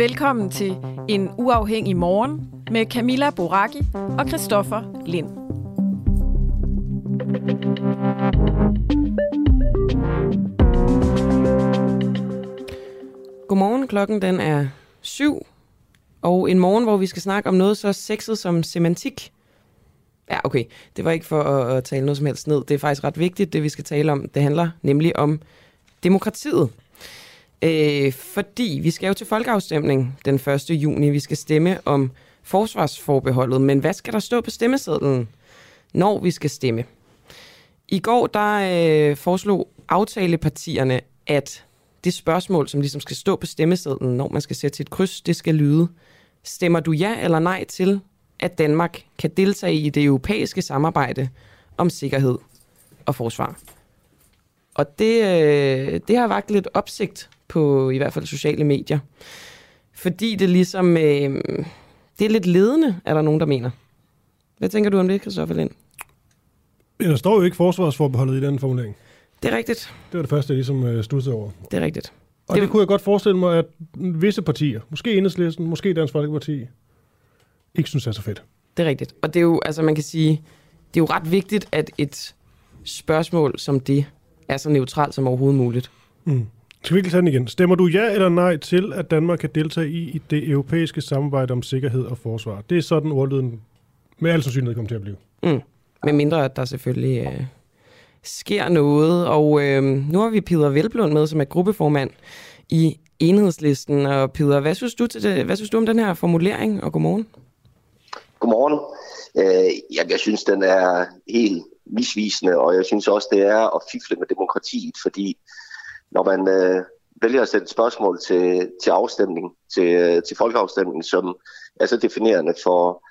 Velkommen til En Uafhængig Morgen med Camilla Boraki og Christoffer Lind. Godmorgen, klokken den er syv, og en morgen, hvor vi skal snakke om noget så sexet som semantik. Ja, okay, det var ikke for at, at tale noget som helst ned. Det er faktisk ret vigtigt, det vi skal tale om. Det handler nemlig om demokratiet. Øh, fordi vi skal jo til folkeafstemning den 1. juni. Vi skal stemme om forsvarsforbeholdet. Men hvad skal der stå på stemmesedlen, når vi skal stemme? I går der øh, foreslog aftalepartierne, at det spørgsmål, som ligesom skal stå på stemmesedlen, når man skal sætte sit kryds, det skal lyde. Stemmer du ja eller nej til, at Danmark kan deltage i det europæiske samarbejde om sikkerhed og forsvar? Og det, øh, det har vagt lidt opsigt på i hvert fald sociale medier. Fordi det ligesom, øh, det er lidt ledende, er der nogen, der mener. Hvad tænker du om det, Christoffer Lind? Der står jo ikke forsvarsforbeholdet i den formulering. Det er rigtigt. Det var det første, jeg ligesom øh, studsede over. Det er rigtigt. Og det, det kunne jeg godt forestille mig, at visse partier, måske Enhedslisten, måske Dansk Folkeparti, ikke synes er så fedt. Det er rigtigt. Og det er jo, altså man kan sige, det er jo ret vigtigt, at et spørgsmål som det er så neutralt som overhovedet muligt. Mm. Skal vi ikke tage den igen? Stemmer du ja eller nej til, at Danmark kan deltage i, i det europæiske samarbejde om sikkerhed og forsvar? Det er sådan ordlyden med al sandsynlighed kommer til at blive. Mm. Med mindre, at der selvfølgelig øh, sker noget. Og øh, nu har vi Peter Velblund med, som er gruppeformand i enhedslisten. Og Peter, hvad synes du, til det, hvad synes du om den her formulering, og godmorgen? Godmorgen. Øh, jeg, jeg synes, den er helt misvisende, og jeg synes også, det er at fifle med demokratiet, fordi når man øh, vælger at sætte et spørgsmål til, til afstemning, til, øh, til folkeafstemning, som er så definerende for,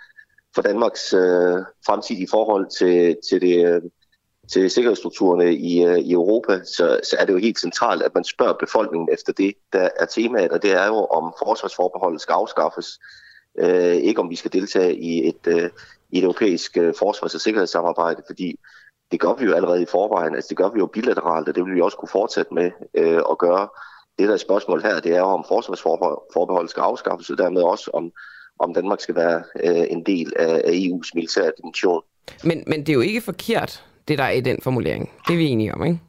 for Danmarks øh, fremtidige forhold til, til, det, øh, til sikkerhedsstrukturerne i, øh, i Europa, så, så er det jo helt centralt, at man spørger befolkningen efter det, der er temaet, og det er jo, om forsvarsforbeholdet skal afskaffes, øh, ikke om vi skal deltage i et, øh, i et europæisk øh, forsvars- og sikkerhedssamarbejde, fordi det gør vi jo allerede i forvejen. Altså, det gør vi jo bilateralt, og det vil vi også kunne fortsætte med øh, at gøre. Det der er spørgsmål her, det er om forsvarsforbeholdet skal afskaffes, og dermed også om, om Danmark skal være øh, en del af, af EU's militære dimension. Men, men det er jo ikke forkert, det der er i den formulering. Det er vi enige om, ikke?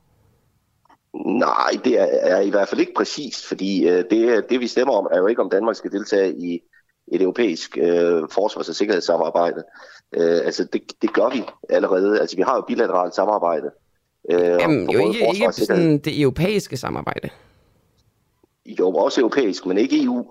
Nej, det er, er i hvert fald ikke præcist, fordi øh, det, det vi stemmer om er jo ikke, om Danmark skal deltage i et europæisk øh, forsvars- og sikkerhedssamarbejde. Øh, altså det, det gør vi allerede. Altså vi har jo bilateralt samarbejde. Øh, Jamen, jo ikke, ikke sådan det europæiske samarbejde. Jo, også europæisk, men ikke EU.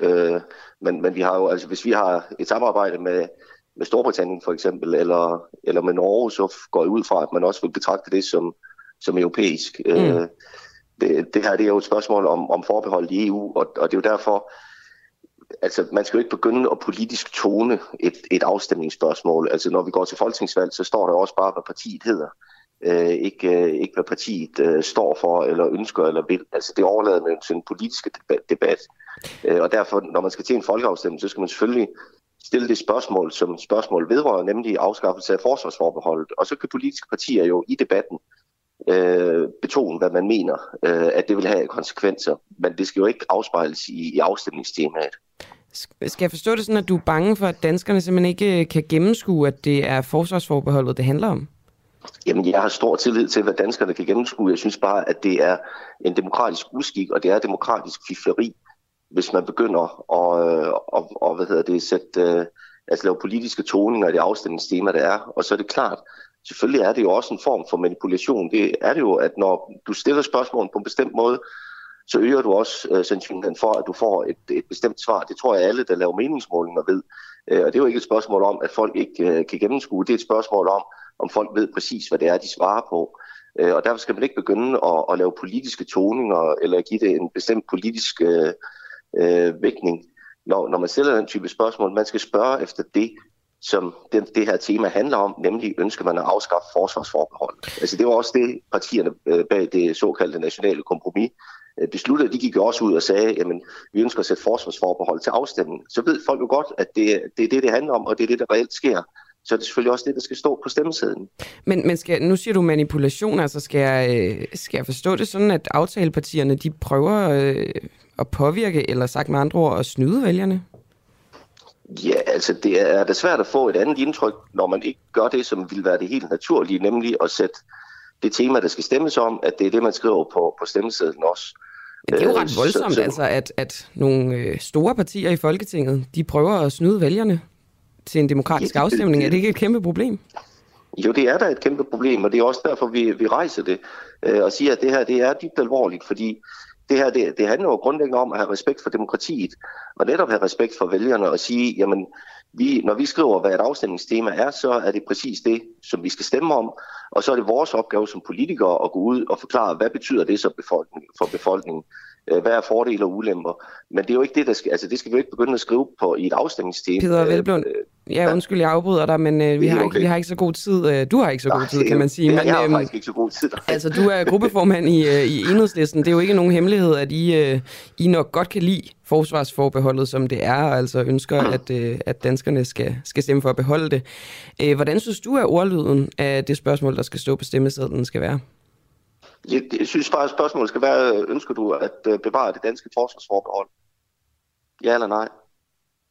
Øh, men, men vi har jo, altså hvis vi har et samarbejde med, med Storbritannien for eksempel, eller, eller med Norge, så går jeg ud fra, at man også vil betragte det som, som europæisk. Mm. Øh, det, det her det er jo et spørgsmål om, om forbehold i EU, og, og det er jo derfor, altså, man skal jo ikke begynde at politisk tone et, et afstemningsspørgsmål. Altså, når vi går til folketingsvalg, så står der også bare, hvad partiet hedder. Øh, ikke, øh, ikke hvad partiet øh, står for, eller ønsker, eller vil. Altså, det overlader man til en politisk debat. Øh, og derfor, når man skal til en folkeafstemning, så skal man selvfølgelig stille det spørgsmål, som spørgsmål vedrører, nemlig afskaffelse af forsvarsforbeholdet. Og så kan politiske partier jo i debatten øh, betone, hvad man mener, øh, at det vil have konsekvenser. Men det skal jo ikke afspejles i, i afstemningstemaet. Skal jeg forstå det sådan, at du er bange for, at danskerne simpelthen ikke kan gennemskue, at det er forsvarsforbeholdet, det handler om? Jamen, jeg har stor tillid til, hvad danskerne kan gennemskue. Jeg synes bare, at det er en demokratisk uskik, og det er demokratisk fifleri, hvis man begynder at, øh, og, og, hvad hedder det, sætte, øh, altså lave politiske toninger i det afstemningstema, der er. Og så er det klart, selvfølgelig er det jo også en form for manipulation. Det er det jo, at når du stiller spørgsmål på en bestemt måde, så øger du også øh, sandsynligheden for, at du får et, et bestemt svar. Det tror jeg alle, der laver meningsmålinger ved. Øh, og det er jo ikke et spørgsmål om, at folk ikke øh, kan gennemskue. Det er et spørgsmål om, om folk ved præcis, hvad det er, de svarer på. Øh, og derfor skal man ikke begynde at, at lave politiske toninger, eller give det en bestemt politisk øh, øh, vægtning, når, når man stiller den type spørgsmål. Man skal spørge efter det, som det, det her tema handler om, nemlig ønsker man at afskaffe forsvarsforbehold. Altså det var også det, partierne øh, bag det såkaldte nationale kompromis øh, besluttede. De gik jo også ud og sagde, at vi ønsker at sætte forsvarsforbehold til afstemning. Så ved folk jo godt, at det, det er det, det handler om, og det er det, der reelt sker så det er selvfølgelig også det, der skal stå på stemmesedlen. Men, men skal, nu siger du manipulation, altså skal jeg, skal jeg forstå det sådan, at aftalepartierne de prøver øh, at påvirke, eller sagt med andre ord, at snyde vælgerne? Ja, altså det er da svært at få et andet indtryk, når man ikke gør det, som vil være det helt naturlige, nemlig at sætte det tema, der skal stemmes om, at det er det, man skriver på, på stemmesedlen også. Men det er jo ret voldsomt, så, så, altså, at, at nogle øh, store partier i Folketinget, de prøver at snyde vælgerne til en demokratisk ja, det, afstemning. Det, er det ikke et kæmpe problem? Jo, det er da et kæmpe problem, og det er også derfor, vi, vi rejser det øh, og siger, at det her det er dybt alvorligt, fordi det her det, det handler jo grundlæggende om at have respekt for demokratiet, og netop have respekt for vælgerne og sige, jamen, vi, når vi skriver, hvad et afstemningstema er, så er det præcis det, som vi skal stemme om, og så er det vores opgave som politikere at gå ud og forklare, hvad betyder det så befolkning, for befolkningen. Øh, hvad er fordele og ulemper. Men det er jo ikke det, der skal, altså det skal vi jo ikke begynde at skrive på i et afstemningstema. Peter Velblund, øh, ja, undskyld, jeg afbryder dig, men øh, vi, har okay. ikke, vi har ikke så god tid. Øh, du har ikke så god tid, kan man sige. men, jeg har øhm, faktisk ikke så god tid. altså, du er gruppeformand i, øh, i enhedslisten. Det er jo ikke nogen hemmelighed, at I, øh, I nok godt kan lide forsvarsforbeholdet, som det er, og altså ønsker, mm. at, øh, at danskerne skal, skal stemme for at beholde det. Øh, hvordan synes du, at ordlyden af det spørgsmål, der skal stå på stemmesedlen, skal være? Jeg, jeg synes bare, at spørgsmålet skal være, ønsker du at øh, bevare det danske forsvarsforbehold? Ja eller nej?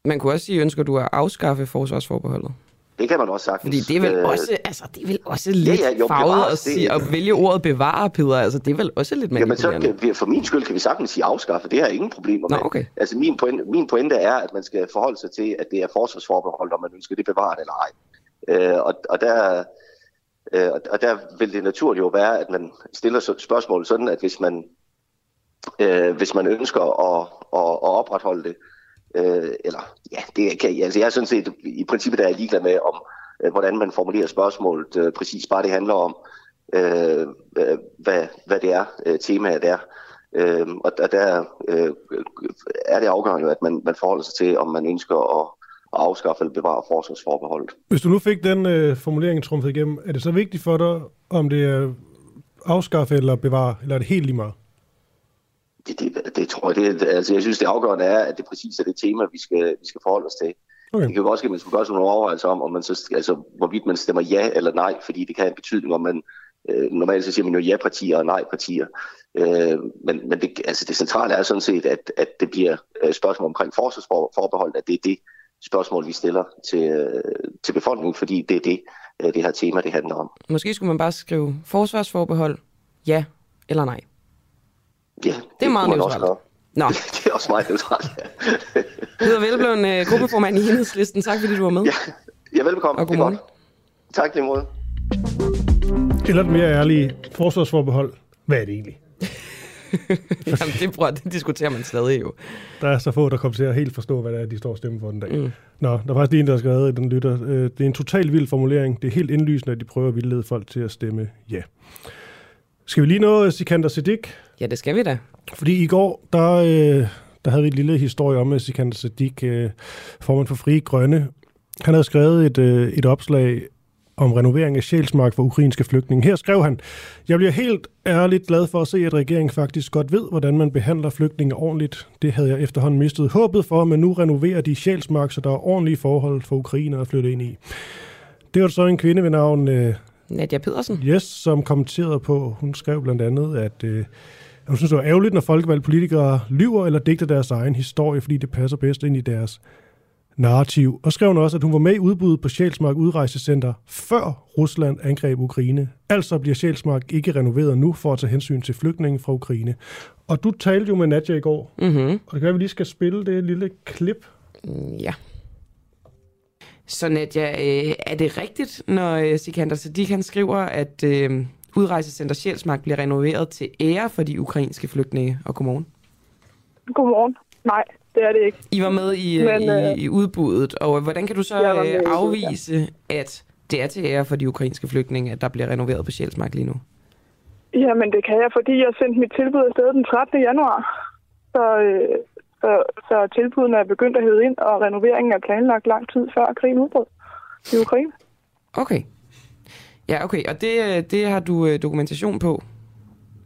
Man kunne også sige, ønsker du at afskaffe forsvarsforbeholdet? Det kan man også sagtens. Fordi det er vel øh, også, altså, det er vel også lidt ja, ja, jo, farvet at, sige, at vælge ordet bevare, Peter. Altså, det er vel også lidt manipulerende. Jamen, så kan, for min skyld kan vi sagtens sige afskaffe. Det har jeg ingen problemer med. Nå, okay. Altså, min pointe, min pointe er, at man skal forholde sig til, at det er forsvarsforbehold, om man ønsker det bevaret eller ej. Øh, og, og der, Øh, og der vil det naturligt jo være, at man stiller spørgsmålet sådan, at hvis man, øh, hvis man ønsker at, at, at opretholde det, øh, eller ja, det kan, altså jeg er sådan set i princippet der er ligeglad med, om øh, hvordan man formulerer spørgsmålet, øh, præcis bare det handler om, øh, øh hvad, hvad det er, øh, temaet er. Øh, og der øh, er det afgørende, at man, man forholder sig til, om man ønsker at at afskaffe eller bevare forsvarsforbeholdet. Hvis du nu fik den øh, formulering trumfet igennem, er det så vigtigt for dig, om det er afskaffe eller bevare, eller er det helt lige meget? Det, det, det tror jeg, det, altså jeg synes det afgørende er, at det præcis er det tema, vi skal, vi skal forholde os til. Okay. Det kan jo også ske, at man skal gøre sådan nogle overvejelser om, om man så, altså, hvorvidt man stemmer ja eller nej, fordi det kan have en betydning, om man øh, normalt så siger man jo ja-partier og nej-partier. Øh, men men det, altså det centrale er sådan set, at, at det bliver øh, spørgsmål omkring forsvarsforbehold, at det er det, spørgsmål, vi stiller til, til befolkningen, fordi det er det, øh, det her tema, det handler om. Måske skulle man bare skrive forsvarsforbehold, ja eller nej. Ja, det, det er meget neutralt. Nå. det er også meget neutralt, ja. Peter Velblom, øh, gruppeformand i Enhedslisten. Tak fordi du var med. Ja, ja velbekomme. Og godmorgen. Tak lige måde. Eller et mere ærligt forsvarsforbehold. Hvad er det egentlig? Jamen, det, prøver, det diskuterer man stadig jo. Der er så få, der kommer til at helt forstå, hvad det er, de står og stemmer for den dag. Mm. Nå, der er faktisk en, der har skrevet i den lytter. Øh, det er en total vild formulering. Det er helt indlysende, at de prøver at vildlede folk til at stemme ja. Skal vi lige nå Sikander Siddiq? Ja, det skal vi da. Fordi i går, der, øh, der havde vi et lille historie om Sikander Siddiq, øh, formand for Frie Grønne. Han havde skrevet et, et opslag om renovering af Sjælsmark for ukrainske flygtninge. Her skrev han, jeg bliver helt ærligt glad for at se, at regeringen faktisk godt ved, hvordan man behandler flygtninge ordentligt. Det havde jeg efterhånden mistet håbet for, men nu renoverer de Sjælsmark, så der er ordentlige forhold for ukrainer at flytte ind i. Det var så en kvinde ved navn... Øh, Nadia Pedersen. Yes, som kommenterede på, hun skrev blandt andet, at øh, hun synes, det var ærgerligt, når folkevalgte politikere lyver eller digter deres egen historie, fordi det passer bedst ind i deres narrativ, og skrev hun også, at hun var med i udbuddet på Sjælsmark Udrejsecenter, før Rusland angreb Ukraine. Altså bliver Sjælsmark ikke renoveret nu for at tage hensyn til flygtninge fra Ukraine. Og du talte jo med Nadja i går, Mm-hmm. og det kan være, at vi lige skal spille det lille klip. Ja. Så Nadia, øh, er det rigtigt, når øh, Sikander Sadik han skriver, at øh, Udrejsecenter Sjælsmark bliver renoveret til ære for de ukrainske flygtninge? Og godmorgen. Godmorgen. Nej, det er det ikke. I var med i, Men, øh, i, i udbuddet, og hvordan kan du så med i øh, afvise, at det er til ære for de ukrainske flygtninge, at der bliver renoveret på Sjælsmark lige nu? Jamen, det kan jeg, fordi jeg sendte mit tilbud afsted den 13. januar. Så, øh, så, så tilbudene er begyndt at hedde ind, og renoveringen er planlagt lang tid før krigen udbrød i Ukraine. Okay. Ja, okay, og det, det har du dokumentation på?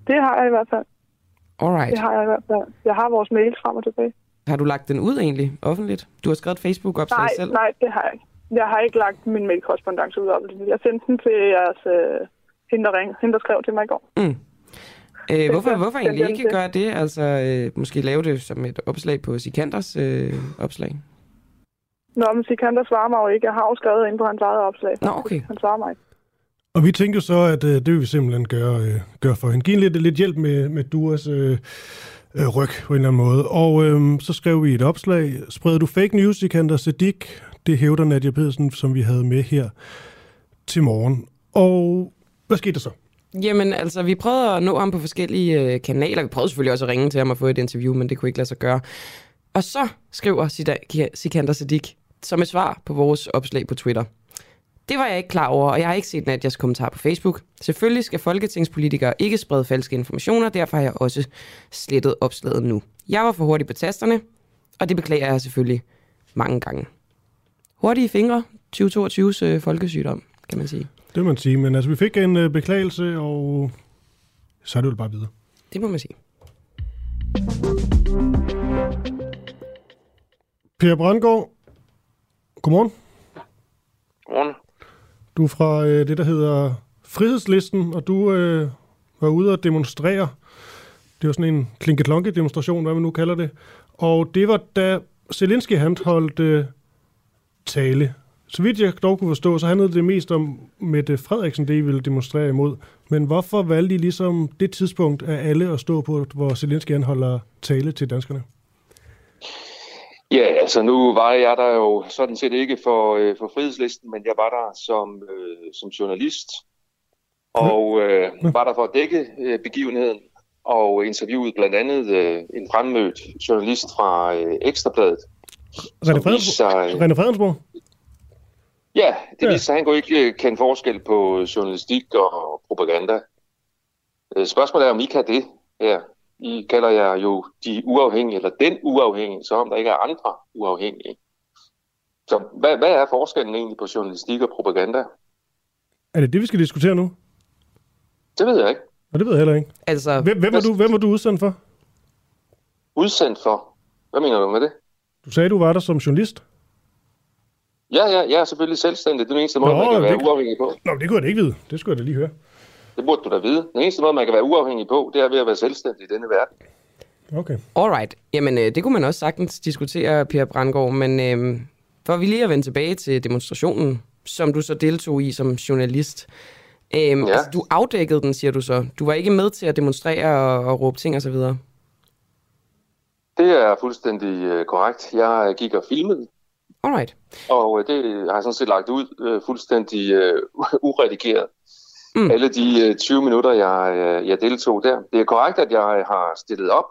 Det har jeg i hvert fald. Alright. Det har jeg i hvert fald. Jeg har vores mails frem og tilbage. Har du lagt den ud egentlig, offentligt? Du har skrevet et Facebook-opslag Nej, selv? nej, det har jeg ikke. Jeg har ikke lagt min mailkorrespondance ud det. Jeg sendte den til jeres øh, hende, der, ring, hende, der skrev til mig i går. Mm. Øh, hvorfor, hvorfor egentlig ikke gøre det? Altså, øh, måske lave det som et opslag på Sikanders øh, opslag? Nå, men Sikander svarer mig jo ikke. Jeg har jo skrevet ind på hans eget opslag. Nå, okay. Han svarer mig ikke. Og vi tænkte jo så, at øh, det vil vi simpelthen gøre, øh, gøre for hende. Giv lidt, lidt hjælp med, med Duas øh, øh, ryg på en eller anden måde. Og øh, så skrev vi et opslag. Spreder du fake news i Kanter Sedik? Det hævder Nadia Pedersen, som vi havde med her til morgen. Og hvad skete der så? Jamen, altså, vi prøvede at nå ham på forskellige øh, kanaler. Vi prøvede selvfølgelig også at ringe til ham og få et interview, men det kunne ikke lade sig gøre. Og så skriver Sikander Sadik som et svar på vores opslag på Twitter. Det var jeg ikke klar over, og jeg har ikke set Nadjas kommentar på Facebook. Selvfølgelig skal folketingspolitikere ikke sprede falske informationer, derfor har jeg også slettet opslaget nu. Jeg var for hurtig på tasterne, og det beklager jeg selvfølgelig mange gange. Hurtige fingre, 2022's øh, folkesygdom, kan man sige. Det må man sige. Men altså, vi fik en øh, beklagelse, og så er det jo bare videre. Det må man sige. Per Brandgaard, godmorgen. Godmorgen. Du er fra øh, det, der hedder Frihedslisten, og du øh, var ude og demonstrere. Det var sådan en klinketlonke demonstration, hvad man nu kalder det. Og det var da Zelensky han holdt øh, tale. Så vidt jeg dog kunne forstå, så handlede det mest om Mette Frederiksen, det I ville demonstrere imod. Men hvorfor valgte I ligesom det tidspunkt af alle at stå på, hvor Zelensky han holder tale til danskerne? Ja, altså nu var jeg der jo sådan set ikke for, øh, for frihedslisten, men jeg var der som, øh, som journalist, og øh, var der for at dække øh, begivenheden, og interviewede blandt andet øh, en fremmødt journalist fra øh, Ekstrabladet. René viste sig, Fredensborg? René Fredensborg? ja, det Ja. viste sig, at han kunne ikke øh, kende forskel på journalistik og propaganda. Øh, Spørgsmålet er, om I kan det her. I kalder jeg jo de uafhængige, eller den uafhængige, så om der ikke er andre uafhængige. Så hvad, hvad er forskellen egentlig på journalistik og propaganda? Er det det, vi skal diskutere nu? Det ved jeg ikke. Og det ved jeg heller ikke. Altså, Hvem, hvem, var, du, hvem var du udsendt for? Udsendt for. Hvad mener du med det? Du sagde, du var der som journalist. Ja, ja, jeg er selvfølgelig selvstændig. Det er den eneste måde, Nå, man kan være det- uafhængig på. Nå, det kunne jeg da ikke vide. Det skulle jeg da lige høre. Det burde du da vide. Den eneste måde, man kan være uafhængig på, det er ved at være selvstændig i denne verden. Okay. Alright. Jamen, øh, det kunne man også sagtens diskutere, Per Brandgaard, men øh, for vi lige at vende tilbage til demonstrationen, som du så deltog i som journalist. Øh, ja. altså, du afdækkede den, siger du så. Du var ikke med til at demonstrere og, og råbe ting og så videre. Det er fuldstændig øh, korrekt. Jeg gik og filmede, Alright. og øh, det har jeg sådan set lagt ud øh, fuldstændig øh, uredigeret. Mm. Alle de øh, 20 minutter, jeg, øh, jeg deltog der. Det er korrekt, at jeg har stillet op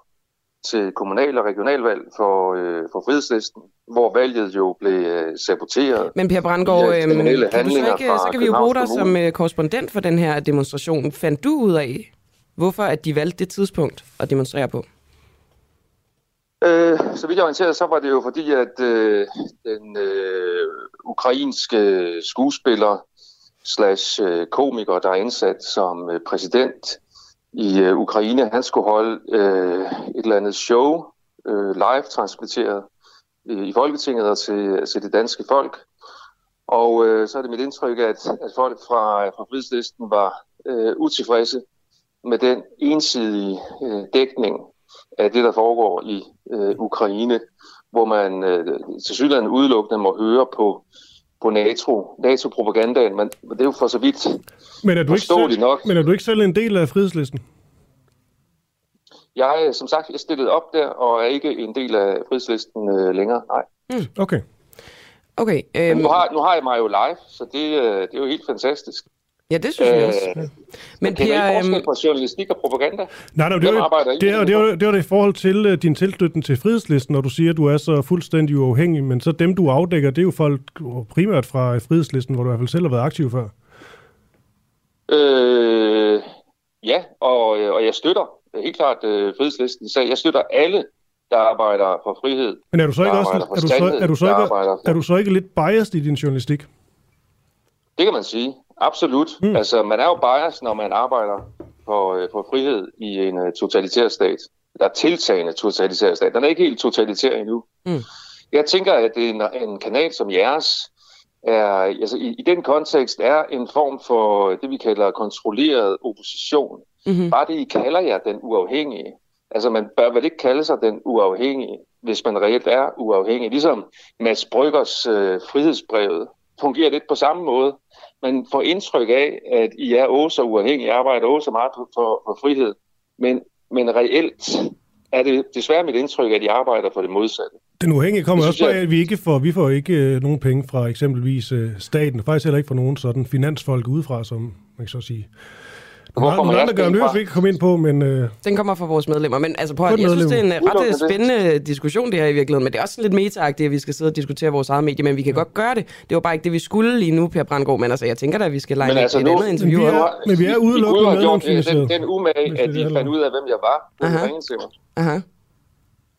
til kommunal- og regionalvalg for, øh, for frihedslisten, hvor valget jo blev øh, saboteret. Men Per Brandgaard, kriminelle kan du så, ikke, så kan vi jo bruge dig som øh, korrespondent for den her demonstration. Fandt du ud af, hvorfor at de valgte det tidspunkt at demonstrere på? Øh, så vidt jeg er orienteret, så var det jo fordi, at øh, den øh, ukrainske skuespiller slash øh, komiker, der er indsat som øh, præsident i øh, Ukraine, han skulle holde øh, et eller andet show øh, live transmitteret øh, i Folketinget og til, øh, til det danske folk. Og øh, så er det mit indtryk, at, at folk fra, fra frihedslisten var øh, utilfredse med den ensidige øh, dækning af det, der foregår i øh, Ukraine, hvor man øh, til sydlandet udelukkende må høre på, på NATO, NATO-propagandaen, men det er jo for så vidt Men er du, ikke selv, nok. men er du ikke selv en del af frihedslisten? Jeg er som sagt jeg stillede op der, og er ikke en del af frihedslisten øh, længere, nej. Okay. Okay, Men øhm, nu har, nu har jeg mig jo live, så det, øh, det er jo helt fantastisk. Ja, det synes jeg også. Øh, Men Per, man ikke forskel øhm, på journalistik og propaganda? Nej, nej, det var, det, I det, er, med det, er, det var det i forhold til uh, din tilknytning til frihedslisten, når du siger, at du er så fuldstændig uafhængig, men så dem, du afdækker, det er jo folk primært fra frihedslisten, hvor du i hvert fald selv har været aktiv før. Øh, ja, og, øh, og jeg støtter helt klart øh, frihedslisten. Så jeg støtter alle, der arbejder for frihed. Men er du så ikke også er du så, er du så ikke, er du så ikke lidt biased i din journalistik? Det kan man sige. Absolut. Mm. Altså, man er jo biased, når man arbejder for, øh, for frihed i en uh, totalitær stat. Der er tiltagende totalitær stat. Den er ikke helt totalitær endnu. Mm. Jeg tænker, at en, en kanal som jeres, er, altså, i, i den kontekst er en form for det, vi kalder kontrolleret opposition. mhm. Bare det, I kalder jer den uafhængige. Altså, man bør vel ikke kalde sig den uafhængige, hvis man reelt er uafhængig. Ligesom Mads Bryggers øh, frihedsbrevet fungerer lidt på samme måde. Man får indtryk af, at I er også så uafhængige, arbejder også så meget for, for, frihed. Men, men reelt er det desværre mit indtryk, at I arbejder for det modsatte. Den uafhængige kommer Det også jeg- at vi ikke får, vi får ikke øh, nogen penge fra eksempelvis øh, staten, faktisk heller ikke fra nogen sådan finansfolk udefra, som man kan så sige. Hvor Nogle kommer andre jeres gør, vil vi ikke komme ind på, men øh, Den kommer fra vores medlemmer. Men altså, prøv, at- jeg synes, det er en ret øh, spændende diskussion, det her i virkeligheden. Men det er også lidt meta at vi skal sidde og diskutere vores eget medie, men vi kan godt gøre det. Det var bare ikke det, vi skulle lige nu, Per Brandgaard. Men altså, jeg tænker da, at vi skal lege altså, et nu- andet interview Men vi er- men vi er øh, medlemsfinansieret. den, den umage, at er fandt ud af, hvem jeg var. Det Aha. Aha.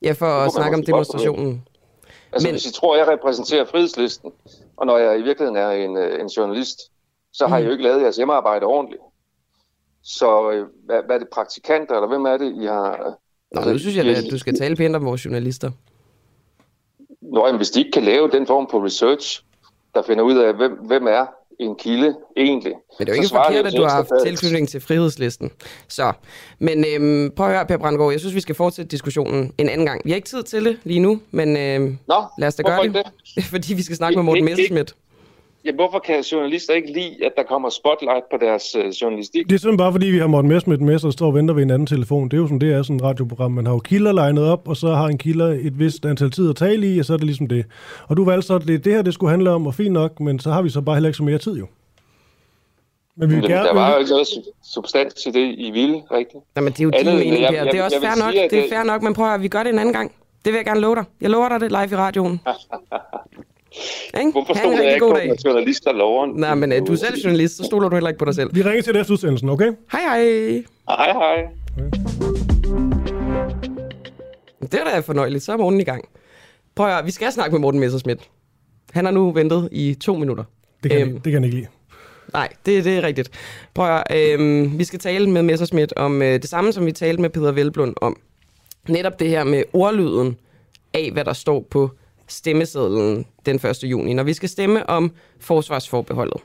Ja, for at snakke om demonstrationen. Altså, Men- hvis I tror, jeg repræsenterer frihedslisten, og når jeg i virkeligheden er en, øh, en journalist, så har Mm. I jo ikke lavet jeres hjemmearbejde ordentligt. Så øh, hvad, hvad er det, praktikanter, eller hvem er det, I har... Nå, nu synes jeg, at du skal tale pænt om vores journalister. Nå, jamen, hvis de ikke kan lave den form for research, der finder ud af, hvem, hvem er en kilde egentlig. Men det er jo ikke forkert, at du har haft tilknytning til frihedslisten. Så, men øhm, prøv at høre, Per Brandgaard, jeg synes, vi skal fortsætte diskussionen en anden gang. Vi har ikke tid til det lige nu, men øhm, Nå, lad os da gøre det. det? fordi vi skal snakke med Morten Messerschmidt. Ja, hvorfor kan journalister ikke lide, at der kommer spotlight på deres øh, journalistik? det er simpelthen bare, fordi vi har Morten Messerschmidt med, så står og venter ved en anden telefon. Det er jo sådan, det er sådan et radioprogram. Man har jo kilder legnet op, og så har en kilder et vist antal tid at tale i, og så er det ligesom det. Og du valgte så, at det, det her det skulle handle om, og fint nok, men så har vi så bare heller ikke så mere tid jo. Men vi vil Men gerne... der var jo ikke noget su- substans i det, I ville, rigtigt? Jamen, det er jo Andet din mening, jeg- Det er også fair nok. Det er fair nok, men prøv at vi gør det en anden gang. Det vil jeg gerne love dig. Jeg lover dig det live i radioen. Ikke? Hvorfor en jeg ikke god på, dag. at journalister lover? Nej, men øh, du er selv journalist, så stoler du heller ikke på dig selv. Vi ringer til det efter udsendelsen, okay? Hej, hej. Hej, hej. Det er da fornøjeligt. Så er morgen i gang. Prøv at høre, vi skal snakke med Morten Messerschmidt. Han har nu ventet i to minutter. Det kan, Øhm. øhm. det kan han ikke lide. Nej, det, det er rigtigt. Prøv at, høre, øhm, vi skal tale med Messerschmidt om øh, det samme, som vi talte med Peter Velblund om. Netop det her med ordlyden af, hvad der står på stemmesedlen den 1. juni, når vi skal stemme om forsvarsforbeholdet.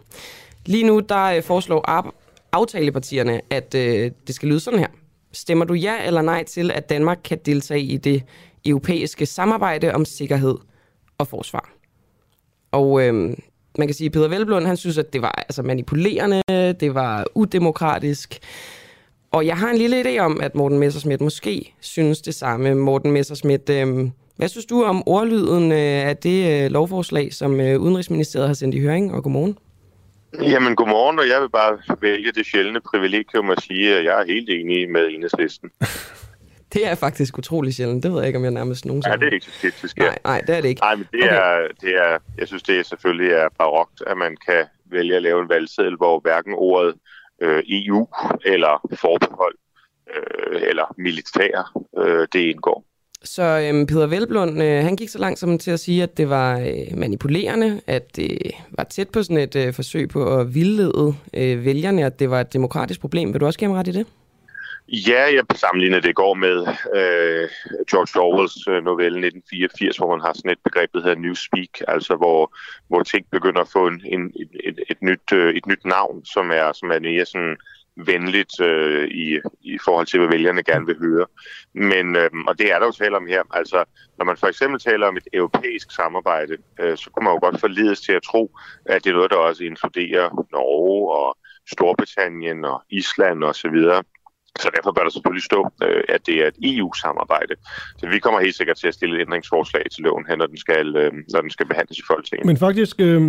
Lige nu der øh, foreslår aftalepartierne, at øh, det skal lyde sådan her. Stemmer du ja eller nej til, at Danmark kan deltage i det europæiske samarbejde om sikkerhed og forsvar? Og øh, man kan sige, at Peter Velblund, han synes, at det var altså manipulerende, det var udemokratisk. Og jeg har en lille idé om, at Morten Messerschmidt måske synes det samme. Morten Messerschmidt, øh, hvad synes du om ordlyden øh, af det øh, lovforslag, som øh, Udenrigsministeriet har sendt i høring? Og godmorgen. Jamen, godmorgen, og jeg vil bare vælge det sjældne privilegium at sige, at jeg er helt enig med enhedslisten. Det er faktisk utrolig sjældent. Det ved jeg ikke, om jeg nærmest nogensinde... Ja, det er ikke så tit, det sker. Nej, nej, det er det ikke. Nej, men det, Okay. er, det er, jeg synes, det er selvfølgelig er barokt, at man kan vælge at lave en valgseddel, hvor hverken ordet øh, EU eller forbehold øh, eller militær, øh, det indgår. Så øhm, Peter Velblund, øh, han gik så langt som til at sige, at det var øh, manipulerende, at det var tæt på sådan et øh, forsøg på at vildlede øh, vælgerne, at det var et demokratisk problem. Vil du også give ham ret i det? Ja, jeg sammenligner det i går med øh, George Orwells øh, novelle 1984, hvor man har sådan et begreb, der hedder newspeak, altså hvor, hvor ting begynder at få en, en, et, et, nyt, øh, et nyt navn, som er, som er mere sådan venligt øh, i, i forhold til, hvad vælgerne gerne vil høre. Men, øh, og det er der jo tale om her. Altså, når man for eksempel taler om et europæisk samarbejde, øh, så kunne man jo godt forledes til at tro, at det er noget, der også inkluderer Norge og Storbritannien og Island osv. Og så derfor bør der selvfølgelig stå, øh, at det er et EU-samarbejde. Så vi kommer helt sikkert til at stille et ændringsforslag til loven her, når den skal, øh, når den skal behandles i Folketinget. Men faktisk, øh,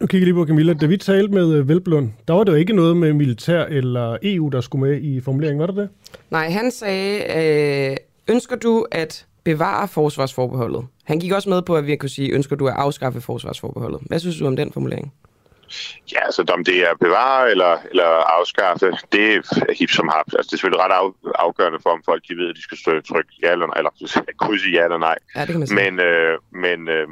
nu kigger lige på Camilla, da vi talte med øh, Velblund, der var det jo ikke noget med militær eller EU, der skulle med i formuleringen, var det det? Nej, han sagde, øh, ønsker du at bevare forsvarsforbeholdet? Han gik også med på, at vi kunne sige, ønsker du at afskaffe forsvarsforbeholdet? Hvad synes du om den formulering? Ja, så altså, om det er bevare eller, eller afskaffe, det er hip som har. Altså, det er selvfølgelig ret af, afgørende for, om folk de ved, at de skal stå trykke ja eller eller krydse ja eller nej. Ja, det kan man sige. Men, øh, men øh,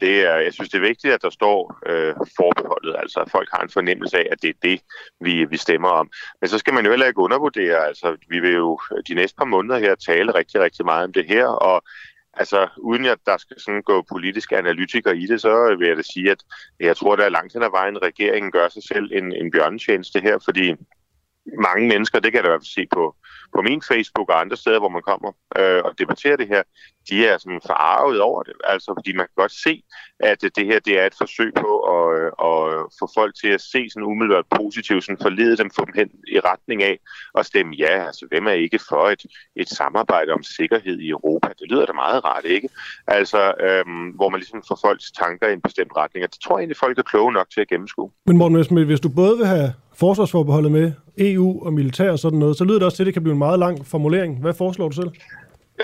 det er, jeg synes, det er vigtigt, at der står øh, forbeholdet, altså at folk har en fornemmelse af, at det er det, vi, vi stemmer om. Men så skal man jo heller ikke undervurdere, altså vi vil jo de næste par måneder her tale rigtig, rigtig meget om det her, og altså uden at der skal sådan gå politiske analytiker i det, så vil jeg da sige, at jeg tror, der er langt hen ad vejen, regeringen gør sig selv en, en bjørnetjeneste her, fordi mange mennesker, det kan jeg da i hvert fald se på, på min Facebook og andre steder, hvor man kommer øh, og debatterer det her, de er sådan forarvet over det. Altså, fordi man kan godt se, at det her det er et forsøg på at, øh, at få folk til at se sådan umiddelbart positivt, sådan forlede dem, få dem hen i retning af at stemme ja. Altså, hvem er ikke for et, et samarbejde om sikkerhed i Europa? Det lyder da meget rart, ikke? Altså, øhm, hvor man ligesom får folks tanker i en bestemt retning. Og det tror jeg egentlig, folk er kloge nok til at gennemskue. Men Morten hvis du både vil have forsvarsforbeholdet med, EU og militær og sådan noget, så lyder det også til, at det kan blive en meget lang formulering. Hvad foreslår du selv?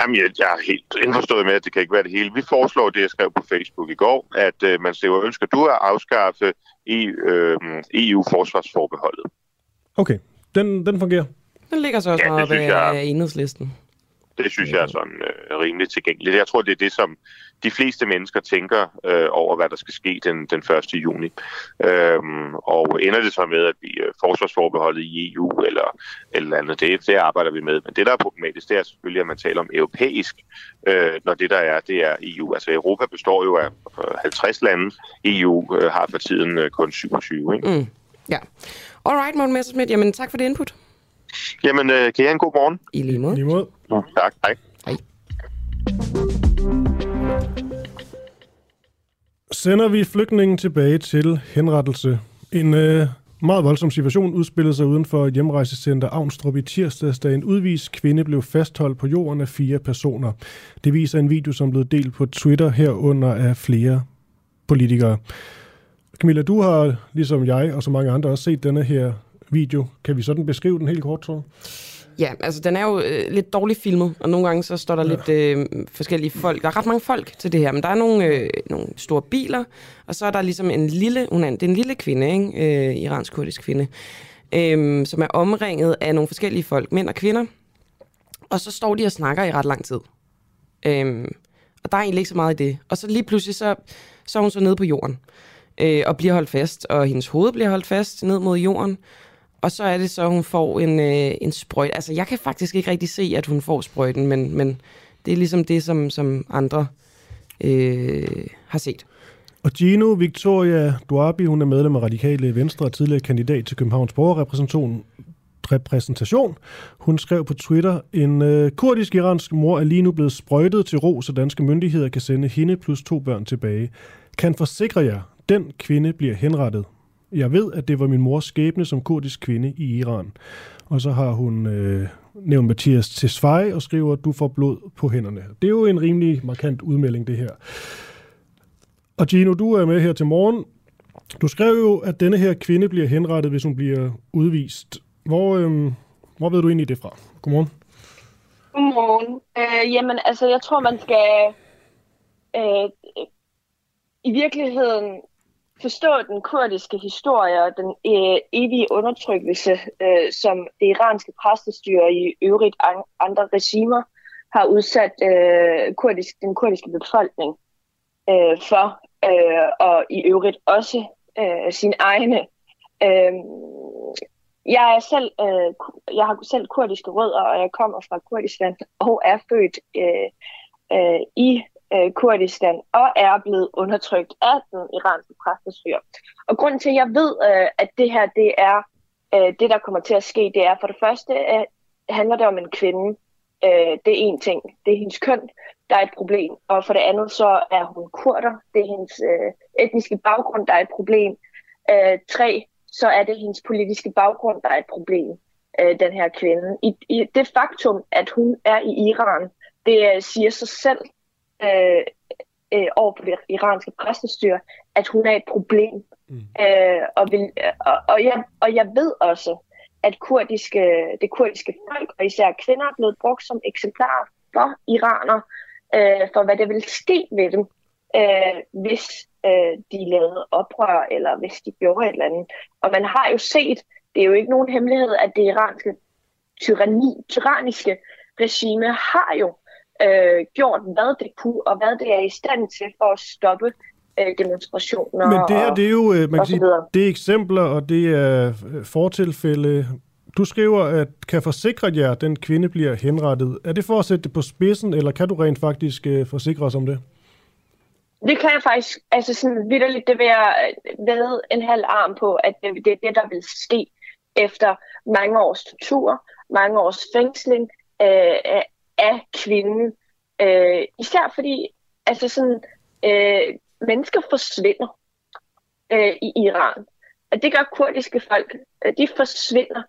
Jamen, jeg, jeg er helt indforstået med, at det kan ikke være det hele. Vi foreslår det, jeg skrev på Facebook i går, at øh, man siger, ønsker du at afskaffe e, øh, EU-forsvarsforbeholdet? Okay, den, den fungerer. Den ligger så også ja, meget af enhedslisten. Det synes jeg er sådan øh, rimelig tilgængeligt. Jeg tror, det er det, som de fleste mennesker tænker øh, over, hvad der skal ske den, den 1. juni. Øhm, og ender det så med, at vi øh, forsvarsforbeholdet i EU eller eller andet, det, det arbejder vi med. Men det, der er problematisk, det er selvfølgelig, at man taler om europæisk, øh, når det, der er, det er EU. Altså Europa består jo af 50 lande. EU øh, har for tiden øh, kun 27. Ikke? Mm. Ja. Alright, Morten Messersmith. Jamen, tak for det input. Jamen, øh, kan I have en god morgen? I lige måde. I lige måde. Tak, hej. Hej. Sender vi flygtningen tilbage til henrettelse. En øh, meget voldsom situation udspillede sig uden for hjemrejsecenter Avnstrup i tirsdags, da en udvist kvinde blev fastholdt på jorden af fire personer. Det viser en video, som blev delt på Twitter herunder af flere politikere. Camilla, du har, ligesom jeg og så mange andre, også set denne her video. Kan vi sådan beskrive den helt kort, tror jeg? Ja, altså den er jo øh, lidt dårligt filmet, og nogle gange så står der ja. lidt øh, forskellige folk. Der er ret mange folk til det her, men der er nogle, øh, nogle store biler, og så er der ligesom en lille, hun er, det er en lille kvinde, ikke? Øh, iransk-kurdisk kvinde, øh, som er omringet af nogle forskellige folk, mænd og kvinder. Og så står de og snakker i ret lang tid. Øh, og der er egentlig ikke så meget i det. Og så lige pludselig, så, så er hun så nede på jorden, øh, og bliver holdt fast, og hendes hoved bliver holdt fast ned mod jorden, og så er det så, at hun får en, øh, en sprøjt. Altså, jeg kan faktisk ikke rigtig se, at hun får sprøjten, men, men det er ligesom det, som, som andre øh, har set. Og Gino Victoria Duabi, hun er medlem af Radikale Venstre og tidligere kandidat til Københavns Borgerrepræsentation. Repræsentation. Hun skrev på Twitter, en øh, kurdisk-iransk mor er lige nu blevet sprøjtet til ro, så danske myndigheder kan sende hende plus to børn tilbage. Kan forsikre jer, den kvinde bliver henrettet. Jeg ved, at det var min mors skæbne som kurdisk kvinde i Iran. Og så har hun øh, nævnt Mathias Tesfaye og skriver, at du får blod på hænderne. Det er jo en rimelig markant udmelding, det her. Og Gino, du er med her til morgen. Du skrev jo, at denne her kvinde bliver henrettet, hvis hun bliver udvist. Hvor, øh, hvor ved du egentlig det fra? Godmorgen. Godmorgen. Øh, jamen, altså, jeg tror, man skal øh, i virkeligheden forstå den kurdiske historie og den øh, evige undertrykkelse, øh, som det iranske præstestyre i øvrigt andre regimer har udsat øh, kurdisk, den kurdiske befolkning øh, for, øh, og i øvrigt også øh, sine egne. Øh, jeg er selv, øh, jeg har selv kurdiske rødder, og jeg kommer fra Kurdistan og er født øh, øh, i øh, Kurdistan og er blevet undertrykt af den iranske præstestyre. Og grund til, at jeg ved, øh, at det her det er Øh, det, der kommer til at ske, det er for det første, at handler det om en kvinde. Øh, det er en ting. Det er hendes køn, der er et problem. Og for det andet, så er hun kurder. Det er hendes øh, etniske baggrund, der er et problem. Øh, tre, så er det hendes politiske baggrund, der er et problem. Øh, den her kvinde. I, I det faktum, at hun er i Iran, det øh, siger sig selv øh, øh, over på det iranske præstestyre, at hun er et problem. Mm. Øh, og, vil, og, og, jeg, og jeg ved også, at kurdiske, det kurdiske folk, og især kvinder, er blevet brugt som eksemplarer for iraner, øh, for hvad det vil ske ved dem, øh, hvis øh, de lavede oprør, eller hvis de gjorde et eller andet. Og man har jo set, det er jo ikke nogen hemmelighed, at det iranske tyranni, tyranniske regime har jo øh, gjort, hvad det kunne, og hvad det er i stand til for at stoppe øh, demonstrationer. Men det her, det er jo, øh, man kan sige, det er eksempler, og det er øh, fortilfælde. Du skriver, at kan forsikre jer, at den kvinde bliver henrettet. Er det for at sætte det på spidsen, eller kan du rent faktisk uh, forsikre os om det? Det kan jeg faktisk, altså sådan vidderligt, det vil jeg ved en halv arm på, at det, det er det, der vil ske efter mange års tortur, mange års fængsling øh, af kvinden. Øh, især fordi, altså sådan, øh, mennesker forsvinder øh, i Iran. Og det gør kurdiske folk. Øh, de forsvinder.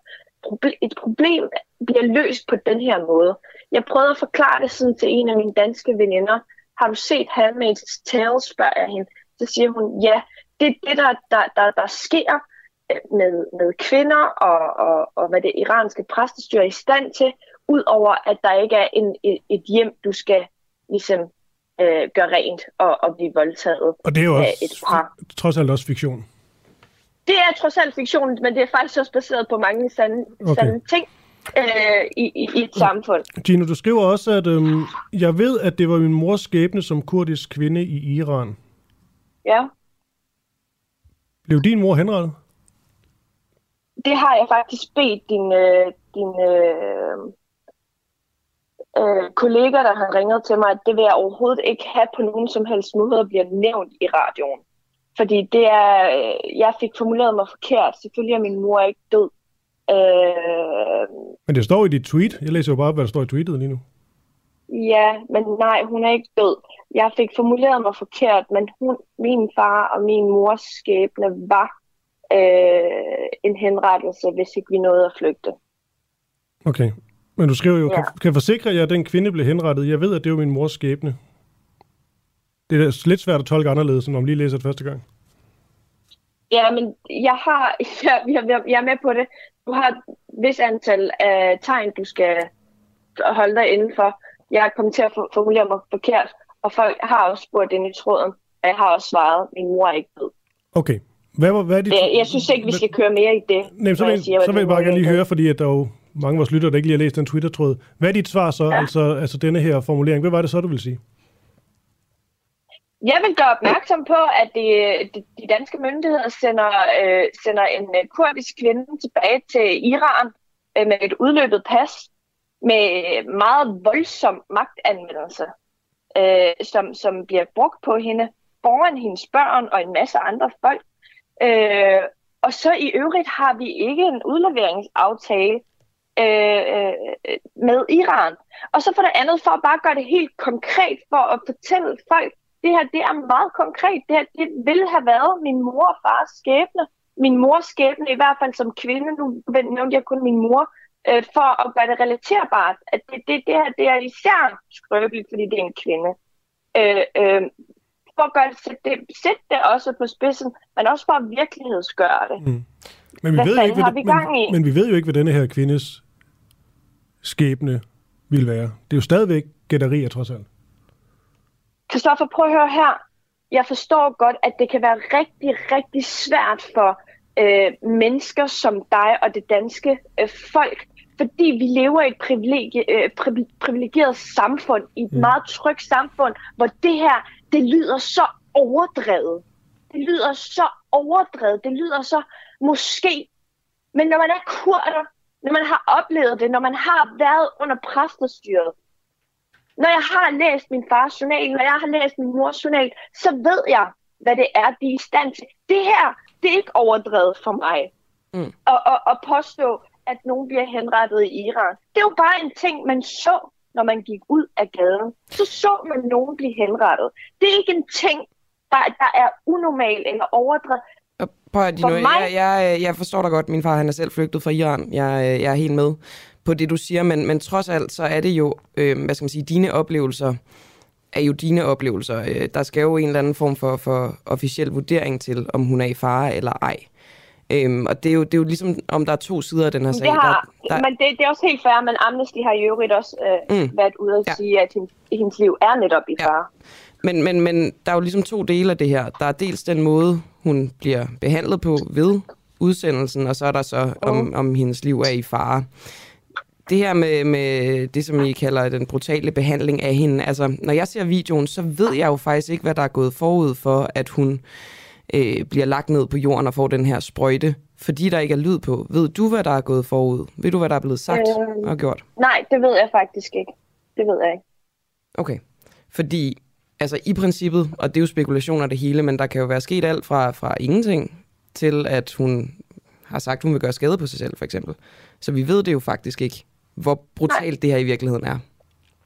Et problem bliver løst på den her måde. Jeg prøvede at forklare det sådan til en af mine danske veninder. Har du set Handmaid's Tale, spørger jeg hende. Så siger hun, ja, det er det, der, der, der, der sker øh, med, med kvinder og, og, og hvad det iranske præstestyre er i stand til, udover at der ikke er en, et, et hjem, du skal ligesom øh, gøre rent og, og blive voldtaget Og det er jo også, et par. trods alt også fiktion. Det er trods alt fiktion, men det er faktisk også baseret på mange sande, okay. sande ting øh, i, i, i et samfund. Gino, du skriver også, at øhm, jeg ved, at det var min mors skæbne som kurdisk kvinde i Iran. Ja. Blev din mor henrettet? Det har jeg faktisk bedt din, øh, din øh, øh, kollega, der har ringet til mig, at det vil jeg overhovedet ikke have på nogen som helst måde at bliver nævnt i radioen. Fordi det er, øh, jeg fik formuleret mig forkert. Selvfølgelig er min mor ikke død. Øh, men det står i dit tweet. Jeg læser jo bare, hvad der står i tweetet lige nu. Ja, men nej, hun er ikke død. Jeg fik formuleret mig forkert, men hun, min far og min mors skæbne var øh, en henrettelse, hvis ikke vi nåede at flygte. Okay, men du skriver jo, ja. kan, kan forsikre jer, at den kvinde blev henrettet. Jeg ved, at det var min mors skæbne. Det er lidt svært at tolke anderledes, når man lige læser det første gang. Ja, men jeg har, jeg, jeg, jeg er med på det. Du har et vis antal af tegn, du skal holde dig indenfor. Jeg er kommet til at formulere mig forkert, og folk har også spurgt ind i tråden, og jeg har også svaret, min mor er ikke død. Okay. Hvad, hvad, hvad er dit... jeg, synes ikke, vi skal køre mere i det. Nej, så vil, jeg, siger, så vil jeg bare gerne lige høre, fordi at der er jo mange af vores lyttere, der ikke lige har læst den Twitter-tråd. Hvad er dit svar så, ja. altså, altså denne her formulering? Hvad var det så, du vil sige? Jeg vil gøre opmærksom på, at de, de, de danske myndigheder sender, øh, sender en øh, kurdisk kvinde tilbage til Iran øh, med et udløbet pas med meget voldsom magtanvendelse, øh, som, som bliver brugt på hende foran hendes børn og en masse andre folk. Øh, og så i øvrigt har vi ikke en udleveringsaftale øh, øh, med Iran. Og så for det andet, for at bare gøre det helt konkret, for at fortælle folk, det her det er meget konkret. Det her det ville have været min mor og fars skæbne. Min mors skæbne, i hvert fald som kvinde, nu nævnte jeg kun min mor, øh, for at gøre det relaterbart. At det, det, det her det er især skrøbeligt, fordi det er en kvinde. Øh, øh, for at gøre det, sætte, det, sætte det også på spidsen, men også for at virkelighedsgøre det. Mm. Men vi, hvad ved ikke, hvad, vi gang i? Men, men vi ved jo ikke, hvad denne her kvindes skæbne vil være. Det er jo stadigvæk gætterier, trods alt. Kristoffer, prøv at høre her. Jeg forstår godt, at det kan være rigtig, rigtig svært for øh, mennesker som dig og det danske øh, folk, fordi vi lever i et privilegie, øh, privilegeret samfund, i et mm. meget trygt samfund, hvor det her, det lyder så overdrevet. Det lyder så overdrevet. Det lyder så måske. Men når man er kurder, når man har oplevet det, når man har været under præstestyret, når jeg har læst min fars journal, når jeg har læst min mors journal, så ved jeg, hvad det er, de er i stand til. Det her, det er ikke overdrevet for mig. mm. og, og, og påstå, at nogen bliver henrettet i Iran. Det er jo bare en ting, man så, når man gik ud af gaden. Så så man nogen blive henrettet. Det er ikke en ting, der, der er unormal eller overdrevet. Prøv at, mig... jeg, jeg, jeg forstår dig godt. Min far han er selv flygtet fra Iran. Jeg, jeg er helt med på det, du siger. Men, men trods alt, så er det jo, øh, hvad skal man sige, dine oplevelser er jo dine oplevelser. Øh, der skal jo en eller anden form for, for officiel vurdering til, om hun er i fare eller ej. Øhm, og det er, jo, det er jo ligesom, om der er to sider af den her sag. Det har, der, der... Men det, det er også helt fair, men Amnesty har i øvrigt også øh, mm. været ude at ja. sige, at hendes, hendes liv er netop i fare. Ja. Men, men, men der er jo ligesom to dele af det her. Der er dels den måde, hun bliver behandlet på ved udsendelsen, og så er der så, om, mm. om hendes liv er i fare det her med, med det, som I kalder den brutale behandling af hende, altså når jeg ser videoen, så ved jeg jo faktisk ikke, hvad der er gået forud for, at hun øh, bliver lagt ned på jorden og får den her sprøjte, fordi der ikke er lyd på. Ved du, hvad der er gået forud? Ved du, hvad der er blevet sagt øh, og gjort? Nej, det ved jeg faktisk ikke. Det ved jeg ikke. Okay, fordi altså i princippet, og det er jo spekulationer det hele, men der kan jo være sket alt fra, fra ingenting til, at hun har sagt, hun vil gøre skade på sig selv, for eksempel. Så vi ved det jo faktisk ikke hvor brutalt Nej. det her i virkeligheden er.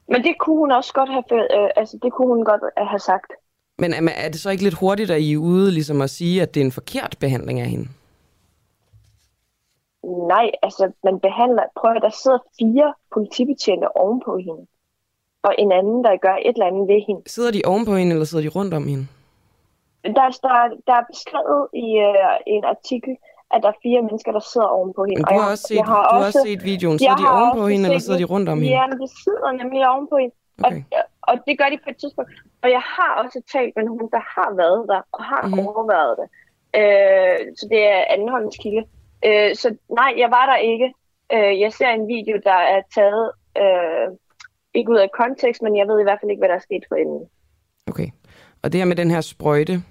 Men det kunne hun også godt have, øh, altså det kunne hun godt have sagt. Men er, er det så ikke lidt hurtigt, at I er ude ligesom at sige, at det er en forkert behandling af hende? Nej, altså man behandler, prøv at der sidder fire politibetjente ovenpå hende. Og en anden, der gør et eller andet ved hende. Sidder de ovenpå hende, eller sidder de rundt om hende? Der, der, der er beskrevet i uh, en artikel, at der er fire mennesker, der sidder ovenpå hende. Men du har også set, har du også, har set videoen. Sidder de ovenpå hende, eller sidder de rundt om hende? Ja, de sidder nemlig ovenpå hende. Okay. Og, og det gør de på et tidspunkt. Og jeg har også talt med nogen, der har været der, og har mm-hmm. overvejet det. Øh, så det er andenhåndskilde. Øh, så nej, jeg var der ikke. Øh, jeg ser en video, der er taget, øh, ikke ud af kontekst, men jeg ved i hvert fald ikke, hvad der er sket for enden. Okay. Og det her med den her sprøjte,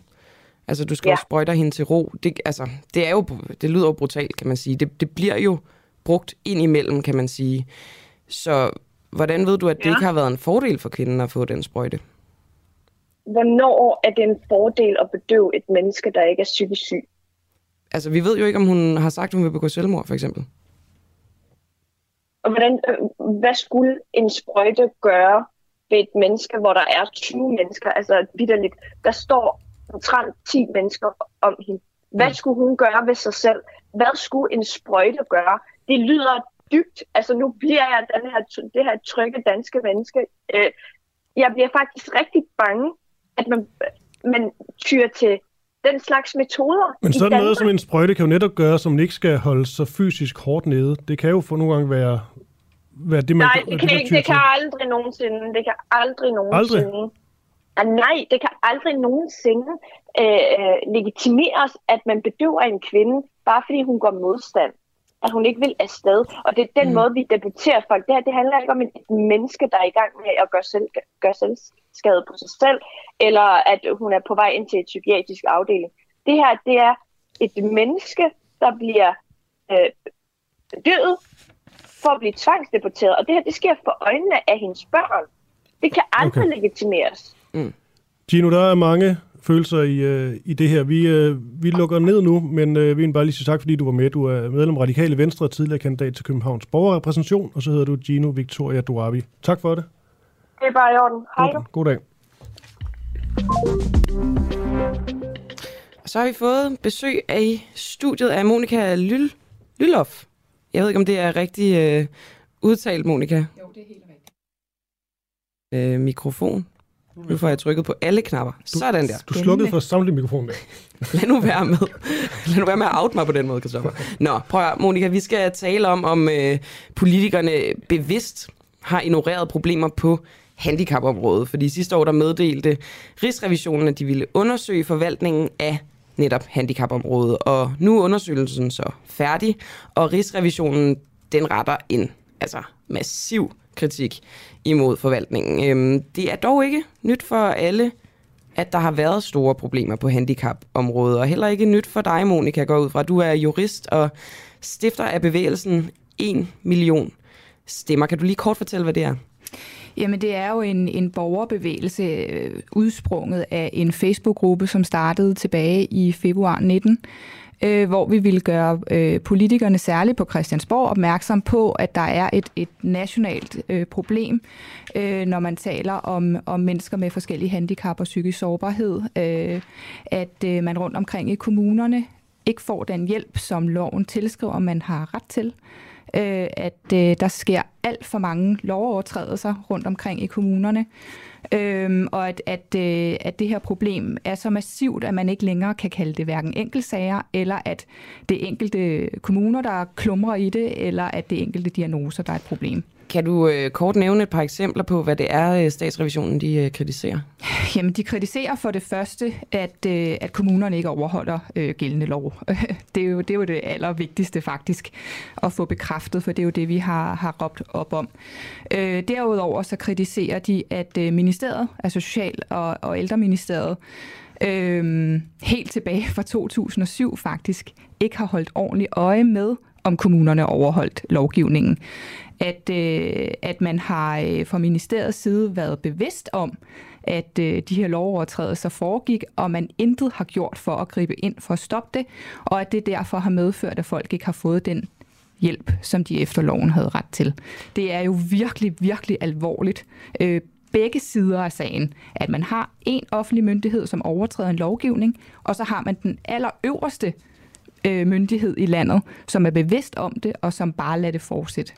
Altså, du skal ja. jo sprøjte hende til ro. Det, altså, det, er jo, det lyder jo brutalt, kan man sige. Det, det bliver jo brugt ind imellem, kan man sige. Så hvordan ved du, at det ja. ikke har været en fordel for kvinden at få den sprøjte? Hvornår er det en fordel at bedøve et menneske, der ikke er psykisk syg? Altså, vi ved jo ikke, om hun har sagt, at hun vil begå selvmord, for eksempel. Og hvordan, øh, hvad skulle en sprøjte gøre ved et menneske, hvor der er 20 mennesker, altså vidderligt, der står omtrent 10 mennesker om hende. Hvad mm. skulle hun gøre ved sig selv? Hvad skulle en sprøjte gøre? Det lyder dybt. Altså nu bliver jeg den her, det her trygge danske menneske. Øh, jeg bliver faktisk rigtig bange, at man, man tyrer til den slags metoder. Men sådan noget som en sprøjte kan jo netop gøre, som ikke skal holde sig fysisk hårdt nede. Det kan jo for nogle gange være, være det, man Nej, det kan, det, det kan aldrig nogensinde. Det kan aldrig nogensinde. Aldrig? Og nej, det kan aldrig nogensinde øh, legitimeres, at man bedøver en kvinde, bare fordi hun går modstand. At hun ikke vil afsted. Og det er den mm. måde, vi debatterer folk. Det her det handler ikke om et menneske, der er i gang med at gøre, selv, gøre selvskade på sig selv, eller at hun er på vej ind til et psykiatrisk afdeling. Det her, det er et menneske, der bliver øh, død for at blive tvangsdeporteret. Og det her, det sker for øjnene af hendes børn. Det kan aldrig okay. legitimeres. Mm. Gino, der er mange følelser i, uh, i det her. Vi, uh, vi lukker ned nu, men uh, vi vil bare lige sige tak, fordi du var med. Du er medlem af Radikale Venstre og tidligere kandidat til Københavns Borgerrepræsentation, og så hedder du Gino Victoria Duabi. Tak for det. Det er bare i orden. Hej God, god dag. Så har vi fået besøg af studiet af Monika Lyl Lylloff. Jeg ved ikke, om det er rigtig uh, udtalt, Monika. Jo, det er helt rigtigt. Uh, mikrofon. Nu får jeg trykket på alle knapper. Du, Sådan der. Du slukkede for samtlige mikrofoner. Lad nu være med. Lad nu være med at out mig på den måde, Christoffer. Nå, prøv at, Monika, vi skal tale om, om øh, politikerne bevidst har ignoreret problemer på handicapområdet. Fordi sidste år der meddelte Rigsrevisionen, at de ville undersøge forvaltningen af netop handicapområdet. Og nu er undersøgelsen så færdig, og Rigsrevisionen den retter en altså massiv kritik imod forvaltningen. Øhm, det er dog ikke nyt for alle, at der har været store problemer på handicapområdet, og heller ikke nyt for dig, Monika, går ud fra. Du er jurist og stifter af bevægelsen 1 million stemmer. Kan du lige kort fortælle, hvad det er? Jamen, det er jo en, en borgerbevægelse øh, udsprunget af en Facebook-gruppe, som startede tilbage i februar 19, øh, hvor vi ville gøre øh, politikerne, særligt på Christiansborg, opmærksom på, at der er et, et nationalt øh, problem, øh, når man taler om, om mennesker med forskellige handicap og psykisk sårbarhed. Øh, at øh, man rundt omkring i kommunerne ikke får den hjælp, som loven tilskriver, man har ret til. Øh, at øh, der sker alt for mange lovovertrædelser rundt omkring i kommunerne. øh, og at, at, øh, at det her problem er så massivt, at man ikke længere kan kalde det hverken enkeltsager, eller at det er enkelte kommuner, der klumrer i det, eller at det er enkelte diagnoser, der er et problem. Kan du øh, kort nævne et par eksempler på, hvad det er, øh, statsrevisionen de øh, kritiserer? Jamen, de kritiserer for det første, at, øh, at kommunerne ikke overholder øh, gældende lov. det, er jo, det er jo det allervigtigste faktisk at få bekræftet, for det er jo det, vi har, har råbt op om. Øh, derudover så kritiserer de, at øh, ministeriet, altså Social- og, og Ældreministeriet, øh, helt tilbage fra 2007 faktisk, ikke har holdt ordentligt øje med, om kommunerne overholdt lovgivningen at, øh, at man har øh, fra ministeriets side været bevidst om, at øh, de her lovovertrædelser foregik, og man intet har gjort for at gribe ind for at stoppe det, og at det derfor har medført, at folk ikke har fået den hjælp, som de efter loven havde ret til. Det er jo virkelig, virkelig alvorligt. Øh, begge sider af sagen, at man har en offentlig myndighed, som overtræder en lovgivning, og så har man den allerøverste øh, myndighed i landet, som er bevidst om det, og som bare lader det fortsætte.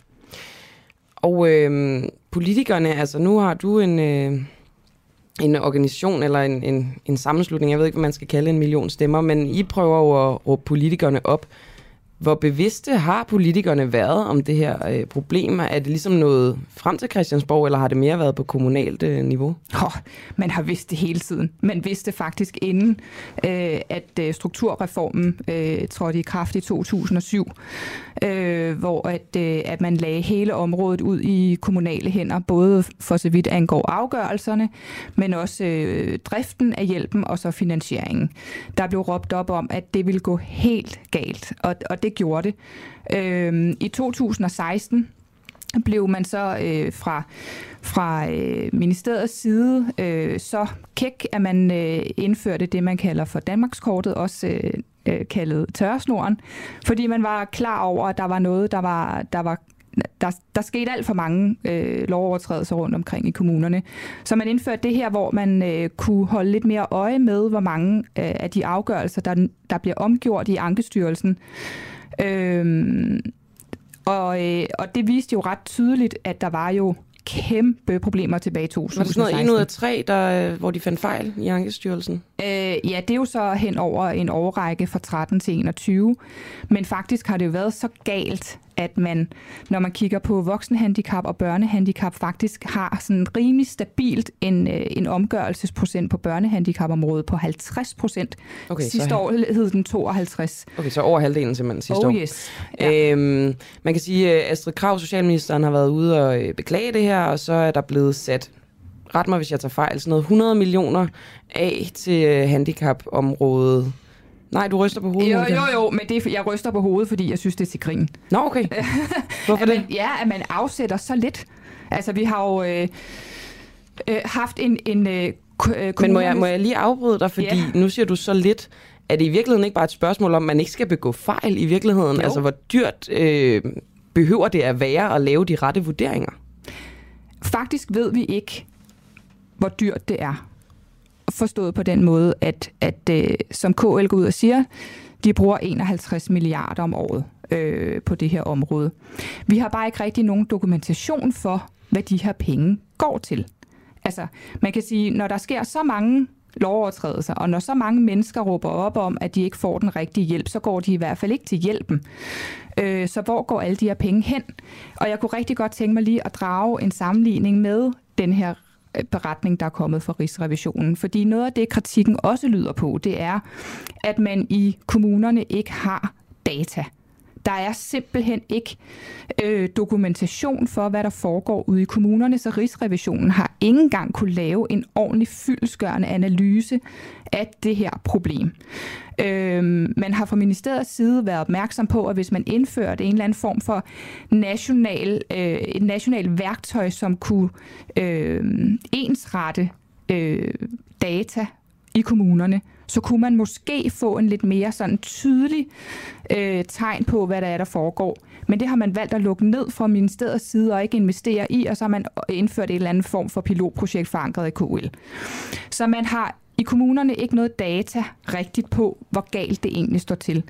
Og øh, politikerne, altså nu har du en, øh, en organisation eller en, en, en sammenslutning, jeg ved ikke, hvad man skal kalde en million stemmer, men I prøver jo at råbe politikerne op. Hvor bevidste har politikerne været om det her øh, problem? Er det ligesom noget frem til Christiansborg, eller har det mere været på kommunalt øh, niveau? Oh, man har vidst det hele tiden. Man vidste faktisk inden, øh, at øh, strukturreformen øh, trådte i kraft i 2007, øh, hvor at, øh, at man lagde hele området ud i kommunale hænder, både for så vidt angår afgørelserne, men også øh, driften af hjælpen og så finansieringen. Der blev råbt op om, at det ville gå helt galt, og, og det det gjorde det. Øh, I 2016 blev man så øh, fra, fra øh, ministeriets side øh, så kæk, at man øh, indførte det, man kalder for Danmarkskortet, også øh, øh, kaldet tørresnoren, fordi man var klar over, at der var noget, der var, der var der, der skete alt for mange øh, lovovertrædelser rundt omkring i kommunerne. Så man indførte det her, hvor man øh, kunne holde lidt mere øje med, hvor mange øh, af de afgørelser, der, der bliver omgjort i Ankestyrelsen, Øhm, og, øh, og det viste jo ret tydeligt, at der var jo kæmpe problemer tilbage i 2016. Var det sådan noget en ud af tre, der, hvor de fandt fejl i Ankestyrelsen? Øh, ja, det er jo så hen over en overrække fra 13 til 21. Men faktisk har det jo været så galt, at man, når man kigger på voksenhandicap og børnehandicap, faktisk har sådan rimelig stabilt en, øh, en omgørelsesprocent på børnehandicapområdet på 50 procent. Okay, sidste så... år hed den 52. Okay, så over halvdelen simpelthen sidste oh, år. yes. Ja. Øhm, man kan sige, at Astrid Krav, socialministeren, har været ude og øh, beklage det her, og så er der blevet sat ret mig, hvis jeg tager fejl, sådan noget 100 millioner af til øh, handicapområdet Nej, du ryster på hovedet. Jo, jo, jo, men det er, jeg ryster på hovedet, fordi jeg synes, det er til grin. Nå, okay. Hvorfor det? Man, ja, at man afsætter så lidt. Altså, vi har jo øh, øh, haft en... en øh, men må jeg, må jeg lige afbryde dig, fordi ja. nu siger du så lidt. Er det i virkeligheden ikke bare et spørgsmål om, at man ikke skal begå fejl i virkeligheden? Jo. Altså, hvor dyrt øh, behøver det at være at lave de rette vurderinger? Faktisk ved vi ikke, hvor dyrt det er forstået på den måde, at, at øh, som KL går ud og siger, de bruger 51 milliarder om året øh, på det her område. Vi har bare ikke rigtig nogen dokumentation for, hvad de her penge går til. Altså, man kan sige, når der sker så mange lovovertrædelser, og når så mange mennesker råber op om, at de ikke får den rigtige hjælp, så går de i hvert fald ikke til hjælpen. Øh, så hvor går alle de her penge hen? Og jeg kunne rigtig godt tænke mig lige at drage en sammenligning med den her Øh, beretning, der er kommet fra Rigsrevisionen. Fordi noget af det, kritikken også lyder på, det er, at man i kommunerne ikke har data der er simpelthen ikke øh, dokumentation for, hvad der foregår ude i kommunerne, så Rigsrevisionen har ikke engang kunne lave en ordentlig fyldesgørende analyse af det her problem. Øh, man har fra ministeriets side været opmærksom på, at hvis man indførte en eller anden form for national, øh, et nationalt værktøj, som kunne øh, ensrette øh, data i kommunerne, så kunne man måske få en lidt mere sådan tydelig øh, tegn på, hvad der er, der foregår. Men det har man valgt at lukke ned fra ministeriets side og ikke investere i, og så har man indført en eller andet form for pilotprojekt forankret i KL. Så man har i kommunerne ikke noget data rigtigt på, hvor galt det egentlig står til.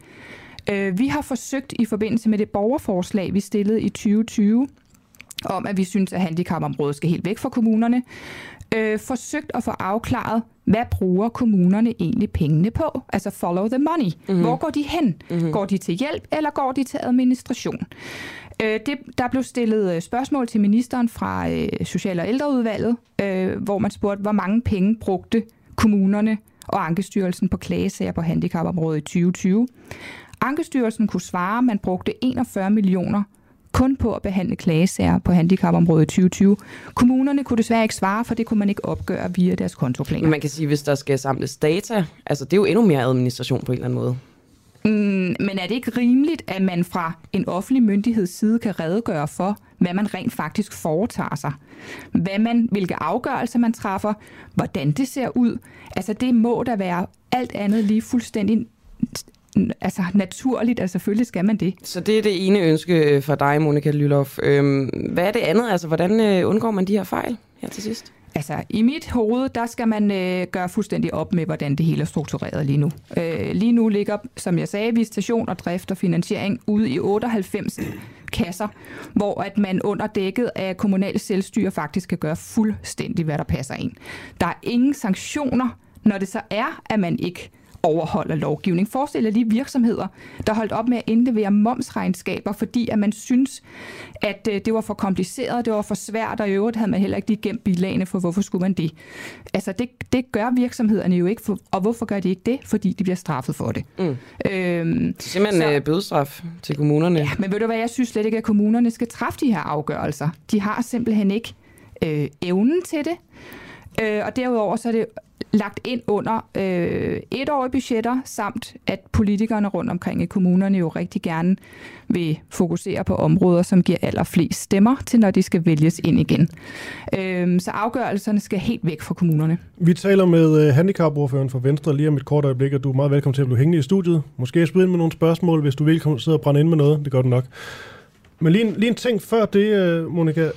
Øh, vi har forsøgt i forbindelse med det borgerforslag, vi stillede i 2020, om at vi synes, at handicapområdet skal helt væk fra kommunerne, øh, forsøgt at få afklaret, hvad bruger kommunerne egentlig pengene på? Altså follow the money. Mm-hmm. Hvor går de hen? Mm-hmm. Går de til hjælp, eller går de til administration? Øh, det, der blev stillet øh, spørgsmål til ministeren fra øh, Social- og Ældreudvalget, øh, hvor man spurgte, hvor mange penge brugte kommunerne og Ankestyrelsen på klagesager på handicapområdet i 2020. Ankestyrelsen kunne svare, at man brugte 41 millioner kun på at behandle klagesager på handicapområdet i 2020. Kommunerne kunne desværre ikke svare, for det kunne man ikke opgøre via deres kontoplaner. Men man kan sige, hvis der skal samles data, altså det er jo endnu mere administration på en eller anden måde. Mm, men er det ikke rimeligt, at man fra en offentlig myndigheds side kan redegøre for, hvad man rent faktisk foretager sig? Hvad man, hvilke afgørelser man træffer? Hvordan det ser ud? Altså det må da være alt andet lige fuldstændig altså naturligt, altså selvfølgelig skal man det. Så det er det ene ønske øh, for dig, Monika Lylof. Øhm, hvad er det andet? Altså, hvordan øh, undgår man de her fejl her til sidst? Altså, i mit hoved, der skal man øh, gøre fuldstændig op med, hvordan det hele er struktureret lige nu. Øh, lige nu ligger, som jeg sagde, visitation og drift og finansiering ude i 98 kasser, hvor at man under dækket af kommunal selvstyre faktisk kan gøre fuldstændig, hvad der passer ind. Der er ingen sanktioner, når det så er, at man ikke overholder lovgivning. Forestil jer de virksomheder, der holdt op med at indlevere momsregnskaber, fordi at man synes, at øh, det var for kompliceret, det var for svært, og i øvrigt havde man heller ikke lige gemt bilagene, for hvorfor skulle man det? Altså det, det gør virksomhederne jo ikke, for, og hvorfor gør de ikke det? Fordi de bliver straffet for det. Mm. Øhm, Simpelthen så, øh, bødestraf til kommunerne. Ja, men ved du hvad, jeg synes slet ikke, at kommunerne skal træffe de her afgørelser. De har simpelthen ikke øh, evnen til det. Øh, og derudover så er det lagt ind under øh, etårige budgetter, samt at politikerne rundt omkring i kommunerne jo rigtig gerne vil fokusere på områder, som giver allerflest stemmer til, når de skal vælges ind igen. Øh, så afgørelserne skal helt væk fra kommunerne. Vi taler med øh, handicapordføreren for Venstre lige om et kort øjeblik, og du er meget velkommen til at blive hængende i studiet. Måske jeg spille ind med nogle spørgsmål, hvis du vil komme sidde og brænde ind med noget. Det gør du nok. Men lige en, lige en ting før det, øh, Monika.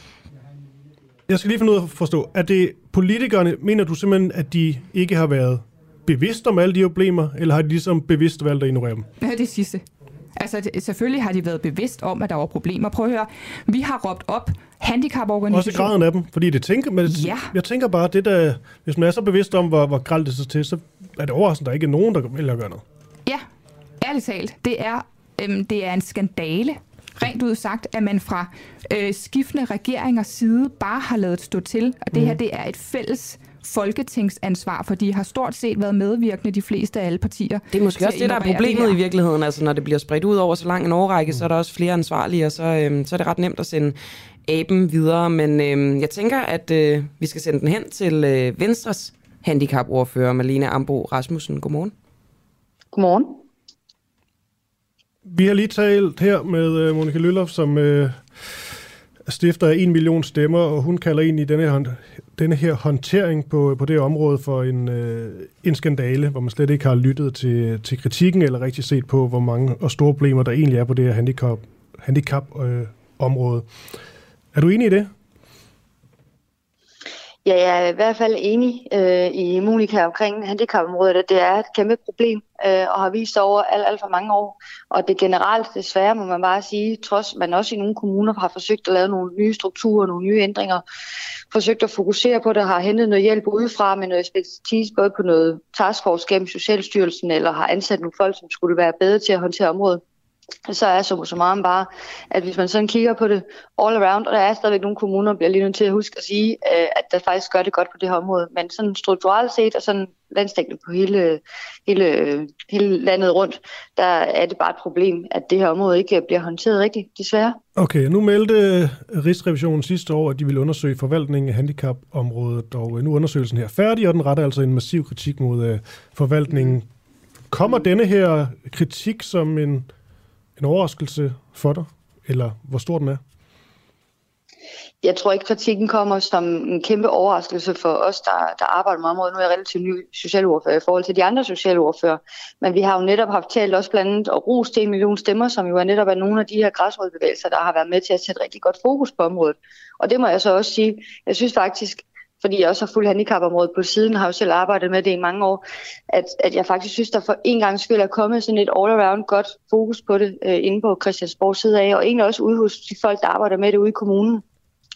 Jeg skal lige finde ud af at forstå, er det politikerne, mener du simpelthen, at de ikke har været bevidst om alle de problemer, eller har de ligesom bevidst valgt at ignorere dem? Ja, det sidste. Altså, det, selvfølgelig har de været bevidst om, at der var problemer. Prøv at høre, vi har råbt op handicaporganisationer. Også graden af dem, fordi det tænker, men ja. jeg tænker bare, det der, hvis man er så bevidst om, hvor, hvor gralt det så til, så er det overraskende, at der ikke er nogen, der vælger at gøre noget. Ja, ærligt talt. Det er, øhm, det er en skandale, rent ud sagt, at man fra øh, skiftende regeringers side bare har lavet stå til. Og det mm. her, det er et fælles folketingsansvar, for de har stort set været medvirkende, de fleste af alle partier. Det er måske også det, der er problemet i virkeligheden. Altså, når det bliver spredt ud over så lang en overrække, mm. så er der også flere ansvarlige, og så, øhm, så er det ret nemt at sende aben videre. Men øhm, jeg tænker, at øh, vi skal sende den hen til øh, Venstres handicapordfører, Malene Ambo Rasmussen. Godmorgen. Godmorgen. Vi har lige talt her med øh, Monika Løller, som øh, stifter af en million stemmer, og hun kalder ind i denne her, denne her håndtering på, på det område for en, øh, en skandale, hvor man slet ikke har lyttet til, til kritikken, eller rigtig set på, hvor mange og store problemer der egentlig er på det her handicap, handicap øh, område. Er du enig i det? Ja, jeg er i hvert fald enig øh, i Monika omkring handicapområdet, at det er et kæmpe problem øh, og har vist over alt, alt for mange år. Og det generelt, desværre må man bare sige, trods man også i nogle kommuner har forsøgt at lave nogle nye strukturer, nogle nye ændringer, forsøgt at fokusere på det, har hentet noget hjælp udefra med noget ekspertise, både på noget taskforce gennem Socialstyrelsen, eller har ansat nogle folk, som skulle være bedre til at håndtere området så er så summarum bare, at hvis man sådan kigger på det all around, og der er stadigvæk nogle kommuner, bliver lige nødt til at huske at sige, øh, at der faktisk gør det godt på det her område, men sådan strukturelt set og sådan landstækkende på hele, hele, hele landet rundt, der er det bare et problem, at det her område ikke bliver håndteret rigtigt, desværre. Okay, nu meldte øh, Rigsrevisionen sidste år, at de ville undersøge forvaltningen af handicapområdet, og øh, nu er undersøgelsen her færdig, og den retter altså en massiv kritik mod forvaltningen. Kommer denne her kritik som en en overraskelse for dig, eller hvor stor den er? Jeg tror ikke, kritikken kommer som en kæmpe overraskelse for os, der, der arbejder med området. Nu er jeg relativt ny socialordfører i forhold til de andre socialordfører. Men vi har jo netop haft talt også blandt andet og ros til en million stemmer, som jo er netop af nogle af de her græsrådbevægelser, der har været med til at sætte rigtig godt fokus på området. Og det må jeg så også sige. Jeg synes faktisk, fordi jeg også har fuld handicapområdet på siden, har jo selv arbejdet med det i mange år, at, at jeg faktisk synes, der for en gang skyld er kommet sådan et all-around godt fokus på det øh, inde på Christiansborg side af, og egentlig også ude hos de folk, der arbejder med det ude i kommunen.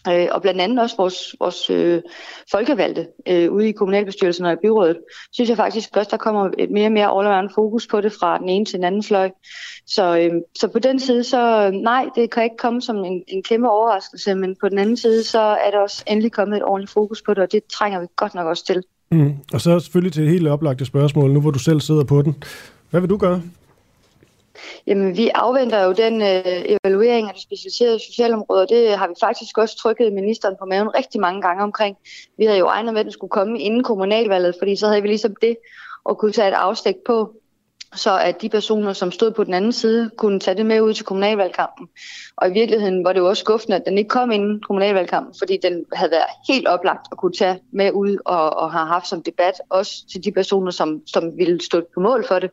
Øh, og blandt andet også vores, vores øh, folkevalgte øh, ude i kommunalbestyrelsen og i byrådet, synes jeg faktisk også, der kommer et mere og mere all fokus på det fra den ene til den anden fløj. Så, øh, så på den side, så øh, nej, det kan ikke komme som en, en kæmpe overraskelse, men på den anden side, så er der også endelig kommet et ordentligt fokus på det, og det trænger vi godt nok også til. Mm. Og så selvfølgelig til et helt oplagte spørgsmål, nu hvor du selv sidder på den. Hvad vil du gøre? Jamen, vi afventer jo den øh, evaluering af det specialiserede socialområde, og det har vi faktisk også trykket ministeren på maven rigtig mange gange omkring. Vi havde jo regnet med, at den skulle komme inden kommunalvalget, fordi så havde vi ligesom det at kunne tage et afstik på, så at de personer, som stod på den anden side, kunne tage det med ud til kommunalvalgkampen. Og i virkeligheden var det jo også skuffende, at den ikke kom inden kommunalvalgkampen, fordi den havde været helt oplagt at kunne tage med ud og, og have haft som debat, også til de personer, som, som ville stå på mål for det.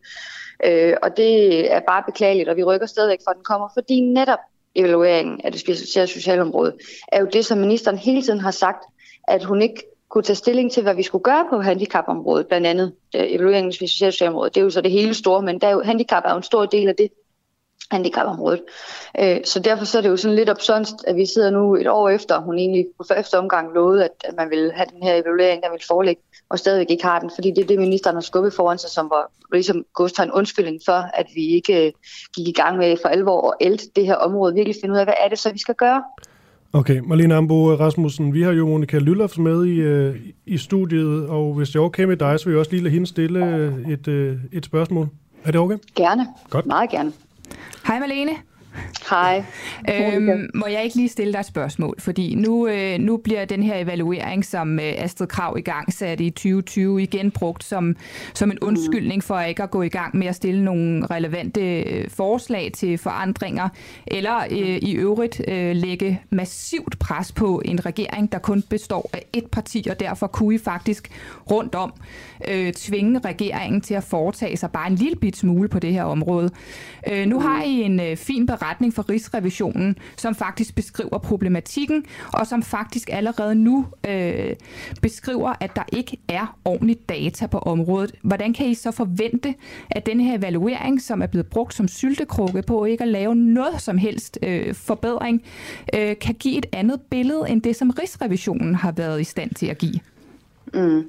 Øh, og det er bare beklageligt, og vi rykker stadigvæk for, at den kommer, fordi netop evalueringen af det specialiserede socialområde er jo det, som ministeren hele tiden har sagt, at hun ikke kunne tage stilling til, hvad vi skulle gøre på handicapområdet, blandt andet øh, evalueringen af det specialiserede socialområde. Det er jo så det hele store, men der er jo, handicap er jo en stor del af det handicapområdet. Øh, så derfor så er det jo sådan lidt absurd, at vi sidder nu et år efter, hun egentlig på første omgang lovede, at, at man ville have den her evaluering, der ville forelægge, og stadigvæk ikke har den, fordi det er det, ministeren har skubbet foran sig, som var ligesom en undskyldning for, at vi ikke øh, gik i gang med for alvor og ælte det her område, virkelig finde ud af, hvad er det så, vi skal gøre? Okay, Marlene Ambo Rasmussen, vi har jo Monika Lyllofs med i, øh, i studiet, og hvis det er okay med dig, så vil jeg også lige lade hende stille et, et spørgsmål. Er det okay? Gerne. Godt. Meget gerne. Hej Malene. Hej. Øhm, må jeg ikke lige stille dig et spørgsmål? Fordi nu, øh, nu bliver den her evaluering, som øh, Astrid Krav i gang satte i 2020, igen brugt som, som en undskyldning for ikke at gå i gang med at stille nogle relevante øh, forslag til forandringer, eller øh, i øvrigt øh, lægge massivt pres på en regering, der kun består af et parti, og derfor kunne I faktisk rundt om øh, tvinge regeringen til at foretage sig bare en lille bit smule på det her område. Øh, nu har I en øh, fin beretning fra Rigsrevisionen, som faktisk beskriver problematikken, og som faktisk allerede nu øh, beskriver, at der ikke er ordentligt data på området. Hvordan kan I så forvente, at den her evaluering, som er blevet brugt som syltekrukke på ikke at lave noget som helst øh, forbedring, øh, kan give et andet billede end det, som Rigsrevisionen har været i stand til at give? Mm.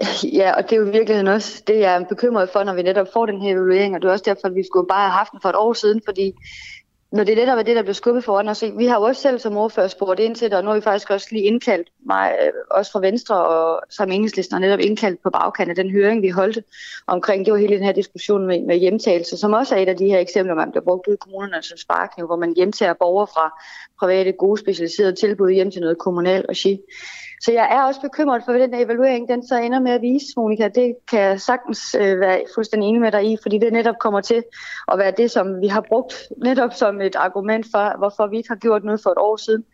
Ja, og det er jo i virkeligheden også det, jeg er bekymret for, når vi netop får den her evaluering, og det er også derfor, at vi skulle bare have haft den for et år siden, fordi når det netop er det, der bliver skubbet foran os, vi har jo også selv som ordfører spurgt ind til det, og nu har vi faktisk også lige indkaldt mig, øh, også fra Venstre og som enhedslisten og netop indkaldt på bagkant af den høring, vi holdte omkring, det var hele den her diskussion med, med hjemtagelse, som også er et af de her eksempler, man bliver brugt ud i kommunerne altså som sparkniv, hvor man hjemtager borgere fra private, gode, specialiserede tilbud hjem til noget kommunalt regi. Så jeg er også bekymret for, hvad den evaluering den så ender med at vise, Monika. Det kan jeg sagtens øh, være fuldstændig enig med dig i, fordi det netop kommer til at være det, som vi har brugt netop som et argument for, hvorfor vi ikke har gjort noget for et år siden.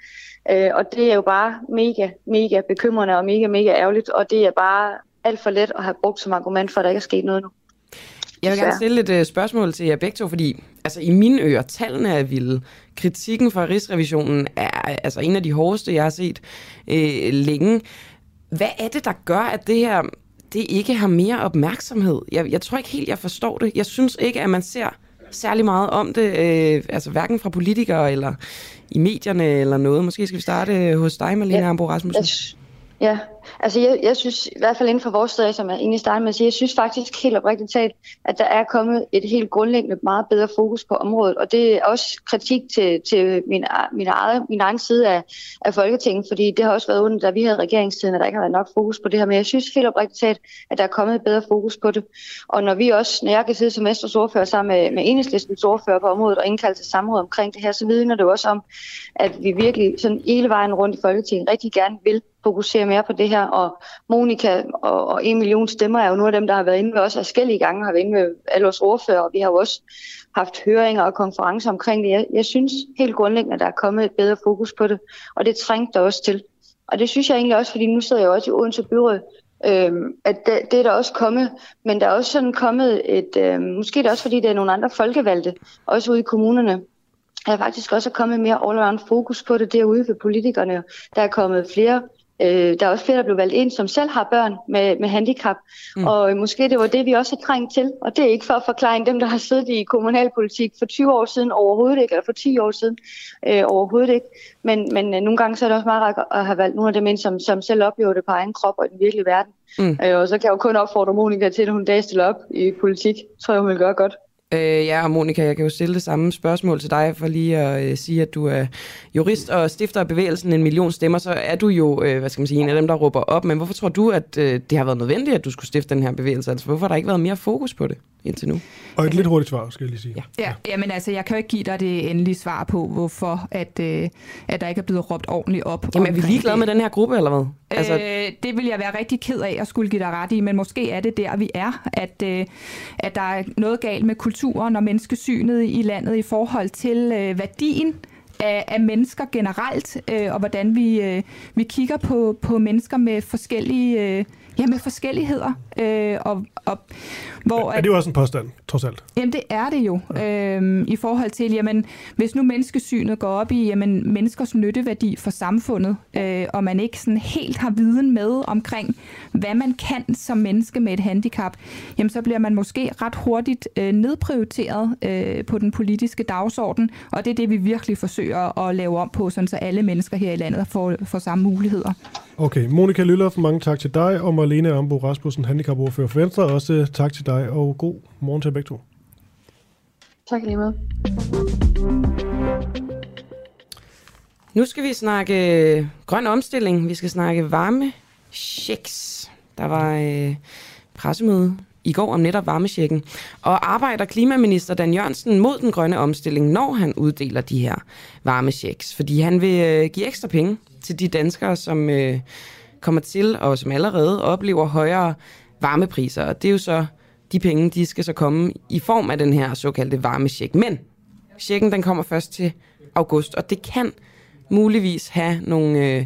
Øh, og det er jo bare mega, mega bekymrende og mega, mega ærgerligt, og det er bare alt for let at have brugt som argument for, at der ikke er sket noget nu. Jeg vil gerne stille et uh, spørgsmål til jer begge to, fordi altså, i mine ører, tallene er vilde. Kritikken fra Rigsrevisionen er altså en af de hårdeste, jeg har set øh, længe. Hvad er det, der gør, at det her det ikke har mere opmærksomhed? Jeg, jeg tror ikke helt, jeg forstår det. Jeg synes ikke, at man ser særlig meget om det, øh, altså hverken fra politikere eller i medierne eller noget. Måske skal vi starte hos dig, Malene ja, Ambo Rasmussen. Ja, Altså, jeg, jeg synes, i hvert fald inden for vores sted, som jeg egentlig startede med at sige, jeg synes faktisk helt oprigtigt talt, at der er kommet et helt grundlæggende meget bedre fokus på området, og det er også kritik til, til min, min, eget, min egen side af, af Folketinget, fordi det har også været under, da vi havde regeringstiden, at der ikke har været nok fokus på det her, men jeg synes helt oprigtigt talt, at der er kommet et bedre fokus på det. Og når vi også, når jeg kan sidde som Vesters ordfører sammen med, med enhedslistens ordfører på området og indkalde til samråd omkring det her, så vidner det også om, at vi virkelig sådan hele vejen rundt i Folketinget rigtig gerne vil fokusere mere på det her, og Monika og, og en million stemmer er jo nogle af dem, der har været inde med os forskellige gange, har været inde med alle vores ordfører, og vi har jo også haft høringer og konferencer omkring det. Jeg, jeg synes helt grundlæggende, at der er kommet et bedre fokus på det, og det trængte der også til. Og det synes jeg egentlig også, fordi nu sidder jeg også i Odense Byråd, øhm, at det, det er der også kommet, men der er også sådan kommet et, øhm, måske det er også fordi, der er nogle andre folkevalgte, også ude i kommunerne, der er faktisk også kommet mere all-around fokus på det derude ved politikerne. Der er kommet flere Øh, der er også flere, der blev valgt ind, som selv har børn med, med handicap, mm. og måske det var det, vi også har trængt til. Og det er ikke for at forklare dem, der har siddet i kommunalpolitik for 20 år siden overhovedet ikke, eller for 10 år siden øh, overhovedet ikke. Men, men øh, nogle gange så er det også meget rart at have valgt nogle af dem ind, som, som selv oplever det på egen krop og i den virkelige verden. Mm. Øh, og så kan jeg jo kun opfordre Monika til, at hun dag stiller op i politik. tror jeg, hun vil gøre godt. Øh, ja, og Monika, jeg kan jo stille det samme spørgsmål til dig, for lige at øh, sige, at du er jurist og stifter af bevægelsen En Million Stemmer, så er du jo, øh, hvad skal man sige, en af dem, der råber op. Men hvorfor tror du, at øh, det har været nødvendigt, at du skulle stifte den her bevægelse? Altså, hvorfor har der ikke været mere fokus på det indtil nu? Og et lidt hurtigt svar, skal jeg lige sige. Ja, ja, ja men altså, jeg kan jo ikke give dig det endelige svar på, hvorfor at, øh, at der ikke er blevet råbt ordentligt op. Jamen, er vi ligeglade med den her gruppe, eller hvad? Altså... Øh, det vil jeg være rigtig ked af at skulle give dig ret i, men måske er det der, vi er, at, øh, at der er noget galt med kulturen og menneskesynet i landet i forhold til øh, værdien af, af mennesker generelt, øh, og hvordan vi, øh, vi kigger på, på mennesker med forskellige... Øh, Ja, med forskelligheder. Øh, og, og, hvor, er det jo også en påstand, trods alt? Jamen, det er det jo. Ja. Øh, I forhold til, jamen, hvis nu menneskesynet går op i jamen, menneskers nytteværdi for samfundet, øh, og man ikke sådan helt har viden med omkring, hvad man kan som menneske med et handicap, jamen, så bliver man måske ret hurtigt øh, nedprioriteret øh, på den politiske dagsorden, og det er det, vi virkelig forsøger at lave om på, sådan så alle mennesker her i landet får, får samme muligheder. Okay, Monika Lylloff, mange tak til dig, og Marlene Ambo Rasmussen, handicapordfører for Venstre, også tak til dig, og god morgen til begge to. Tak lige med. Nu skal vi snakke grøn omstilling. Vi skal snakke varme checks. Der var øh, pressemøde i går om netop varmesjekken. Og arbejder klimaminister Dan Jørgensen mod den grønne omstilling, når han uddeler de her varmechecks? Fordi han vil øh, give ekstra penge til de danskere, som øh, kommer til og som allerede oplever højere varmepriser. Og det er jo så, de penge, de skal så komme i form af den her såkaldte varmesjek. Men checken, den kommer først til august, og det kan muligvis have nogle øh,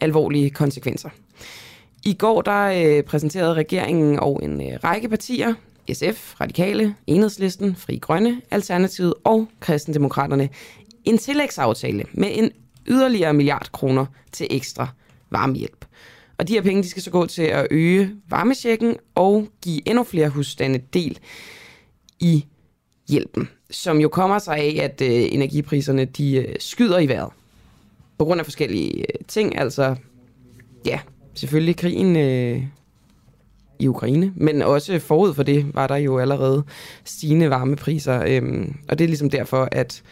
alvorlige konsekvenser. I går der øh, præsenterede regeringen og en øh, række partier, SF, Radikale, Enhedslisten, Fri Grønne, Alternativet og Kristendemokraterne, en tillægsaftale med en yderligere milliard kroner til ekstra varmehjælp. Og de her penge de skal så gå til at øge varmesjekken og give endnu flere husstande del i hjælpen, som jo kommer sig af, at øh, energipriserne de øh, skyder i vejret på grund af forskellige øh, ting, altså ja, selvfølgelig krigen øh, i Ukraine, men også forud for det var der jo allerede stigende varmepriser, øh, og det er ligesom derfor, at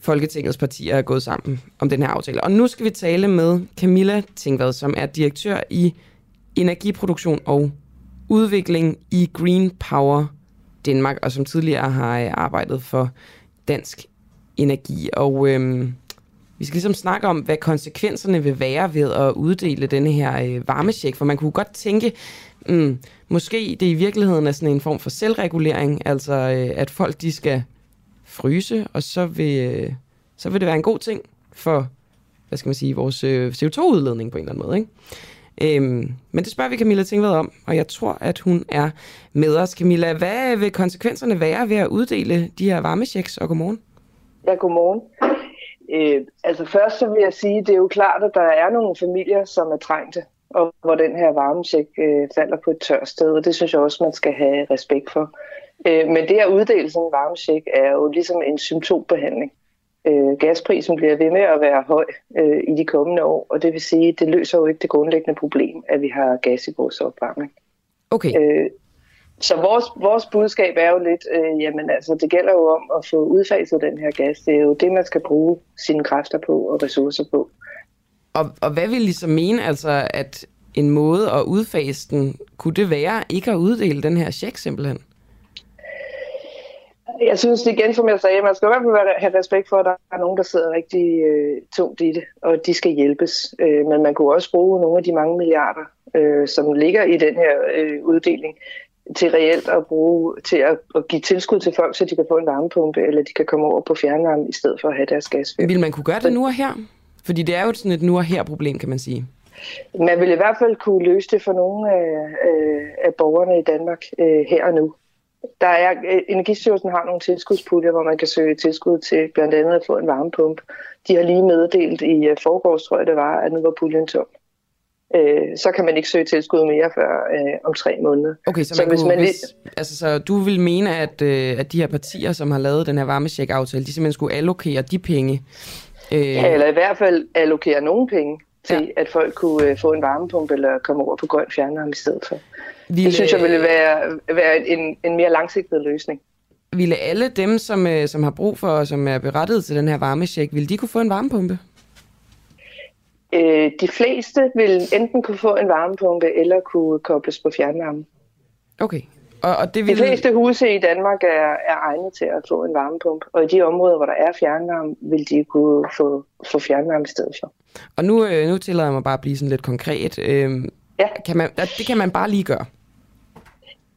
Folketingets partier er gået sammen om den her aftale. Og nu skal vi tale med Camilla Tingvad, som er direktør i energiproduktion og udvikling i Green Power Danmark, og som tidligere har øh, arbejdet for Dansk Energi. Og øhm, vi skal ligesom snakke om, hvad konsekvenserne vil være ved at uddele denne her øh, varmesjek, for man kunne godt tænke, mm, måske det i virkeligheden er sådan en form for selvregulering, altså øh, at folk de skal fryse, og så vil, så vil det være en god ting for, hvad skal man sige, vores øh, CO2-udledning på en eller anden måde. Ikke? Øhm, men det spørger vi Camilla Tingved om, og jeg tror, at hun er med os. Camilla, hvad vil konsekvenserne være ved at uddele de her varmechecks, og godmorgen? Ja, godmorgen. Øh, altså først så vil jeg sige, det er jo klart, at der er nogle familier, som er trængte, og hvor den her varmecheck øh, falder på et tørt sted, og det synes jeg også, man skal have respekt for. Øh, men det at uddele sådan en varmecheck er jo ligesom en symptombehandling. Øh, gasprisen bliver ved med at være høj øh, i de kommende år, og det vil sige, at det løser jo ikke det grundlæggende problem, at vi har gas i vores opvarmning. Okay. Øh, så vores, vores budskab er jo lidt, øh, jamen altså, det gælder jo om at få udfaset den her gas. Det er jo det, man skal bruge sine kræfter på og ressourcer på. Og, og hvad vil I så mene, altså, at en måde at udfase den, kunne det være ikke at uddele den her check simpelthen? Jeg synes det igen, som jeg sagde, man skal i hvert fald have respekt for, at der er nogen, der sidder rigtig øh, tungt i det, og de skal hjælpes. Øh, men man kunne også bruge nogle af de mange milliarder, øh, som ligger i den her øh, uddeling, til reelt at bruge til at, at give tilskud til folk, så de kan få en varmepumpe, eller de kan komme over på fjernvarme, i stedet for at have deres gas. Vil man kunne gøre det nu og her? Fordi det er jo sådan et nu og her problem, kan man sige. Man vil i hvert fald kunne løse det for nogle af, af borgerne i Danmark øh, her og nu. Der er, øh, Energistyrelsen har nogle tilskudspuljer, hvor man kan søge tilskud til blandt andet at få en varmepumpe. De har lige meddelt i øh, forgårs, tror jeg det var, at nu var puljen tom. Øh, så kan man ikke søge tilskud mere før øh, om tre måneder. Okay, så, man så hvis kunne, man hvis, altså, så du vil mene, at, øh, at de her partier, som har lavet den her varmesjek-aftale, de simpelthen skulle allokere de penge? Øh... Ja, eller i hvert fald allokere nogle penge til, ja. at folk kunne øh, få en varmepumpe eller komme over på grøn fjernvarme i stedet for. Ville, det synes jeg ville være, være en, en mere langsigtet løsning. Ville alle dem, som, øh, som har brug for, som er berettiget til den her varmesjek, ville de kunne få en varmepumpe? Øh, de fleste vil enten kunne få en varmepumpe, eller kunne kobles på fjernvarme. Okay. Og, og det vil... De fleste huse i Danmark er, er egnet til at få en varmepumpe, og i de områder, hvor der er fjernvarme, vil de kunne få, få fjernvarme i stedet for. Og nu, øh, nu tillader jeg mig bare at blive sådan lidt konkret. Øh, ja. kan man, det kan man bare lige gøre.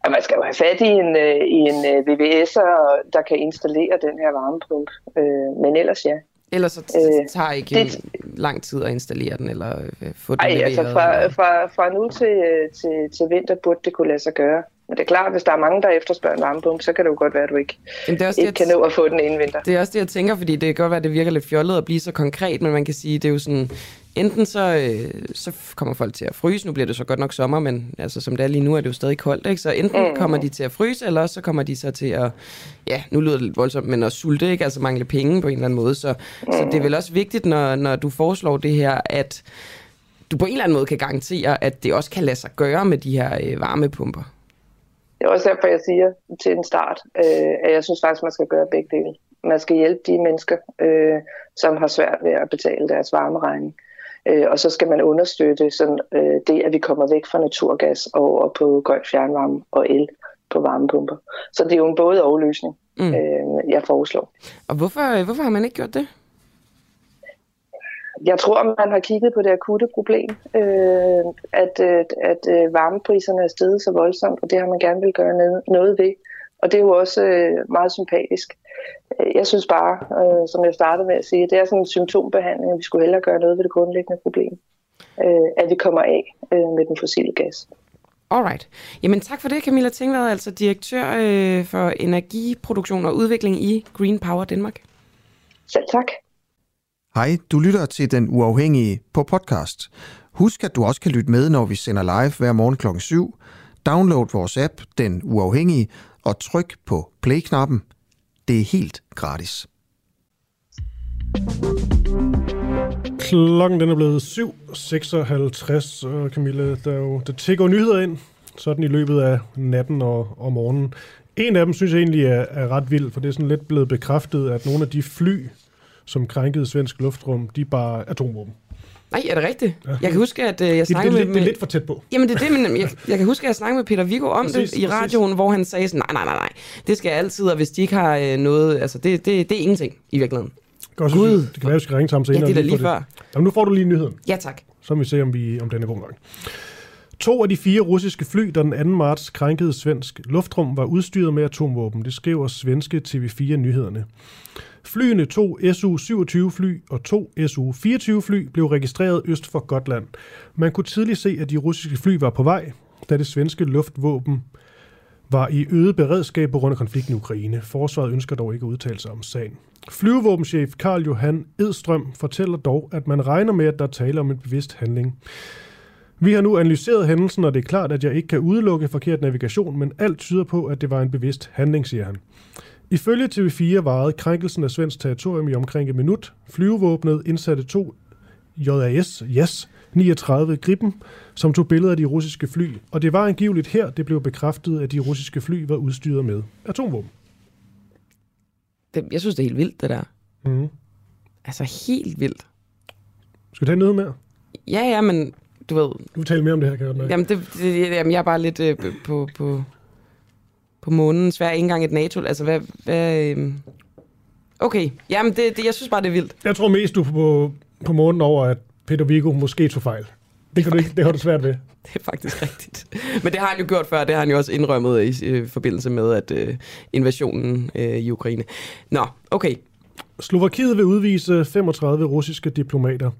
Ja, man skal jo have fat i en, øh, i en øh, VVS'er, der kan installere den her varmepumpe. Øh, men ellers ja. Ellers så øh, tager ikke det, lang tid at installere den, eller få den ej, leveret? altså fra, fra, fra nu til, til, til vinter burde det kunne lade sig gøre. Men det er klart, hvis der er mange, der efterspørger en varmepumpe, så kan det jo godt være, at du ikke, Jamen, det er også ikke det, kan nå at få den inden vinter. Det er også det, jeg tænker, fordi det kan godt være, at det virker lidt fjollet at blive så konkret, men man kan sige, det er jo sådan, enten så, øh, så kommer folk til at fryse, nu bliver det så godt nok sommer, men altså, som det er lige nu, er det jo stadig koldt, ikke? så enten mm. kommer de til at fryse, eller så kommer de så til at, ja, nu lyder det lidt voldsomt, men at sulte, ikke? altså mangle penge på en eller anden måde, så, mm. så det er vel også vigtigt, når, når du foreslår det her, at du på en eller anden måde kan garantere, at det også kan lade sig gøre med de her øh, varmepumper. Det er også derfor, jeg siger til en start, øh, at jeg synes faktisk, man skal gøre begge dele. Man skal hjælpe de mennesker, øh, som har svært ved at betale deres varmeregning. Øh, og så skal man understøtte sådan, øh, det, at vi kommer væk fra naturgas og over på grøn fjernvarme og el på varmepumper. Så det er jo en både og løsning, mm. øh, jeg foreslår. Og hvorfor, hvorfor har man ikke gjort det? Jeg tror, man har kigget på det akutte problem, øh, at, at, at øh, varmepriserne er steget så voldsomt, og det har man gerne vil gøre noget ved. Og det er jo også øh, meget sympatisk. Jeg synes bare, øh, som jeg startede med at sige, det er sådan en symptombehandling, at vi skulle hellere gøre noget ved det grundlæggende problem. Øh, at vi kommer af øh, med den fossile gas. Alright. Jamen tak for det, Camilla Tingvad, altså direktør øh, for energiproduktion og udvikling i Green Power Danmark. Selv tak. Hej, du lytter til Den Uafhængige på podcast. Husk, at du også kan lytte med, når vi sender live hver morgen kl. 7. Download vores app, Den Uafhængige, og tryk på play-knappen. Det er helt gratis. Klokken den er blevet 7.56, og Camilla, der, jo, der tigger nyheder ind, sådan i løbet af natten og, og morgenen. En af dem synes jeg egentlig er, er ret vild, for det er sådan lidt blevet bekræftet, at nogle af de fly, som krænkede svensk luftrum, de bare atomvåben. Nej, er det rigtigt? Ja. Jeg kan huske, at øh, jeg snakkede det, det, med... Det er lidt for tæt på. Jamen, det er det, men jeg, jeg kan huske, at jeg snakkede med Peter Viggo om præcis, det i radioen, præcis. hvor han sagde sådan, nej, nej, nej, nej, det skal altid, og hvis de ikke har øh, noget, altså det, det, det er ingenting i virkeligheden. Godt, Gud. Det kan være, at vi skal ringe sammen senere. Ja, det er lige, lige før. Det. Jamen, nu får du lige nyheden. Ja, tak. Så må vi se, om, vi, om den er god nok. To af de fire russiske fly, der den 2. marts krænkede svensk luftrum, var udstyret med atomvåben. Det skriver svenske TV4 Nyhederne. Flyene to Su-27 fly og to Su-24 fly blev registreret øst for Gotland. Man kunne tidligt se, at de russiske fly var på vej, da det svenske luftvåben var i øget beredskab på grund af konflikten i Ukraine. Forsvaret ønsker dog ikke at udtale sig om sagen. Flyvevåbenchef Karl Johan Edstrøm fortæller dog, at man regner med, at der taler om en bevidst handling. Vi har nu analyseret hændelsen, og det er klart, at jeg ikke kan udelukke forkert navigation, men alt tyder på, at det var en bevidst handling, siger han. Ifølge TV4 varede krænkelsen af svensk territorium i omkring et minut. Flyvevåbnet indsatte to JAS yes, 39 Gripen, som tog billeder af de russiske fly, og det var angiveligt her, det blev bekræftet, at de russiske fly var udstyret med atomvåben. Det, jeg synes, det er helt vildt, det der. Mm. Altså, helt vildt. Skal vi tage noget mere? Ja, ja, men du ved... Du vil tale mere om det her, kan jeg godt mærke. Jamen, det, det, jamen, jeg er bare lidt øh, på, på, på månen. Svær ikke engang et NATO. Altså, hvad... hvad øh... Okay, jamen, det, det, jeg synes bare, det er vildt. Jeg tror mest, du er på, på månen over, at Peter Viggo måske tog fejl. Det, kan du ikke, det har du svært ved. Det er faktisk rigtigt. Men det har han jo gjort før. Det har han jo også indrømmet i øh, forbindelse med at øh, invasionen øh, i Ukraine. Nå, okay. Slovakiet vil udvise 35 russiske diplomater.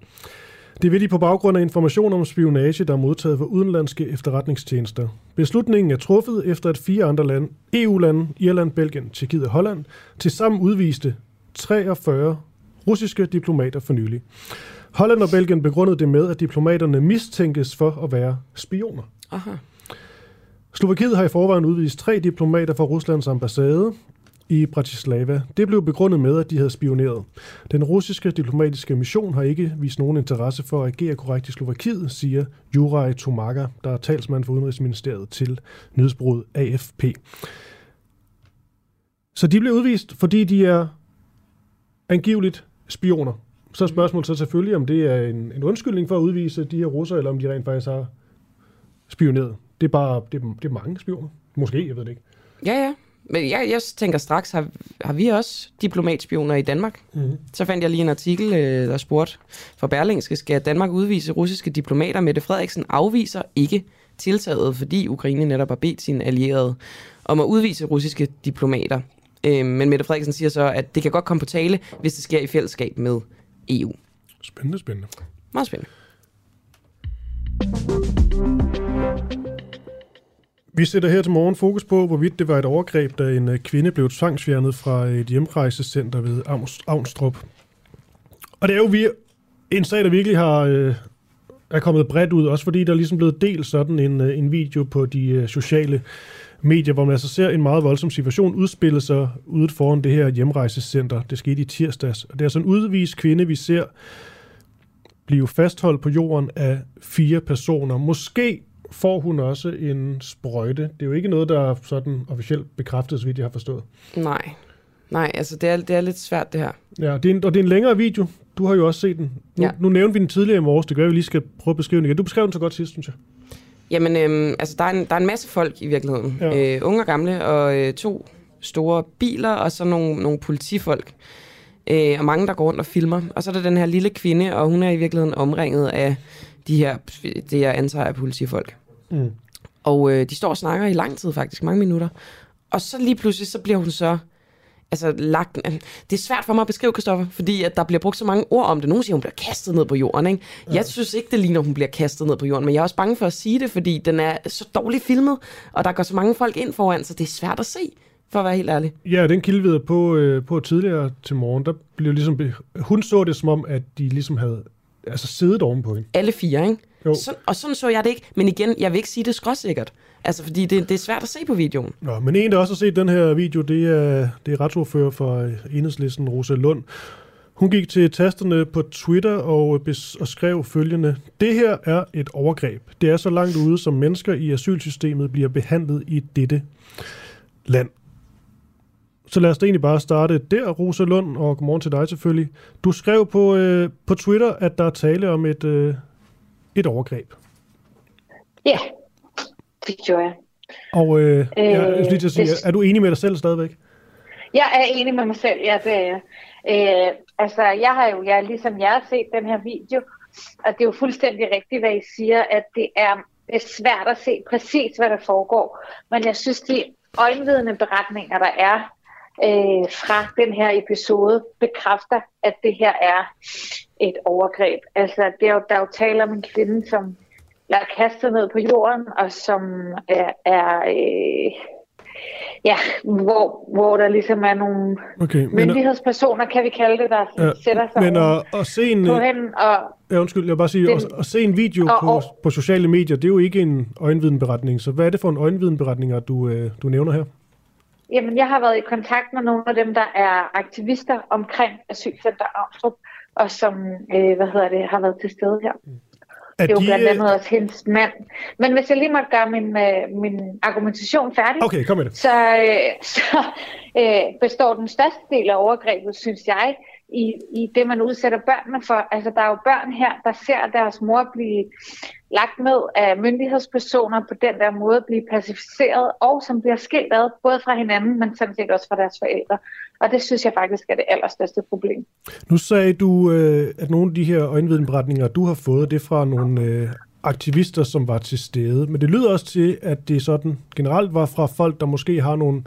Det vil de på baggrund af information om spionage, der er modtaget fra udenlandske efterretningstjenester. Beslutningen er truffet efter at fire andre lande, EU-lande, Irland, Belgien, Tjekkiet og Holland, til sammen udviste 43 russiske diplomater for nylig. Holland og Belgien begrundede det med, at diplomaterne mistænkes for at være spioner. Aha. Slovakiet har i forvejen udvist tre diplomater fra Ruslands ambassade i Bratislava. Det blev begrundet med, at de havde spioneret. Den russiske diplomatiske mission har ikke vist nogen interesse for at agere korrekt i Slovakiet, siger Juraj Tomaga, der er talsmand for Udenrigsministeriet til nyhedsbruget AFP. Så de blev udvist, fordi de er angiveligt spioner. Så er spørgsmålet så selvfølgelig, om det er en, en undskyldning for at udvise de her russer, eller om de rent faktisk har spioneret. Det er bare det er, det er mange spioner. Måske, jeg ved det ikke. Ja, ja. Men jeg, jeg tænker straks, har, har vi også diplomatspioner i Danmark? Mm-hmm. Så fandt jeg lige en artikel, øh, der spurgte for Berlingske, skal Danmark udvise russiske diplomater? Mette Frederiksen afviser ikke tiltaget, fordi Ukraine netop har bedt sine allierede om at udvise russiske diplomater. Øh, men Mette Frederiksen siger så, at det kan godt komme på tale, hvis det sker i fællesskab med EU. Spændende, spændende. Meget spændende. Vi sætter her til morgen fokus på, hvorvidt det var et overgreb, da en øh, kvinde blev tvangsfjernet fra øh, et hjemrejsecenter ved Avnstrup. Og det er jo vi en sag, der virkelig har, øh, er kommet bredt ud, også fordi der ligesom er ligesom blevet delt sådan en, øh, en video på de øh, sociale medier, hvor man altså ser en meget voldsom situation udspille sig ude foran det her hjemrejsecenter. Det skete i tirsdags. Og det er sådan en udvist kvinde, vi ser blive fastholdt på jorden af fire personer. Måske får hun også en sprøjte. Det er jo ikke noget, der er sådan officielt bekræftet, så vidt jeg har forstået. Nej, nej, altså det er, det er lidt svært det her. Ja, det er en, og det er en længere video. Du har jo også set den. Nu, Ja. nu nævnte vi den tidligere i morges. Det gør, at vi lige skal prøve at beskrive den igen. Du beskrev den så godt sidst, synes jeg. Jamen, øhm, altså der er, en, der er en masse folk i virkeligheden. Ja. Øh, unge og gamle, og øh, to store biler, og så nogle, nogle politifolk. Øh, og mange, der går rundt og filmer. Og så er der den her lille kvinde, og hun er i virkeligheden omringet af de her, det jeg antager er politifolk. Mm. Og øh, de står og snakker i lang tid faktisk, mange minutter. Og så lige pludselig, så bliver hun så altså lagt... Det er svært for mig at beskrive, Kristoffer, fordi at der bliver brugt så mange ord om det. Nogle siger, hun bliver kastet ned på jorden, ikke? Ja. Jeg synes ikke, det ligner, hun bliver kastet ned på jorden, men jeg er også bange for at sige det, fordi den er så dårligt filmet, og der går så mange folk ind foran, så det er svært at se, for at være helt ærlig. Ja, den kilde vi på, øh, på tidligere til morgen, der blev ligesom... Hun så det som om, at de ligesom havde altså siddet ovenpå hende. Alle fire, ikke? Jo. Så, og sådan så jeg det ikke. Men igen, jeg vil ikke sige det skråsikkert. Altså, fordi det, det er svært at se på videoen. Nå, men en, der også har set den her video, det er, det er retsordfører for enhedslisten, Rosa Lund. Hun gik til tasterne på Twitter og, og skrev følgende. Det her er et overgreb. Det er så langt ude, som mennesker i asylsystemet bliver behandlet i dette land. Så lad os da egentlig bare starte der, Rosa Lund, og godmorgen til dig selvfølgelig. Du skrev på, øh, på Twitter, at der er tale om et, øh, et overgreb. Ja, det gjorde jeg. Og øh, jeg, jeg Øh, skulle lige til at sige, det- er du enig med dig selv stadigvæk? Jeg er enig med mig selv, ja, det er jeg. Øh, altså, jeg har jo, jeg, ligesom jeg har set den her video, og det er jo fuldstændig rigtigt, hvad I siger, at det er, det er svært at se præcis, hvad der foregår. Men jeg synes, de øjenvidende beretninger, der er øh, fra den her episode, bekræfter, at det her er et overgreb. Altså, det er jo, der er jo tale om en kvinde, som er kastet ned på jorden, og som er, er øh, ja, hvor, hvor der ligesom er nogle Okay, men, myndighedspersoner, kan vi kalde det, der Ja, sætter sig men at, at se en, på hende, og ja, undskyld, jeg vil bare sige, Den- at, at se en video og- på, og- på sociale medier, det er jo ikke en øjenvidenberetning. Så hvad er det for en øjenvidenberetning, du, øh, du nævner her? Jamen, jeg har været i kontakt med nogle af dem, der er aktivister omkring Asylcenter Avstrup, og som, øh, hvad hedder det, har været til stede her. Er det er jo de, blandt øh, andet også hendes mand. Men hvis jeg lige måtte gøre min, øh, min argumentation færdig, Okay, kom med det. så, øh, så øh, består den største del af overgrebet, synes jeg, i, i det, man udsætter børnene for. Altså, der er jo børn her, der ser deres mor blive lagt ned af myndighedspersoner på den der måde, blive pacificeret, og som bliver skilt ad, både fra hinanden, men sådan set også fra deres forældre. Og det synes jeg faktisk er det allerstørste problem. Nu sagde du, øh, at nogle af de her øjenvidenberetninger, du har fået, det er fra nogle øh, aktivister, som var til stede. Men det lyder også til, at det sådan generelt var fra folk, der måske har nogle,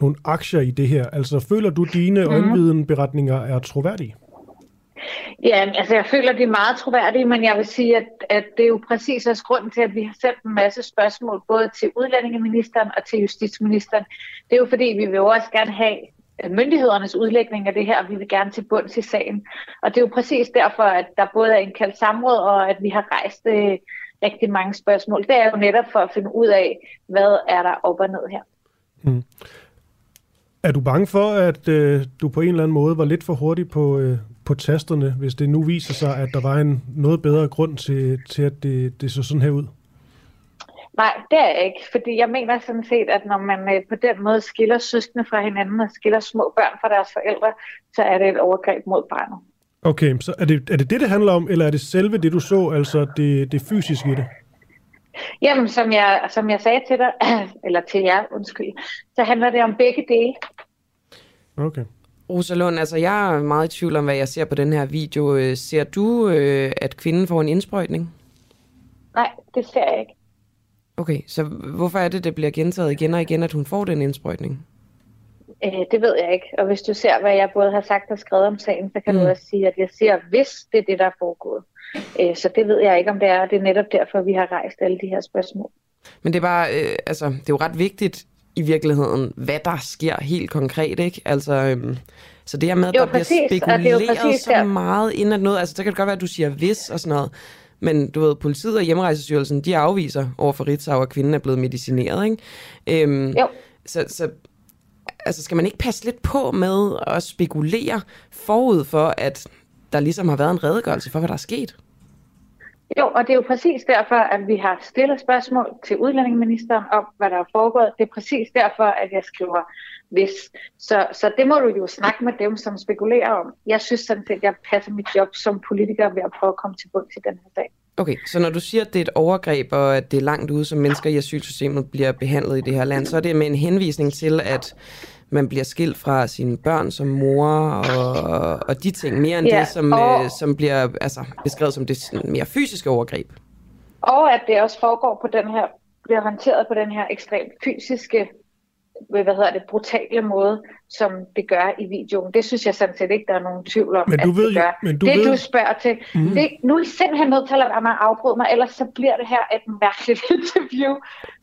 nogle aktier i det her. Altså, føler du, dine Mhm. øjenvidenberetninger er troværdige? Ja, altså jeg føler, det er meget troværdigt, men jeg vil sige, at, at det er jo præcis også grunden til, at vi har sendt en masse spørgsmål, både til udlændingeministeren og til justitsministeren. Det er jo fordi, vi vil jo også gerne have øh, myndighedernes udlægning af det her, og vi vil gerne til bunds i sagen. Og det er jo præcis derfor, at der både er indkaldt samråd, og at vi har rejst øh, rigtig mange spørgsmål. Det er jo netop for at finde ud af, hvad er der op og ned her. Hmm. Er du bange for, at øh, du på en eller anden måde var lidt for hurtig på, øh, på tasterne, hvis det nu viser sig, at der var en noget bedre grund til, til at det, det så sådan her ud? Nej, det er jeg ikke, fordi jeg mener sådan set, at når man øh, på den måde skiller søskende fra hinanden og skiller små børn fra deres forældre, så er det et overgreb mod barnet. Okay, så er det, er det det, det handler om, eller er det selve det, du så, altså det, det fysiske i det? Jamen, som jeg, som jeg sagde til dig, eller til jer, undskyld, så handler det om begge dele. Okay. Rosa Lund, altså jeg er meget i tvivl om, hvad jeg ser på den her video. Øh, Ser du, øh, at kvinden får en indsprøjtning? Nej, det ser jeg ikke. Okay, så hvorfor er det, det bliver gentaget igen og igen, at hun får den indsprøjtning? Øh, det ved jeg ikke. Og hvis du ser, hvad jeg både har sagt og skrevet om sagen, så kan mm. Mm. du også sige, at jeg siger, hvis det er det, der er foregået. Øh, så det ved jeg ikke, om det er. Det er netop derfor, vi har rejst alle de her spørgsmål. Men det er bare, øh, altså, det er jo ret vigtigt i virkeligheden, hvad der sker helt konkret, ikke? Altså, øhm, så det her med, at Jo, der bliver præcis, det er jo spekuleret præcis så der. meget ind at noget, altså, så kan det godt være, at du siger hvis og sådan noget, men du ved, politiet og hjemrejsestyrelsen, de afviser over for Ritzau, at kvinden er blevet medicineret, ikke? Øhm, jo. Så, så altså, skal man ikke passe lidt på med at spekulere forud for, at der ligesom har været en redegørelse for, hvad der er sket? Jo, og det er jo præcis derfor, at vi har stillet spørgsmål til udlændingeministeren om, hvad der er foregået. Det er præcis derfor, at jeg skriver hvis. Så, så det må du jo snakke med dem, som spekulerer om. Jeg synes sådan set, at jeg passer mit job som politiker ved at prøve at komme til bunds i den her sag. Okay, så når du siger, at det er et overgreb, og at det er langt ude, som mennesker i asylsystemet bliver behandlet i det her land, så er det med en henvisning til, at man bliver skilt fra sine børn som mor, og, og de ting, mere end Ja, det, som, og- øh, som bliver altså, beskrevet som det sådan mere fysiske overgreb. Og at det også foregår på den her, bliver håndteret på den her ekstremt fysiske, hvad hedder det, brutale måde, som det gør i videoen. Det synes jeg sådan set ikke, der er nogen tvivl om, Men du at ved det gør. men du det ved- du spørger til, mm. det, nu er I simpelthen nødt til at lade være med at afbryde mig, ellers så bliver det her et mærkeligt interview.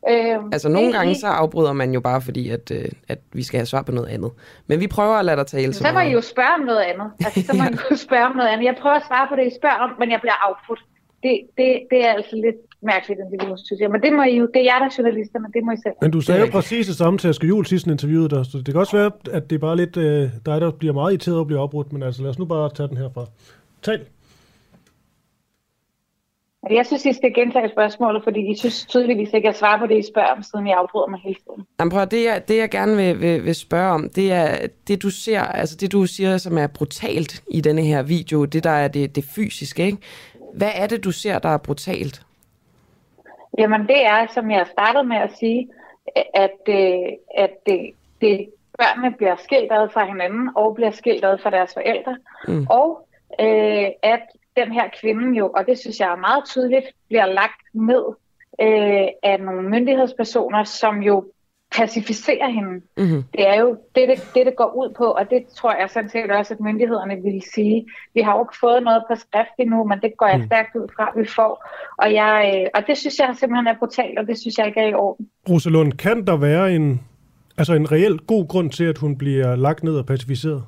Øhm, Altså nogle det- gange så afbryder man jo bare fordi, at, øh, at vi skal have svar på noget andet. Men vi prøver at lade dig tale så Så må I jo spørge om noget andet. Altså, så må I jo spørge om noget andet. Jeg prøver at svare på det, I spørger om, men jeg bliver afbrudt. Det, det, det er altså lidt mærkeligt, interview, synes jeg. Men det må I jo, det er jer, der er journalister, men det må I selv. Men du sagde jo præcis det samme til Asger Juhl sidst interviewet dig, så det kan også være, at det er bare lidt øh, dig, der bliver meget irriteret og bliver opbrudt, men altså lad os nu bare tage den herfra. Tal. Jeg synes, I skal gentage spørgsmålet, fordi I synes tydeligvis ikke, at jeg svarer på det, I spørger om, siden jeg afbryder mig hele tiden. Jamen, prøv, det, jeg, det jeg gerne vil, vil, vil spørge om, det er det du ser, altså det du siger, som er brutalt i denne her video, det der er det, det fysiske, ikke? Hvad er det, du ser, der er brutalt? Jamen, det er, som jeg startede med at sige, at, øh, at det, det, børnene bliver skilt ad fra hinanden, og bliver skilt ad fra deres forældre, Mm. og øh, at den her kvinde jo, og det synes jeg er meget tydeligt, bliver lagt ned øh, af nogle myndighedspersoner, som jo pacificerer hende. Mm-hmm. Det er jo det, det, det, det går ud på, og det tror jeg sådan set også, at myndighederne vil sige. Vi har jo ikke fået noget på skrift endnu, men det går jeg Mm. stærkt ud fra, at vi får. Og, jeg, øh, og det synes jeg simpelthen er brutalt, og det synes jeg ikke er i orden. Rosalund, kan der være en, altså en reel god grund til, at hun bliver lagt ned og pacificeret?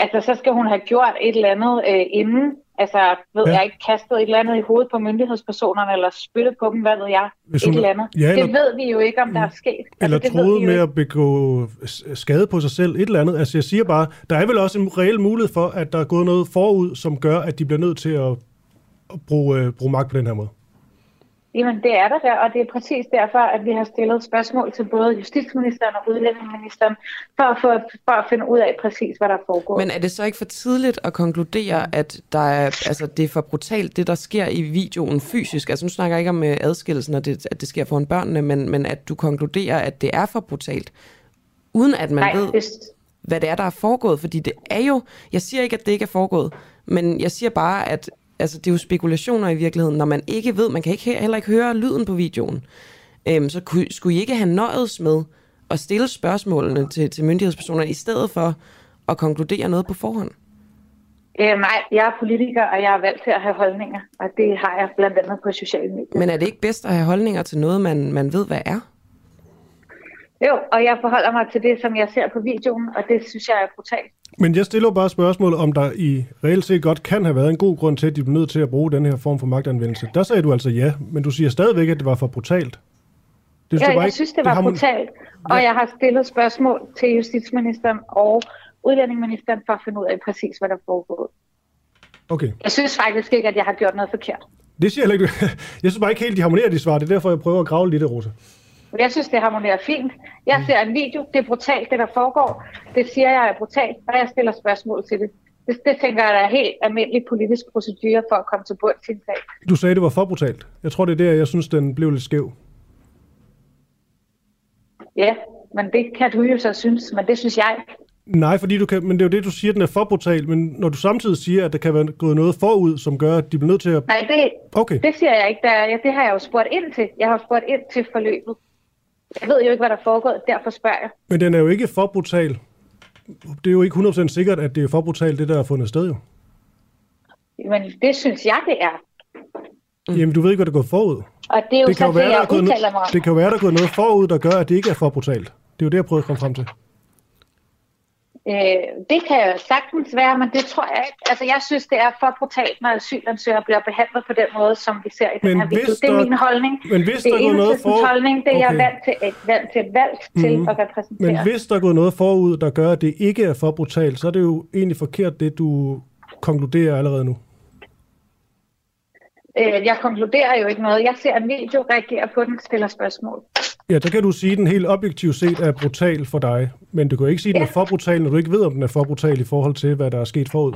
Altså, så skal hun have gjort et eller andet øh, inden Altså, ved Ja. jeg ikke, kastet et eller andet i hovedet på myndighedspersonerne, eller spyttet på dem, hvad ved jeg, Hvis et hun- eller andet. Ja, eller- det ved vi jo ikke, om der er sket. Eller altså, det ved troede med ikke. at begå skade på sig selv, et eller andet. Altså jeg siger bare, der er vel også en reel mulighed for, at der er gået noget forud, som gør, at de bliver nødt til at, at bruge, øh, bruge magt på den her måde. Jamen, det er der der, og det er præcis derfor, at vi har stillet spørgsmål til både justitsministeren og udlændingeministeren, for at, få, for at finde ud af præcis, hvad der foregår. Men er det så ikke for tidligt at konkludere, at der er, altså, det er for brutalt, det der sker i videoen fysisk? Altså nu snakker jeg ikke om øh, adskillelsen, og det, at det sker foran børnene, men, men at du konkluderer, at det er for brutalt, uden at man Nej, ved, det, hvad det er, der er foregået. Fordi det er jo, jeg siger ikke, at det ikke er foregået, men jeg siger bare, at altså, det er jo spekulationer i virkeligheden, når man ikke ved, man kan ikke, heller ikke høre lyden på videoen. Øhm, så kunne, skulle I ikke have nøjes med at stille spørgsmålene til, til myndighedspersoner, i stedet for at konkludere noget på forhånd? øh, nej, jeg er politiker, og jeg er valgt til at have holdninger, og det har jeg blandt andet på sociale medier. Men er det ikke bedst at have holdninger til noget, man, man ved, hvad er? Jo, og jeg forholder mig til det, som jeg ser på videoen, og det synes jeg er brutalt. Men jeg stiller bare spørgsmål, om der i reelt set godt kan have været en god grund til, at de blev nødt til at bruge den her form for magtanvendelse. Der sagde du altså ja, men du siger stadigvæk, at det var for brutalt. Det Ja, jeg ikke- synes, det var man- brutalt, og jeg har stillet spørgsmål til justitsministeren og udlændingeministeren for at finde ud af præcis, hvad der foregår. Okay, Jeg synes faktisk ikke, at jeg har gjort noget forkert. det siger jeg ikke. Jeg synes bare ikke helt, de harmonerer de svar. Det er derfor, jeg prøver at grave lidt, Rosa. Jeg synes, det harmonerer fint. Jeg ser en video, det er brutalt, det der foregår. Det siger jeg er brutalt, og jeg stiller spørgsmål til det. Det, det tænker jeg, der er helt almindelig politisk procedure for at komme til bund til en sag. Du sagde, det var for brutalt. Jeg tror, det er der, jeg synes, den blev lidt skæv. Ja, men det kan du jo så synes, men det synes jeg. Nej, fordi du kan, men det er jo det, du siger, den er for brutal. Men når du samtidig siger, at der kan være gået noget forud, som gør, at de bliver nødt til at... Nej, det, Okay. det siger jeg ikke. Der, ja, det har jeg jo spurgt ind til. Jeg har spurgt ind til forløbet. Jeg ved jo ikke, hvad der foregår, derfor spørger jeg. Men den er jo ikke for brutal. Det er jo ikke 100% sikkert, at det er for brutalt, det der er fundet sted jo. Men det synes jeg, det er. Mm. Jamen, du ved ikke, hvad der er gået forud. Og det er jo det så det, der er jeg gået udtaler mig om. det kan jo være, der er gået noget forud, der gør, at det ikke er for brutalt. Det er jo det, jeg prøver at komme frem til. Øh, det kan jo sagtens være, men det tror jeg ikke. Altså, jeg synes, det er for brutalt, når asylansøgere bliver behandlet på den måde, som vi ser i den Men her video. Det er min holdning. men hvis det er noget Enhedslistens for- holdning. Det er jeg Okay. vant til, vant til, valgt til Mhm. at repræsentere. Men hvis der er gået noget forud, der gør, at det ikke er for brutalt, så er det jo egentlig forkert, det du konkluderer allerede nu. Øh, jeg konkluderer jo ikke noget. Jeg ser en video, reagerer på den, stiller spørgsmål. Ja, så kan du sige, at den helt objektivt set er brutal for dig. Men du kan jo ikke sige, at den er for brutal, når du ikke ved, om den er for brutal i forhold til, hvad der er sket forud.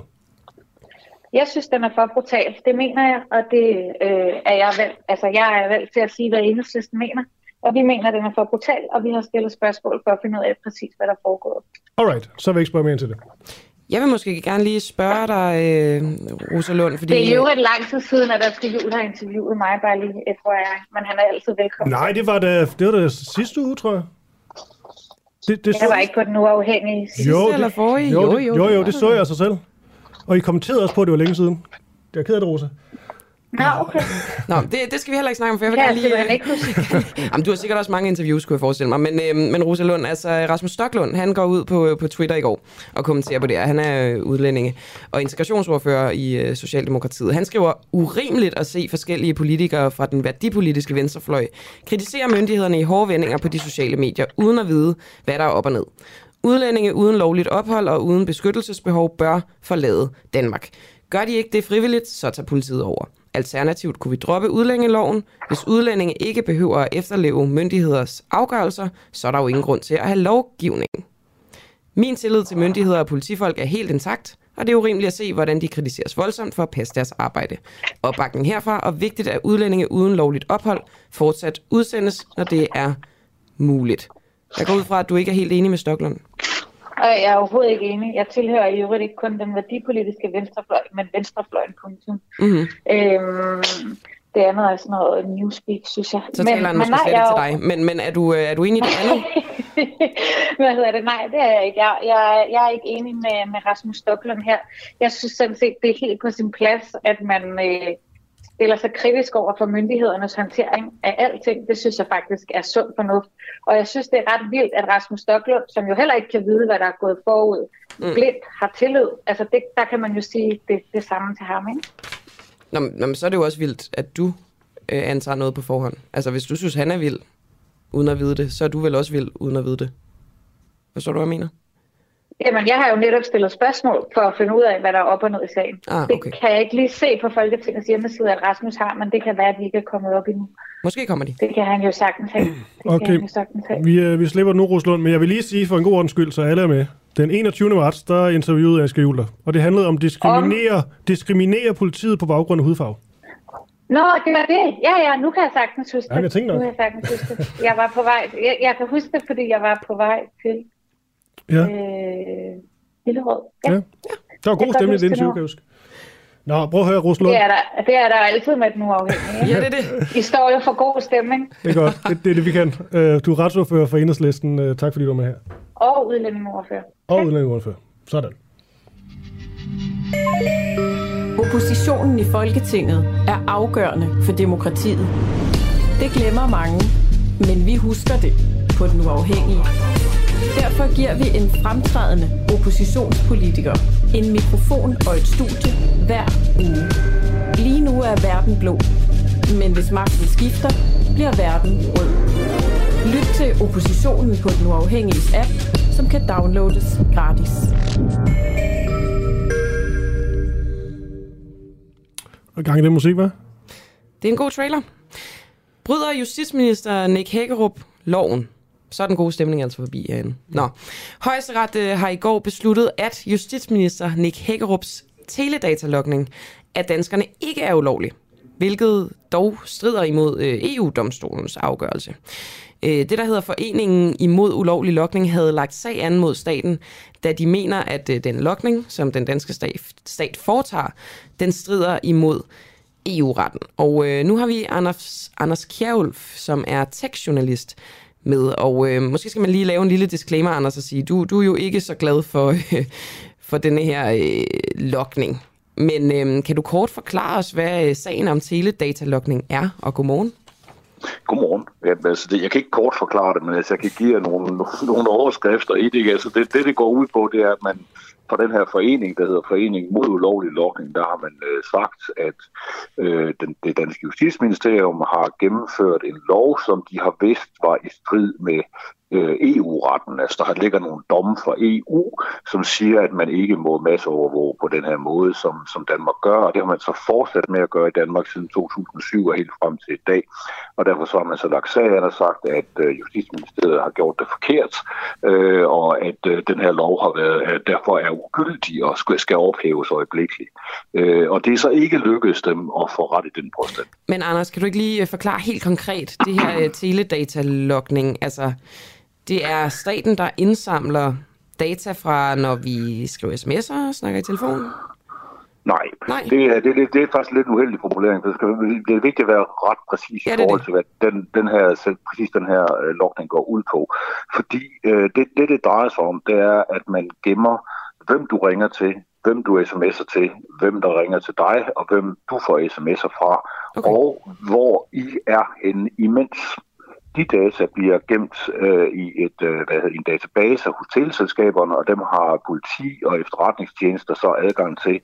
Jeg synes, den er for brutal. Det mener jeg, og det øh, er jeg valgt. Altså, jeg er valgt til at sige, hvad enhedslisten mener. Og vi mener, at den er for brutal, og vi har stillet spørgsmål for at finde ud af præcis, hvad der foregår. Alright, så vil jeg ikke spørge mere ind til det. Jeg vil måske gerne lige spørge dig, øh, Rosa Lund, fordi... Det er jo et lang tid siden, at der skal Jul har interviewet mig, bare lige, øh, tror jeg. Men han er altid velkommen. Nej, det var da, det var da sidste uge, tror jeg. Det, det Jeg var ikke på den uafhængige sidste jo, eller det, forrige. Jo, Jo, det, jo, jo, det jo, det det så jeg sig selv. Og I kommenterede også på, at det var længe siden. Det er ked af det, Rosa. Nå, okay. Nå, det, det skal vi heller ikke snakke om, for jeg vil Ja, gerne lige... jeg ikke Jamen, du har sikkert også mange interviews, kunne jeg forestille mig. Men, øh, men Rosa Lund, altså Rasmus Stocklund, han går ud på, på Twitter i går og kommenterer på det. Han er øh, udlændinge og integrationsordfører i øh, Socialdemokratiet. Han skriver, urimeligt at se forskellige politikere fra den værdipolitiske venstrefløj kritisere myndighederne i hårde vendinger på de sociale medier, uden at vide, hvad der er op og ned. Udlændinge uden lovligt ophold og uden beskyttelsesbehov bør forlade Danmark. Gør de ikke det frivilligt, så tager politiet over. Alternativt kunne vi droppe udlændingeloven. Hvis udlændinge ikke behøver at efterleve myndigheders afgørelser, så er der jo ingen grund til at have lovgivning. Min tillid til myndigheder og politifolk er helt intakt, og det er urimeligt at se, hvordan de kritiseres voldsomt for at passe deres arbejde. Opbakning herfra, og vigtigt at udlændinge uden lovligt ophold fortsat udsendes, når det er muligt. Jeg går ud fra, at du ikke er helt enig med Stoklund. Og jeg er overhovedet ikke enig. Jeg tilhører i øvrigt ikke kun den værdipolitiske venstrefløj, men venstrefløjen punktum. Mm-hmm. Øhm, det andet er sådan noget newspeak, synes jeg. Så taler han måske slet jeg ikke til dig. Men, men er, du, øh, er du enig i det andet? Hvad hedder det? Nej, det er jeg ikke. Jeg, jeg, jeg er ikke enig med, med Rasmus Stoklund her. Jeg synes sådan set, det er helt på sin plads, at man øh, stiller sig kritisk over for myndighedernes håndtering af alting. Det synes jeg faktisk er sund fornuft. Og jeg synes, det er ret vildt, at Rasmus Stoklund, som jo heller ikke kan vide, hvad der er gået forud, mm. blindt har tillid. Altså det, der kan man jo sige det, det samme til ham, ikke? Nå, nå, men så er det jo også vildt, at du øh, antager noget på forhånd. Altså hvis du synes, han er vild, uden at vide det, så er du vel også vild, uden at vide det. Forstår du, hvad jeg mener? Jamen, jeg har jo netop stillet spørgsmål for at finde ud af, hvad der er op og ned i sagen. Ah, okay. Det kan jeg ikke lige se på Folketingets hjemmeside, at Rasmus har, men det kan være, at de ikke er kommet op endnu. Måske kommer de. Det kan han jo sagtens have. Det okay. kan han jo sagtens have. Vi, øh, vi slipper nu, Roslund, men jeg vil lige sige for en god ordens skyld, så alle er med. Den 21. marts, der interviewede Asger Juler, og det handlede om diskriminere, om... diskriminere politiet på baggrund af hudfarve. Nå, det var det. Ja, ja, nu kan jeg sagtens huske det. Ja, jeg tænkte nok. Nu kan jeg sagtens huske det. Jeg var på vej. Jeg, jeg kan huske det, fordi jeg var på vej til Ja. øh, Hillerød. Ja. Ja. Der var god stemning i den nu. kan jeg huske. Nå, prøv at høre, Roslund. Det er, der, det er der altid med den uafhængige. Ja, det er det. I står jo for god stemning. Det er godt. Det, det er det, vi kan. Øh, Du er retsordfører for Enhedslisten. Øh, Tak fordi du var med her. Og udlændingeordfører. Og udlændingeordfører. Sådan. Oppositionen i Folketinget er afgørende for demokratiet. Det glemmer mange, men vi husker det på den uafhængige. Derfor giver vi en fremtrædende oppositionspolitiker en mikrofon og et studie hver uge. Lige nu er verden blå, men hvis magten skifter, bliver verden rød. Lyt til oppositionen på den uafhængige app, som kan downloades gratis. Og gang i den musik, hvad? Det er en god trailer. Bryder justitsminister Nick Hækkerup loven? Så er den gode stemning altså forbi herinde. Nå. Højesteret øh, har i går besluttet, at justitsminister Nick Hækkerups teledatalogning af danskerne ikke er ulovlig, hvilket dog strider imod øh, EU-domstolens afgørelse. Øh, det, der hedder Foreningen imod ulovlig lokning, havde lagt sag an mod staten, da de mener, at øh, den lokning, som den danske stat, stat foretager, den strider imod EU-retten. Og øh, nu har vi Anders, Anders Kjærulf, som er tekstjournalist, med. Og øh, måske skal man lige lave en lille disclaimer, Anders, og sige, du, du er jo ikke så glad for, øh, for denne her øh, lokning. Men øh, kan du kort forklare os, hvad øh, sagen om teledatalogning er? Og godmorgen. Godmorgen. Jamen, altså, det, jeg kan ikke kort forklare det, men altså, jeg kan give jer nogle, nogle overskrifter i det. ikke? Altså, det, det, det går ud på, det er, at man fra den her forening, der hedder Forening mod ulovlig lokning, der har man øh, sagt, at øh, den, det danske justitsministerium har gennemført en lov, som de har vidst var i strid med øh, EU-retten. Altså, der ligger nogle domme fra EU, som siger, at man ikke må masseovervåge på den her måde, som, som Danmark gør. Og det har man så fortsat med at gøre i Danmark siden 2007 og helt frem til i dag. Og derfor så har man så lagt sagen og sagt, at øh, Justitsministeriet har gjort det forkert, øh, og at øh, den her lov har været, øh, derfor er ugyldig og skal, skal ophæves øjeblikkeligt. Øh, og det er så ikke lykkedes dem at få ret i den påstand. Men Anders, kan du ikke lige øh, forklare helt konkret det her øh, teledatalogning? Altså, det er staten, der indsamler data fra, når vi skriver sms'er og snakker i telefon? Nej, Nej. Det, er, det, det, det er faktisk lidt uheldig formulering. Det, skal, det er vigtigt at være ret præcis Ja, i forhold til, hvad den, den her, præcis den her øh, logning går ud på. Fordi øh, det, det, det drejer sig om, det er, at man gemmer, hvem du ringer til, hvem du sms'er til, hvem der ringer til dig, og hvem du får sms'er fra, okay. og hvor I er henne imens. De data bliver gemt øh, i et, øh, hvad hedder, en database hos teleselskaberne, og dem har politi og efterretningstjenester så adgang til.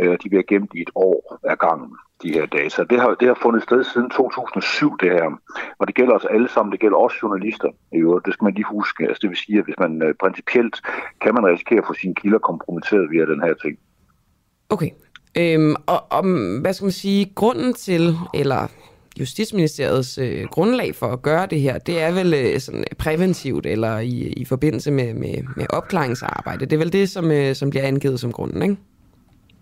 Øh, de bliver gemt i et år ad gangen, de her data. Det har, det har fundet sted siden 2007, det her. Og det gælder os alle sammen. Det gælder også journalister. i øvrigt. Det skal man lige huske. Altså, det vil sige, at hvis man øh, principielt kan man risikere at få sine kilder kompromitteret via den her ting. Okay. Øhm, og om, hvad skal man sige, grunden til, eller Justitsministeriets øh, grundlag for at gøre det her, det er vel øh, sådan præventivt eller i, i forbindelse med, med, med opklaringsarbejde. Det er vel det, som, øh, som bliver angivet som grunden, ikke?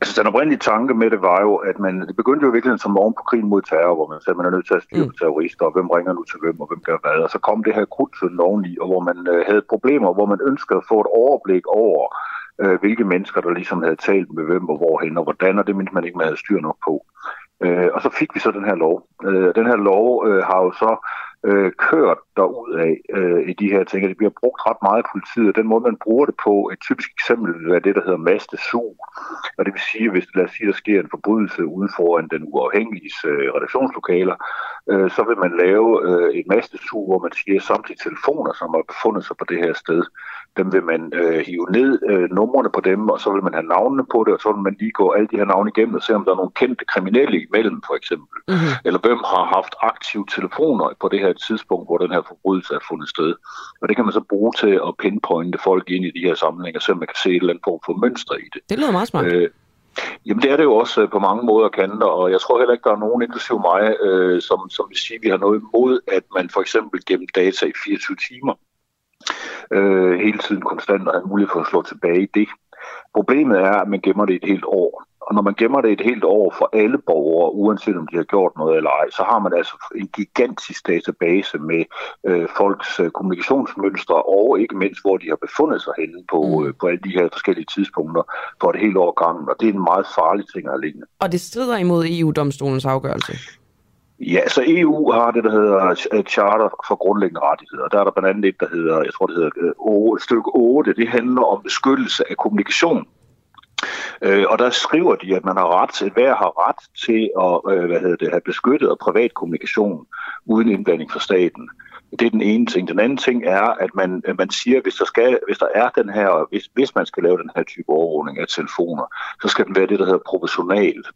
Altså, den oprindelige tanke med det var jo, at man, det begyndte jo i virkeligheden som morgen på krigen mod terror, hvor man sagde, at man er nødt til at styre på terrorister, og hvem ringer nu til hvem, og hvem gør hvad. Og så kom det her krudtsøn oveni, og hvor man øh, havde problemer, hvor man ønskede at få et overblik over, øh, hvilke mennesker, der ligesom havde talt med hvem, og hvorhen, og hvordan, og det mente man ikke, man havde styr nok på. Øh, og så fik vi så den her lov. Øh, den her lov øh, har jo så øh, kørt derud af øh, i de her ting, og det bliver brugt ret meget i politiet, og den måde, man bruger det på, et typisk eksempel vil være det, der hedder mastesug. Og det vil sige, hvis lad os sige, der sker en forbrydelse uden foran den uafhængige øh, redaktionslokaler, øh, så vil man lave øh, et mastesuge, hvor man siger, at samtlige telefoner, som har befundet sig på det her sted, dem vil man øh, hive ned, øh, numrene på dem, og så vil man have navnene på det, og så vil man lige gå alle de her navne igennem og se, om der er nogle kendte kriminelle imellem, for eksempel. Mm-hmm. Eller hvem har haft aktive telefoner på det her tidspunkt, hvor den her forbrydelse er fundet sted. Og det kan man så bruge til at pinpointe folk ind i de her sammenhænge, så man kan se et eller andet form for mønster i det. Det lyder meget smart. Øh, Jamen det er det jo også øh, på mange måder kanter, og jeg tror heller ikke, der er nogen, inklusive mig, øh, som, som vil sige, at vi har noget imod, at man for eksempel gennem data i 24 timer øh, hele tiden konstant og har mulighed for at slå tilbage i det. Problemet er, at man gemmer det et helt år. Og når man gemmer det et helt år for alle borgere, uanset om de har gjort noget eller ej, så har man altså en gigantisk database med øh, folks øh, kommunikationsmønstre, og ikke mindst, hvor de har befundet sig henne på, mm. øh, på alle de her forskellige tidspunkter for et helt år gangen. Og det er en meget farlig ting at liggende. Og det strider imod EU-domstolens afgørelse? Ja, så EU har det, der hedder øh, Charter for grundlæggende rettigheder. Der er der blandt andet et, der hedder, jeg tror det hedder øh, stykke 8, det handler om beskyttelse af kommunikation. Øh, og der skriver de, at man har ret til, hver har ret til at øh, hvad hedder det, have beskyttet og privat kommunikation uden indblanding fra staten. Det er den ene ting. Den anden ting er, at man, man siger, hvis der, skal, hvis der er den her, hvis, hvis man skal lave den her type overvågning af telefoner, så skal den være det, der hedder proportionalt.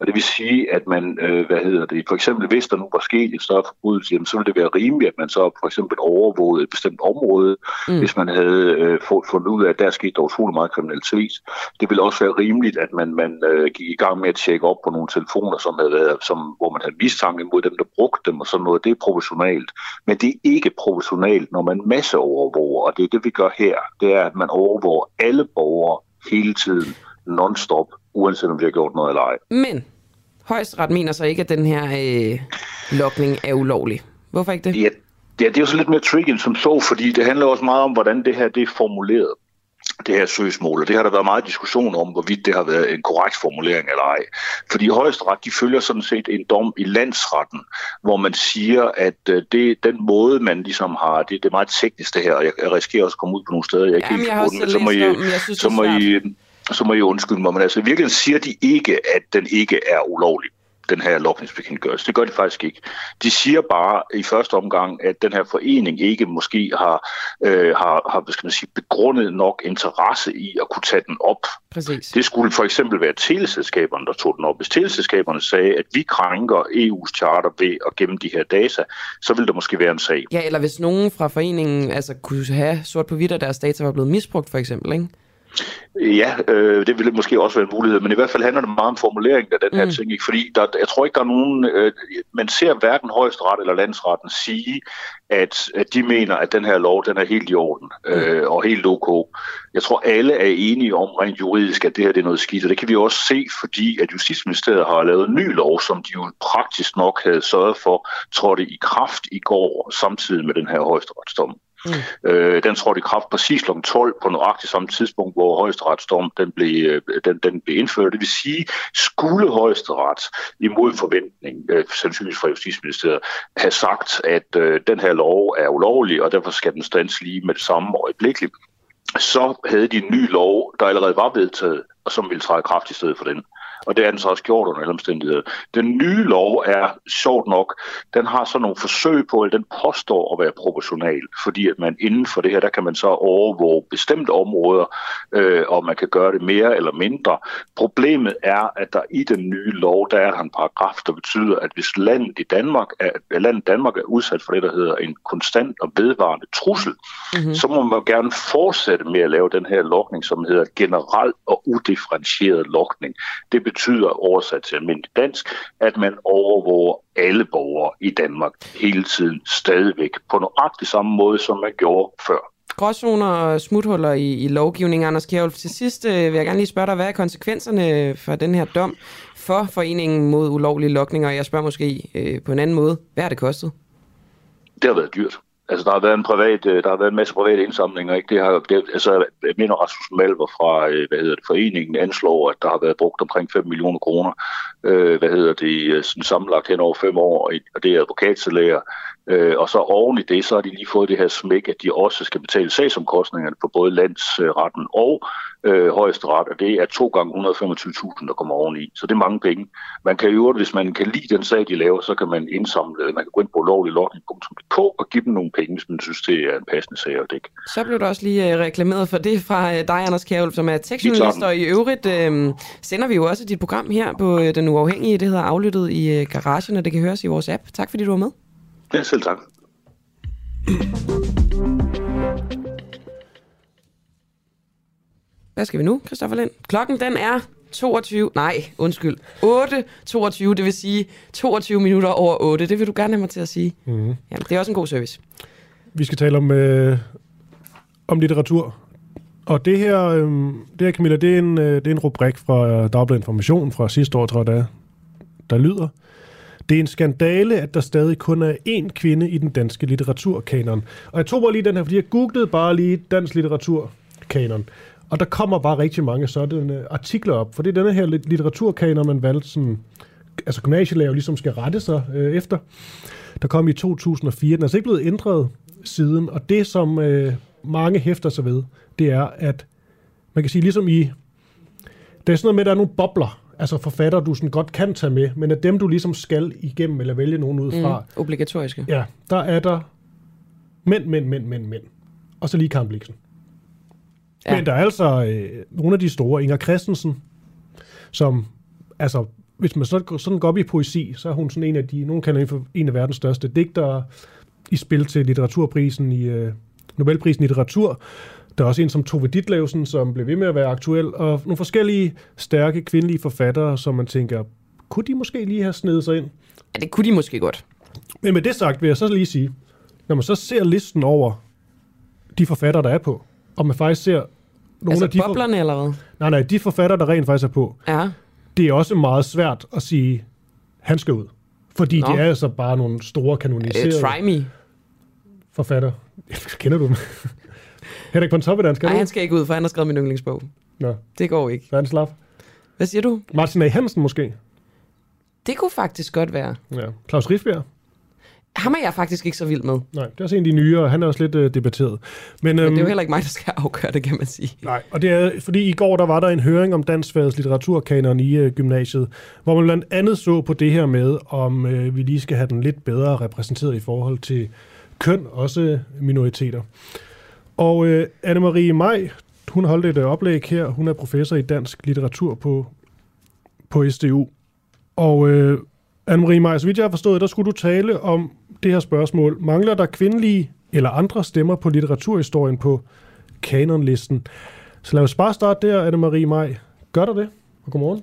Og det vil sige, at man, øh, hvad hedder det, for eksempel hvis der nu var sket et større forbrydelse, jamen, så ville det være rimeligt, at man så for eksempel overvågede et bestemt område, mm. hvis man havde øh, fundet ud af, at der skete der utrolig meget kriminalitet. Det ville også være rimeligt, at man, man øh, gik i gang med at tjekke op på nogle telefoner, som havde været, som, hvor man havde mistanke mod dem, der brugte dem og sådan noget. Det er proportionalt. Men det er ikke proportionalt, når man masse overvåger, og det er det, vi gør her. Det er, at man overvåger alle borgere hele tiden, non-stop, uanset om vi har gjort noget eller ej. Men højesteret mener så ikke, at den her øh, lokning er ulovlig. Hvorfor ikke det? Ja, ja, det er jo så lidt mere tricky som så, fordi det handler også meget om, hvordan det her det er formuleret det her søgsmål, og det har der været meget diskussion om, hvorvidt det har været en korrekt formulering eller ej. Fordi højesteret, de følger sådan set en dom i landsretten, hvor man siger, at øh, det den måde, man ligesom har, det, det er meget teknisk det her, og jeg, jeg risikerer også at komme ud på nogle steder, jeg ikke Jamen, helt jeg har også så må I, om, jeg synes, så må I, så må I undskylde mig, men altså i virkeligheden siger de ikke, at den ikke er ulovlig den her lovgivningsbekendtgørelse. Det gør de faktisk ikke. De siger bare i første omgang, at den her forening ikke måske har, øh, har, har hvad skal man sige, begrundet nok interesse i at kunne tage den op. Præcis. Det skulle for eksempel være teleselskaberne, der tog den op. Hvis teleselskaberne sagde, at vi krænker EU's charter ved at gemme de her data, så ville der måske være en sag. Ja, eller hvis nogen fra foreningen altså, kunne have sort på hvidt, at deres data var blevet misbrugt for eksempel, ikke? Ja, øh, det ville måske også være en mulighed, men i hvert fald handler det meget om formuleringen af den her mm. ting, ikke? fordi der, jeg tror ikke, der er nogen, øh, man ser hverken højesteret eller landsretten sige, at, at de mener, at den her lov, den er helt i orden mm. øh, og helt ok. Jeg tror, alle er enige om rent juridisk, at det her det er noget skidt, og det kan vi også se, fordi at Justitsministeriet har lavet en ny lov, som de jo praktisk nok havde sørget for, trådte i kraft i går, samtidig med den her højesteretsdom. Mm. Øh, den trådte i kraft præcis kl. 12 på nøjagtigt samme tidspunkt, hvor højesteretsdom den blev, øh, den, den blev indført. Det vil sige, skulle højesteret imod forventning, øh, sandsynligvis fra Justitsministeriet, have sagt, at øh, den her lov er ulovlig, og derfor skal den stands lige med det samme øjeblikkeligt, så havde de en ny lov, der allerede var vedtaget, og som ville træde kraft i stedet for den og det er den så også gjort under alle omstændigheder. Den nye lov er, sjovt nok, den har så nogle forsøg på, at den påstår at være proportional, fordi at man inden for det her, der kan man så overvåge bestemte områder, øh, og man kan gøre det mere eller mindre. Problemet er, at der i den nye lov, der er der en paragraf, der betyder, at hvis landet i Danmark er, landet Danmark er udsat for det, der hedder en konstant og vedvarende trussel, mm-hmm. så må man gerne fortsætte med at lave den her lokning, som hedder generel og udifferentieret lokning. Det betyder oversat til almindelig dansk, at man overvåger alle borgere i Danmark hele tiden stadigvæk på nøjagtig samme måde, som man gjorde før. Gråzoner og smuthuller i, i lovgivningen. Anders Kjærulf, til sidst øh, vil jeg gerne lige spørge dig, hvad er konsekvenserne for den her dom for foreningen mod ulovlige lokninger? Jeg spørger måske øh, på en anden måde. Hvad har det kostet? Det har været dyrt. Altså, der har været en privat, øh, der har været en masse private indsamlinger, ikke? Det har, det, altså, jeg mener, Rasmus Malver fra, øh, hvad hedder det, foreningen anslår, at der har været brugt omkring 5 millioner kroner, øh, hvad hedder det, øh, sådan sammenlagt hen over 5 år, og det er advokatsalærer. Øh, og så oven i det, så har de lige fået det her smæk, at de også skal betale sagsomkostningerne på både landsretten og øh, højesteret, og det er to gange 125.000, der kommer oveni. Så det er mange penge. Man kan jo, hvis man kan lide den sag, de laver, så kan man indsamle, man kan gå ind på lovliglogning.dk og give dem nogle penge, hvis man synes, det er en passende sag at dække. Så blev der også lige øh, reklameret for det fra øh, dig, Anders Kjærulf, som er tekstjournalist, og i øvrigt øh, sender vi jo også dit program her på øh, Den Uafhængige. Det hedder Aflyttet i øh, Garagen, og det kan høres i vores app. Tak fordi du var med. Ja, selv tak. Hvad skal vi nu, Christoffer Lind? Klokken den er 22, nej, undskyld, 8.22, det vil sige 22 minutter over 8. Det vil du gerne have mig til at sige. Mm. Jamen, det er også en god service. Vi skal tale om, øh, om litteratur. Og det her, øh, det her Camilla, det er en, øh, det er en rubrik fra øh, Dagbladet Information fra sidste år, tror jeg, der, der lyder. Det er en skandale, at der stadig kun er én kvinde i den danske litteraturkanon. Og jeg tog bare lige den her, fordi jeg googlede bare lige dansk litteraturkanon. Og der kommer bare rigtig mange sådanne artikler op, for det er denne her litteraturkanon, man valgte sådan, altså gymnasielærer ligesom skal rette sig øh, efter. Der kom i 2004. Den er altså ikke blevet ændret siden, og det som øh, mange hæfter sig ved, det er, at man kan sige ligesom i, der er sådan noget med, at der er nogle bobler, altså forfatter, du sådan godt kan tage med, men at dem, du ligesom skal igennem eller vælge nogen ud fra. Mm, obligatoriske. Ja, der er der mænd, mænd, mænd, mænd, mænd. Og så lige Karen Bliksen. Ja. Men der er altså øh, nogle af de store, Inger Christensen, som, altså, hvis man så, sådan går op i poesi, så er hun sådan en af de, nogen kalder for en af verdens største digtere i spil til litteraturprisen i øh, Nobelprisen i litteratur. Der er også en som Tove Ditlevsen, som blev ved med at være aktuel, og nogle forskellige stærke kvindelige forfattere, som man tænker, kunne de måske lige have snedet sig ind? Ja, det kunne de måske godt. Men med det sagt vil jeg så lige sige, når man så ser listen over de forfattere, der er på, og man faktisk ser nogle altså af de boblerne, for... eller hvad? Nej, nej, de forfattere, der rent faktisk er på, ja. det er også meget svært at sige, han skal ud. Fordi Nå. de er altså bare nogle store kanoniserede... Uh, try me. Forfatter. Kender du dem? Henrik von Toppedan, skal Nej, han skal ikke ud, for han har skrevet min yndlingsbog. Nå. Det går ikke. Hvad er slap? Hvad siger du? Martin A. Hansen måske? Det kunne faktisk godt være. Ja. Claus Riffbjerg? Ham er jeg faktisk ikke så vild med. Nej, det er også en af de nye, og han er også lidt øh, debatteret. Men, øhm, Men det er jo heller ikke mig, der skal afgøre det, kan man sige. Nej, og det er, fordi i går der var der en høring om danskfagets litteraturkanon i øh, gymnasiet, hvor man blandt andet så på det her med, om øh, vi lige skal have den lidt bedre repræsenteret i forhold til køn, også minoriteter. Og øh, Anne-Marie Maj, hun holdt et øh, oplæg her. Hun er professor i dansk litteratur på, på SDU. Og øh, Anne-Marie Maj, så vidt jeg har forstået, der skulle du tale om det her spørgsmål. Mangler der kvindelige eller andre stemmer på litteraturhistorien på kanonlisten? Så lad os bare starte der, Anne-Marie Maj. Gør der det? Og godmorgen.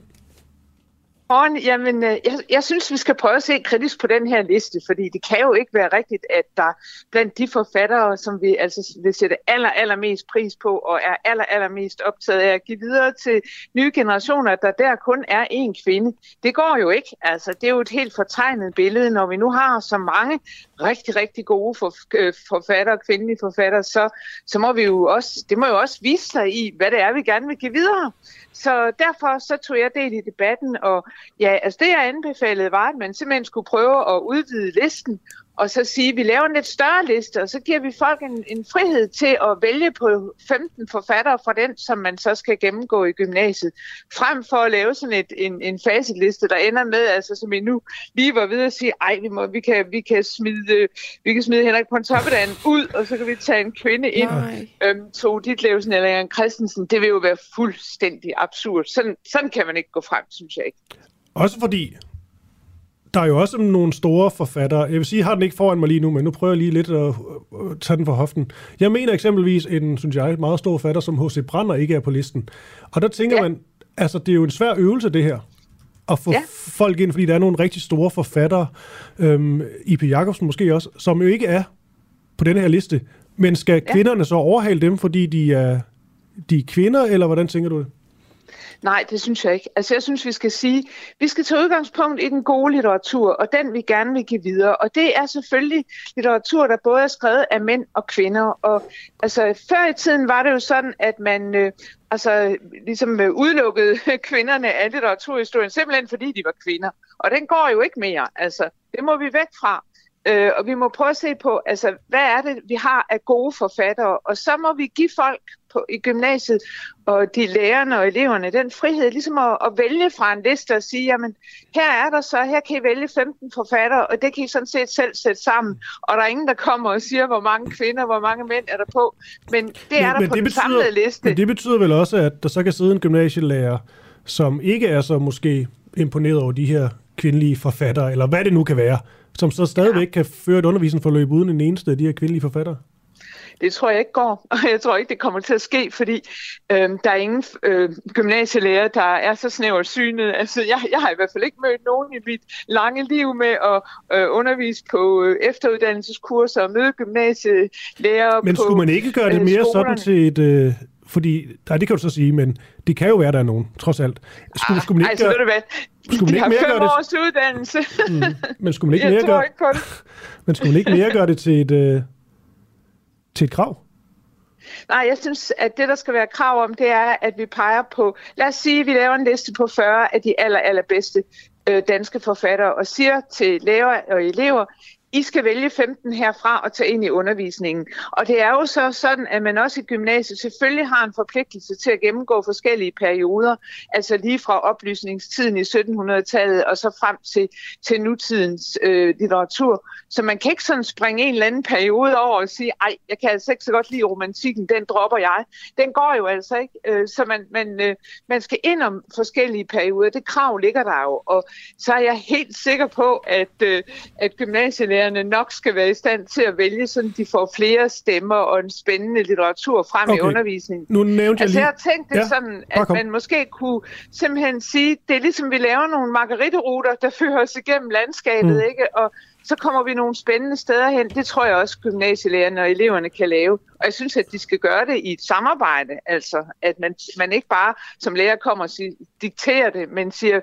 Morgen, jamen, øh, jeg, jeg synes, vi skal prøve at se kritisk på den her liste, fordi det kan jo ikke være rigtigt, at der blandt de forfattere, som vi altså vil sætte aller, allermest pris på, og er aller, allermest optaget af at give videre til nye generationer, at der der kun er én kvinde. Det går jo ikke. Altså, det er jo et helt fortegnet billede, når vi nu har så mange rigtig, rigtig gode for, øh, forfattere, kvindelige forfattere, så, så må vi jo også, det må jo også vise sig i, hvad det er, vi gerne vil give videre. Så derfor så tog jeg del i debatten, og ja, altså det jeg anbefalede var, at man simpelthen skulle prøve at udvide listen, og så sige, at vi laver en lidt større liste, og så giver vi folk en, en frihed til at vælge på 15 forfattere fra den, som man så skal gennemgå i gymnasiet, frem for at lave sådan et, en, en facitliste, der ender med, altså som I nu lige var ved at sige, ej, vi, må, vi, kan, vi, kan smide, vi kan smide Henrik Pontoppidan ud, og så kan vi tage en kvinde ind, øhm, Tove Ditlevsen eller Jan Christensen. Det vil jo være fuldstændig absurd. Sådan, sådan kan man ikke gå frem, synes jeg ikke. Også fordi, der er jo også nogle store forfattere. Jeg vil sige, jeg har den ikke foran mig lige nu, men nu prøver jeg lige lidt at tage den for hoften. Jeg mener eksempelvis en, synes jeg, meget stor forfatter som H.C. Brander ikke er på listen. Og der tænker ja. man, altså det er jo en svær øvelse det her at få ja. folk ind, fordi der er nogle rigtig store forfattere, øhm, I.P. Jacobsen måske også, som jo ikke er på den her liste. Men skal ja. kvinderne så overhale dem, fordi de er, de er kvinder, eller hvordan tænker du det? Nej, det synes jeg ikke. Altså jeg synes, vi skal sige, vi skal tage udgangspunkt i den gode litteratur, og den vi gerne vil give videre. Og det er selvfølgelig litteratur, der både er skrevet af mænd og kvinder. Og altså før i tiden var det jo sådan, at man øh, altså ligesom øh, udelukkede kvinderne af litteraturhistorien, simpelthen fordi de var kvinder. Og den går jo ikke mere. Altså, det må vi væk fra. Øh, og vi må prøve at se på, altså, hvad er det, vi har af gode forfattere, og så må vi give folk på, i gymnasiet og de lærerne og eleverne den frihed, ligesom at, at vælge fra en liste og sige, jamen, her er der så, her kan I vælge 15 forfattere, og det kan I sådan set selv sætte sammen, og der er ingen, der kommer og siger, hvor mange kvinder, hvor mange mænd er der på, men det er men, der men på det den betyder, samlede liste. Men det betyder vel også, at der så kan sidde en gymnasielærer, som ikke er så måske imponeret over de her kvindelige forfattere, eller hvad det nu kan være, som så stadigvæk ja. kan føre et undervisningsforløb uden en eneste af de her kvindelige forfattere? Det tror jeg ikke går, og jeg tror ikke, det kommer til at ske, fordi øh, der er ingen øh, gymnasielærer, der er så snævert synet. Altså, jeg, jeg har i hvert fald ikke mødt nogen i mit lange liv med at øh, undervise på øh, efteruddannelseskurser og møde gymnasielærer Men skulle man ikke gøre det øh, mere skolerne? sådan til et... Øh, fordi, nej, det kan du så sige, men det kan jo være, der er nogen, trods alt. Skulle, skulle man ikke altså, gøre, ved du hvad? Skulle man ikke mere gøre det? års uddannelse. Mm, men skulle man ikke mere gøre, ikke men skulle man ikke mere gøre det til et, øh, til et krav? Nej, jeg synes, at det, der skal være krav om, det er, at vi peger på, lad os sige, at vi laver en liste på 40 af de aller, allerbedste øh, danske forfattere, og siger til lærere og elever, i skal vælge 15 herfra og tage ind i undervisningen. Og det er jo så sådan, at man også i gymnasiet selvfølgelig har en forpligtelse til at gennemgå forskellige perioder, altså lige fra oplysningstiden i 1700-tallet og så frem til, til nutidens øh, litteratur. Så man kan ikke sådan springe en eller anden periode over og sige, ej, jeg kan altså ikke så godt lide romantikken, den dropper jeg. Den går jo altså ikke. Øh, så man, man, øh, man skal ind om forskellige perioder. Det krav ligger der jo. Og så er jeg helt sikker på, at, øh, at gymnasielærer lærerne nok skal være i stand til at vælge, så de får flere stemmer og en spændende litteratur frem okay. i undervisningen. Nu nævnte jeg altså, lige... jeg tænkte ja. sådan, at man måske kunne simpelthen sige, det er ligesom vi laver nogle margariteruter, der fører os igennem landskabet, mm. ikke? Og så kommer vi nogle spændende steder hen. Det tror jeg også, gymnasielærerne og eleverne kan lave. Og jeg synes, at de skal gøre det i et samarbejde. Altså, at man, man ikke bare som lærer kommer og siger, dikterer det, men siger,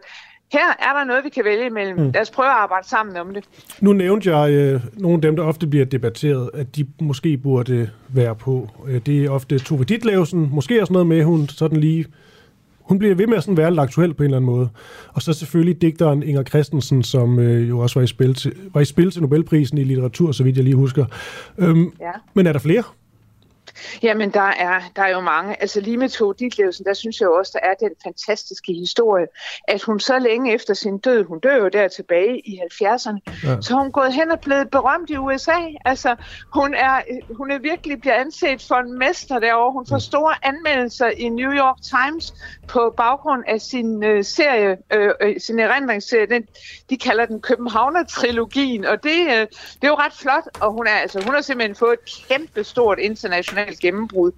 her er der noget, vi kan vælge imellem. Mm. Lad os prøve at arbejde sammen om det. Nu nævnte jeg øh, nogle af dem, der ofte bliver debatteret, at de måske burde være på. Øh, det er ofte Tove Ditlevsen, måske også noget med, hun sådan lige hun bliver ved med at sådan være lidt aktuel på en eller anden måde. Og så selvfølgelig digteren Inger Christensen, som øh, jo også var i, spil til, var i spil til Nobelprisen i litteratur, så vidt jeg lige husker. Øhm, ja. Men er der flere? Jamen, der er, der er jo mange. Altså lige med Tove Ditlevsen, der synes jeg jo også, der er den fantastiske historie, at hun så længe efter sin død, hun dør jo der tilbage i 70'erne, ja. så hun gået hen og blevet berømt i USA. Altså, hun er, hun er virkelig bliver anset for en mester derovre. Hun får store anmeldelser i New York Times på baggrund af sin øh, serie, øh, øh sin erindringsserie. Den, de kalder den Københavner-trilogien, og det, øh, det er jo ret flot, og hun, er, altså, hun har simpelthen fået et kæmpe stort internationalt nationalt gennembrud.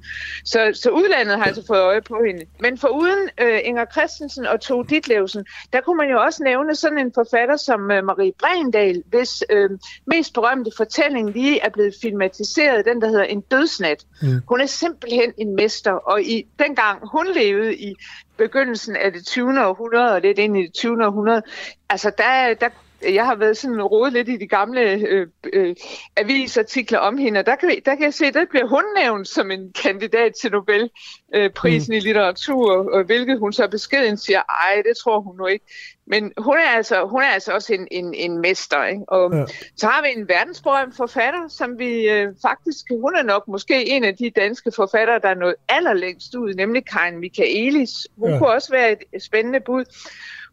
Så, så udlandet har altså fået øje på hende. Men for uden øh, Inger Christensen og Tove Ditlevsen, der kunne man jo også nævne sådan en forfatter som øh, Marie Brendal, hvis øh, mest berømte fortælling lige er blevet filmatiseret, den der hedder En dødsnat. Mm. Hun er simpelthen en mester, og i dengang hun levede i begyndelsen af det 20. århundrede og lidt ind i det 20. århundrede, altså der, der jeg har været sådan rodet lidt i de gamle øh, øh, avisartikler om hende, og der kan, der kan jeg se, at der bliver hun nævnt som en kandidat til Nobelprisen mm. i litteratur, og hvilket hun så beskeden siger, ej, det tror hun nu ikke. Men hun er altså, hun er altså også en, en, en mester. Ikke? Og ja. så har vi en verdensberømt forfatter, som vi øh, faktisk, hun er nok måske en af de danske forfattere, der er nået allerlængst ud, nemlig Karin Michaelis. Hun ja. kunne også være et spændende bud.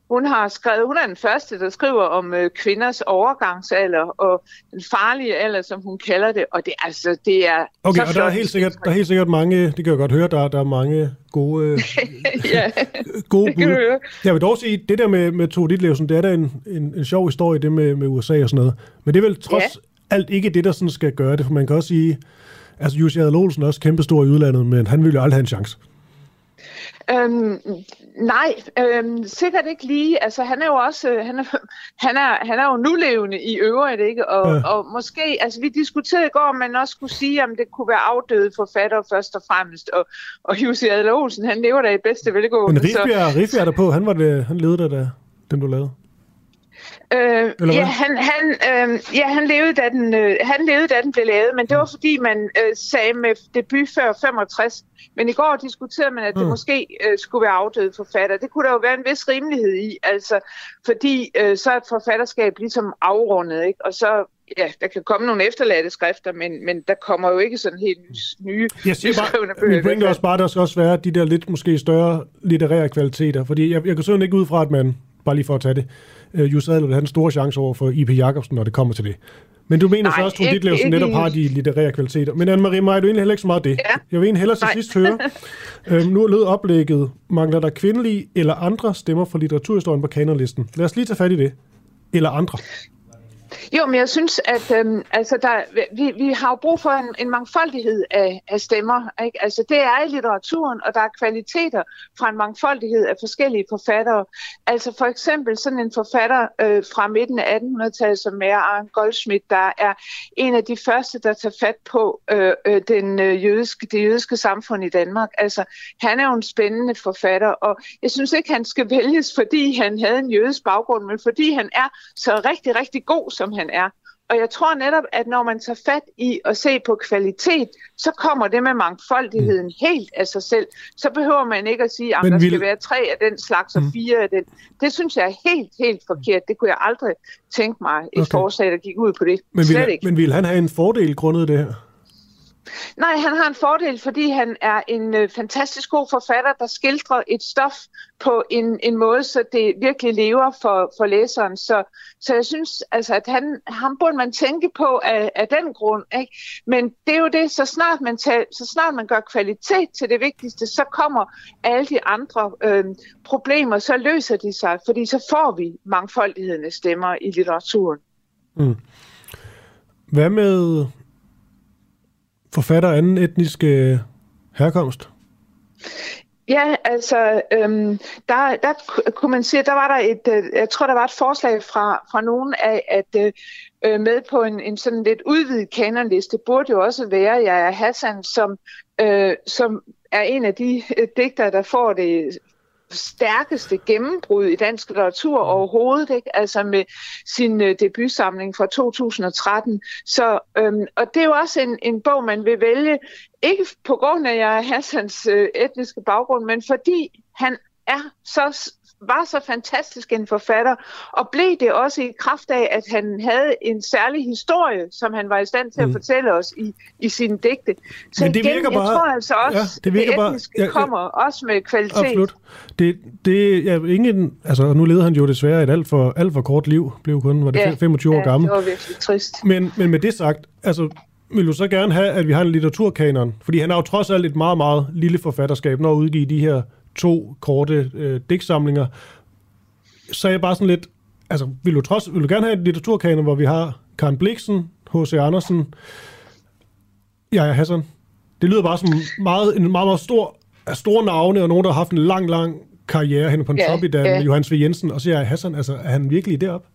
Hun har skrevet, hun er den første, der skriver om øh, kvinders overgangsalder og den farlige alder, som hun kalder det. Og det, altså, det er Okay, og der er, helt sikkert, der er helt sikkert mange, det kan jeg godt høre, der, der er mange gode, øh, ja, gode bud. Jeg vil dog sige, det der med, med Tove Ditlevsen, det er da en, en, en sjov historie, det med, med USA og sådan noget. Men det er vel trods ja. alt ikke det, der sådan skal gøre det, for man kan også sige, altså Jussi Adler Olsen er også kæmpestor i udlandet, men han vil jo aldrig have en chance. Øhm, nej, øhm, sikkert ikke lige. Altså, han er jo også, øh, han er, han er, han er jo nulevende i øvrigt, ikke? Og, ja. og måske, altså vi diskuterede i går, om man også kunne sige, om det kunne være afdøde forfatter først og fremmest. Og, og Jussi Adler Olsen, han lever da i bedste velgående. Men Rifbjerg, så... Rifbjerg er der på, han var det, han levede der, der, den du lavede. Øh, ja, han, han, øh, ja, han levede, da den, øh, han levede, da den blev lavet, men det var fordi, man øh, sagde med debut før 65. Men i går diskuterede man, at det mm. måske øh, skulle være afdøde forfatter. Det kunne der jo være en vis rimelighed i, altså, fordi øh, så er et forfatterskab ligesom afrundet, ikke? og så ja, der kan komme nogle efterladte skrifter, men, men der kommer jo ikke sådan helt nye, Jeg siger bare, min bøger. pointe er også bare, at der skal også være de der lidt måske større litterære kvaliteter. Fordi jeg, jeg kan sådan ikke ud fra, at man, bare lige for at tage det, uh, Jus Adler vil have en stor chance over for I.P. Jacobsen, når det kommer til det. Men du mener Nej, også, at Ditlevsen ikke netop har de litterære kvaliteter. Men Anne-Marie Maj, du er egentlig heller ikke så meget det. Ja. Jeg vil egentlig hellere til Nej. sidst høre. øhm, nu lød oplægget, mangler der kvindelige eller andre stemmer fra litteraturhistorien på kanonlisten? Lad os lige tage fat i det. Eller andre. Jo, men jeg synes, at øhm, altså der, vi, vi har jo brug for en, en mangfoldighed af, af stemmer. Ikke? Altså, det er i litteraturen, og der er kvaliteter fra en mangfoldighed af forskellige forfattere. Altså for eksempel sådan en forfatter øh, fra midten af 1800-tallet, som er Arne Goldschmidt, der er en af de første, der tager fat på øh, øh, den, øh, jødiske, det jødiske samfund i Danmark. Altså, han er jo en spændende forfatter, og jeg synes ikke, han skal vælges, fordi han havde en jødisk baggrund, men fordi han er så rigtig, rigtig god, som han er. Og jeg tror netop, at når man tager fat i at se på kvalitet, så kommer det med mangfoldigheden mm. helt af sig selv. Så behøver man ikke at sige, at der vil- skal være tre af den slags og Mm. fire af den. Det synes jeg er helt, helt forkert. Det kunne jeg aldrig tænke mig et Okay. forslag, der gik ud på det. Men Slet vil, ikke. men vil han have en fordel grundet det her? Nej, han har en fordel, fordi han er en øh, fantastisk god forfatter, der skildrer et stof på en, en måde, så det virkelig lever for, for læseren. Så, så jeg synes, altså, at han, ham burde man tænke på af, af den grund. Ikke? Men det er jo det, så snart, man tager, så snart man gør kvalitet til det vigtigste, så kommer alle de andre øh, problemer, så løser de sig, fordi så får vi mangfoldigheden af stemmer i litteraturen. Mm. Hvad med forfatter af anden etnisk øh, herkomst? Ja, altså, øhm, der, der kunne man sige, der var der et, øh, jeg tror, der var et forslag fra, fra nogen af, at øh, øh med på en, en sådan lidt udvidet kanonliste, burde jo også være Jaja Hassan, som, øh, som er en af de øh, digtere, der får det stærkeste gennembrud i dansk litteratur overhovedet, ikke? altså med sin øh, debutsamling fra 2013. Så, øhm, og det er jo også en, en bog, man vil vælge, ikke på grund af Jaja Hassans øh, etniske baggrund, men fordi han er så var så fantastisk en forfatter, og blev det også i kraft af, at han havde en særlig historie, som han var i stand til at Mm. fortælle os i, i sine digte. Så Men det igen, virker jeg bare- tror altså også, Ja, det det, virker det bare- etniske ja, ja. kommer også med kvalitet. Absolut. Det, det ja, ingen, altså nu levede han jo desværre et alt for, alt for kort liv, blev kun var det Ja, ja, 25 år ja, gammel. det var virkelig trist. Men, men med det sagt, altså, vil du så gerne have, at vi har en litteraturkanon? Fordi han har jo trods alt et meget, meget lille forfatterskab, når udgive de her to korte øh, digtsamlinger. Så er jeg bare sådan lidt, altså, vil du, trods, vil du gerne have en litteraturkanon, hvor vi har Karen Bliksen, H.C. Andersen, Jaja Hassan? Det lyder bare som meget, en meget, meget stor, store navne, og nogen, der har haft en lang, lang karriere hen på en Ja, top i Dan, ja. Johannes V. Jensen, og så Jaja Hassan, altså, er han virkelig deroppe?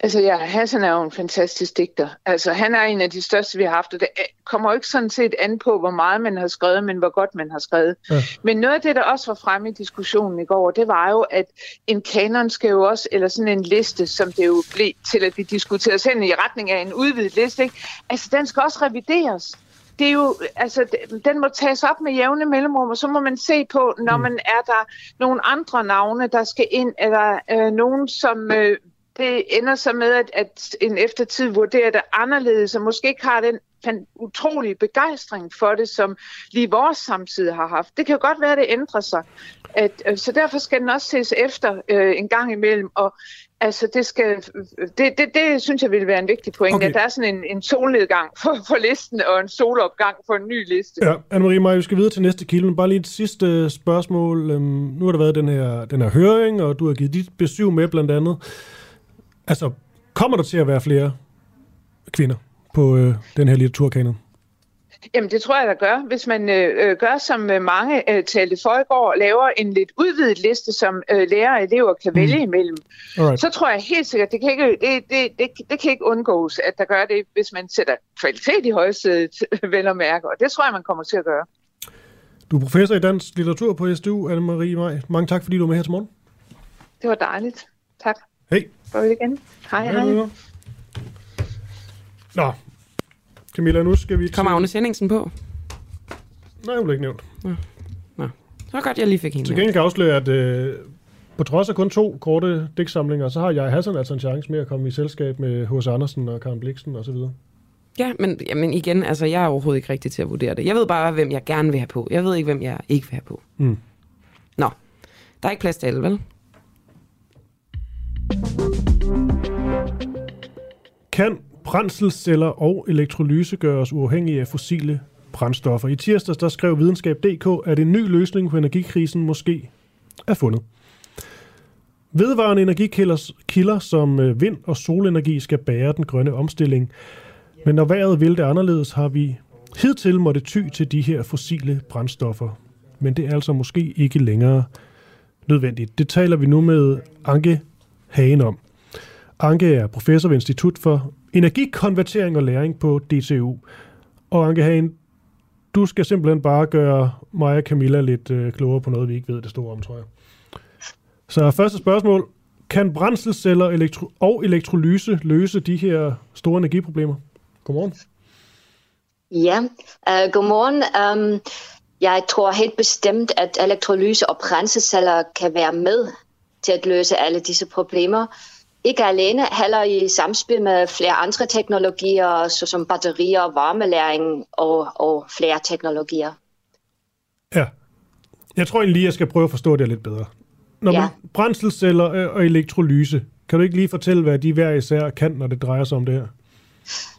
Altså ja, Hassan er jo en fantastisk digter. Altså han er en af de største, vi har haft, og det er- kommer jo ikke sådan set an på, hvor meget man har skrevet, men hvor godt man har skrevet. Ja. Men noget af det, der også var fremme i diskussionen i går, det var jo, at en kanon skal jo også, eller sådan en liste, som det jo blev til, at vi diskuterede hen i retning af en udvidet liste, ikke? altså den skal også revideres. Det er jo, altså, den må tages op med jævne mellemrum, og så må man se på, når man er der nogle andre navne, der skal ind, eller øh, nogen, som øh, det ender så med, at, at en eftertid vurderer det anderledes, og måske ikke har den utrolige begejstring for det, som lige vores samtid har haft. Det kan jo godt være, at det ændrer sig. At, øh, så derfor skal den også ses efter øh, en gang imellem, og altså det skal, det, det, det synes jeg ville være en vigtig pointe, Okay. at der er sådan en, en solnedgang for, for listen, og en solopgang for en ny liste. Ja, Anne-Marie Maj, vi skal videre til næste kilde, men bare lige et sidste øh, spørgsmål. Øhm, nu har der været den her, den her høring, og du har givet dit besøg med blandt andet. Altså, kommer der til at være flere kvinder på øh, den her litteraturkanon? Jamen det tror jeg, der gør. Hvis man øh, øh, gør, som øh, mange øh, talte for i går, laver en lidt udvidet liste, som øh, lærere og elever kan Mm. vælge imellem, Alright. så tror jeg helt sikkert, det kan, ikke, det, det, det, det kan ikke undgås, at der gør det, hvis man sætter kvalitet i højsædet, vel at mærke. Og det tror jeg, man kommer til at gøre. Du er professor i dansk litteratur på SDU, Anne-Marie Maj. Mange tak, fordi du var med her til morgen. Det var dejligt. Tak. Hej. Prøv igen. Hej, hej. Nå, Camilla, nu skal vi til... Kommer Agnes Henningsen på? Nej, hun blev ikke nævnt. Så godt, jeg lige fik hende. Til gengæld kan jeg afsløre, at øh, på trods af kun to korte digtsamlinger, så har jeg Hassan altså en chance med at komme i selskab med H.C. Andersen og Karen Bliksen osv. Ja, men, jamen igen, altså, jeg er overhovedet ikke rigtig til at vurdere det. Jeg ved bare, hvem jeg gerne vil have på. Jeg ved ikke, hvem jeg ikke vil have på. Mm. Nå, der er ikke plads til alle, vel? Kan brændselsceller og elektrolyse gøres uafhængige af fossile brændstoffer? I tirsdags der skrev videnskab.dk, at en ny løsning på energikrisen måske er fundet. Vedvarende energikilder kilder som øh, vind- og solenergi skal bære den grønne omstilling. Men når vejret vil det anderledes, har vi hidtil måtte ty til de her fossile brændstoffer. Men det er altså måske ikke længere nødvendigt. Det taler vi nu med Anke Hagen om. Anke er professor ved Institut for Energikonvertering og Læring på DTU. Og Anke Hagen, du skal simpelthen bare gøre mig og Camilla lidt øh, klogere på noget, vi ikke ved det store om, tror jeg. Så første spørgsmål. Kan brændselsceller elektro- og elektrolyse løse de her store energiproblemer? Godmorgen. Ja, uh, godmorgen. Um, jeg tror helt bestemt, at elektrolyse og brændselsceller kan være med til at løse alle disse problemer. Ikke alene, heller i samspil med flere andre teknologier, såsom batterier, varmelæring og, og flere teknologier. Ja. Jeg tror egentlig lige, jeg skal prøve at forstå det lidt bedre. Når Ja. man brændselsceller og elektrolyse, kan du ikke lige fortælle, hvad de hver især kan, når det drejer sig om det her?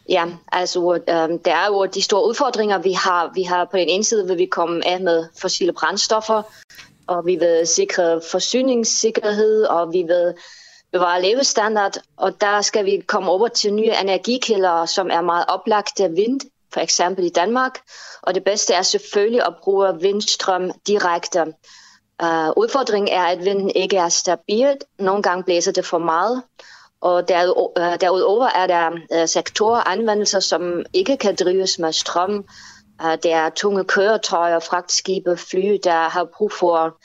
Ja, altså øhm, der er jo de store udfordringer, vi har. Vi har på den ene side, vil vi komme af med fossile brændstoffer, og vi vil sikre forsyningssikkerhed, og vi vil bevare levestandard, og der skal vi komme over til nye energikilder, som er meget oplagte vind, for eksempel i Danmark. Og det bedste er selvfølgelig at bruge vindstrøm direkte. Uh, udfordringen er, at vinden ikke er stabilt. Nogle gange blæser det for meget. Og uh, derudover er der uh, øh, sektorer anvendelser, som ikke kan drives med strøm. Øh, det Der er tunge køretøjer, fragtskibe, fly, der har brug for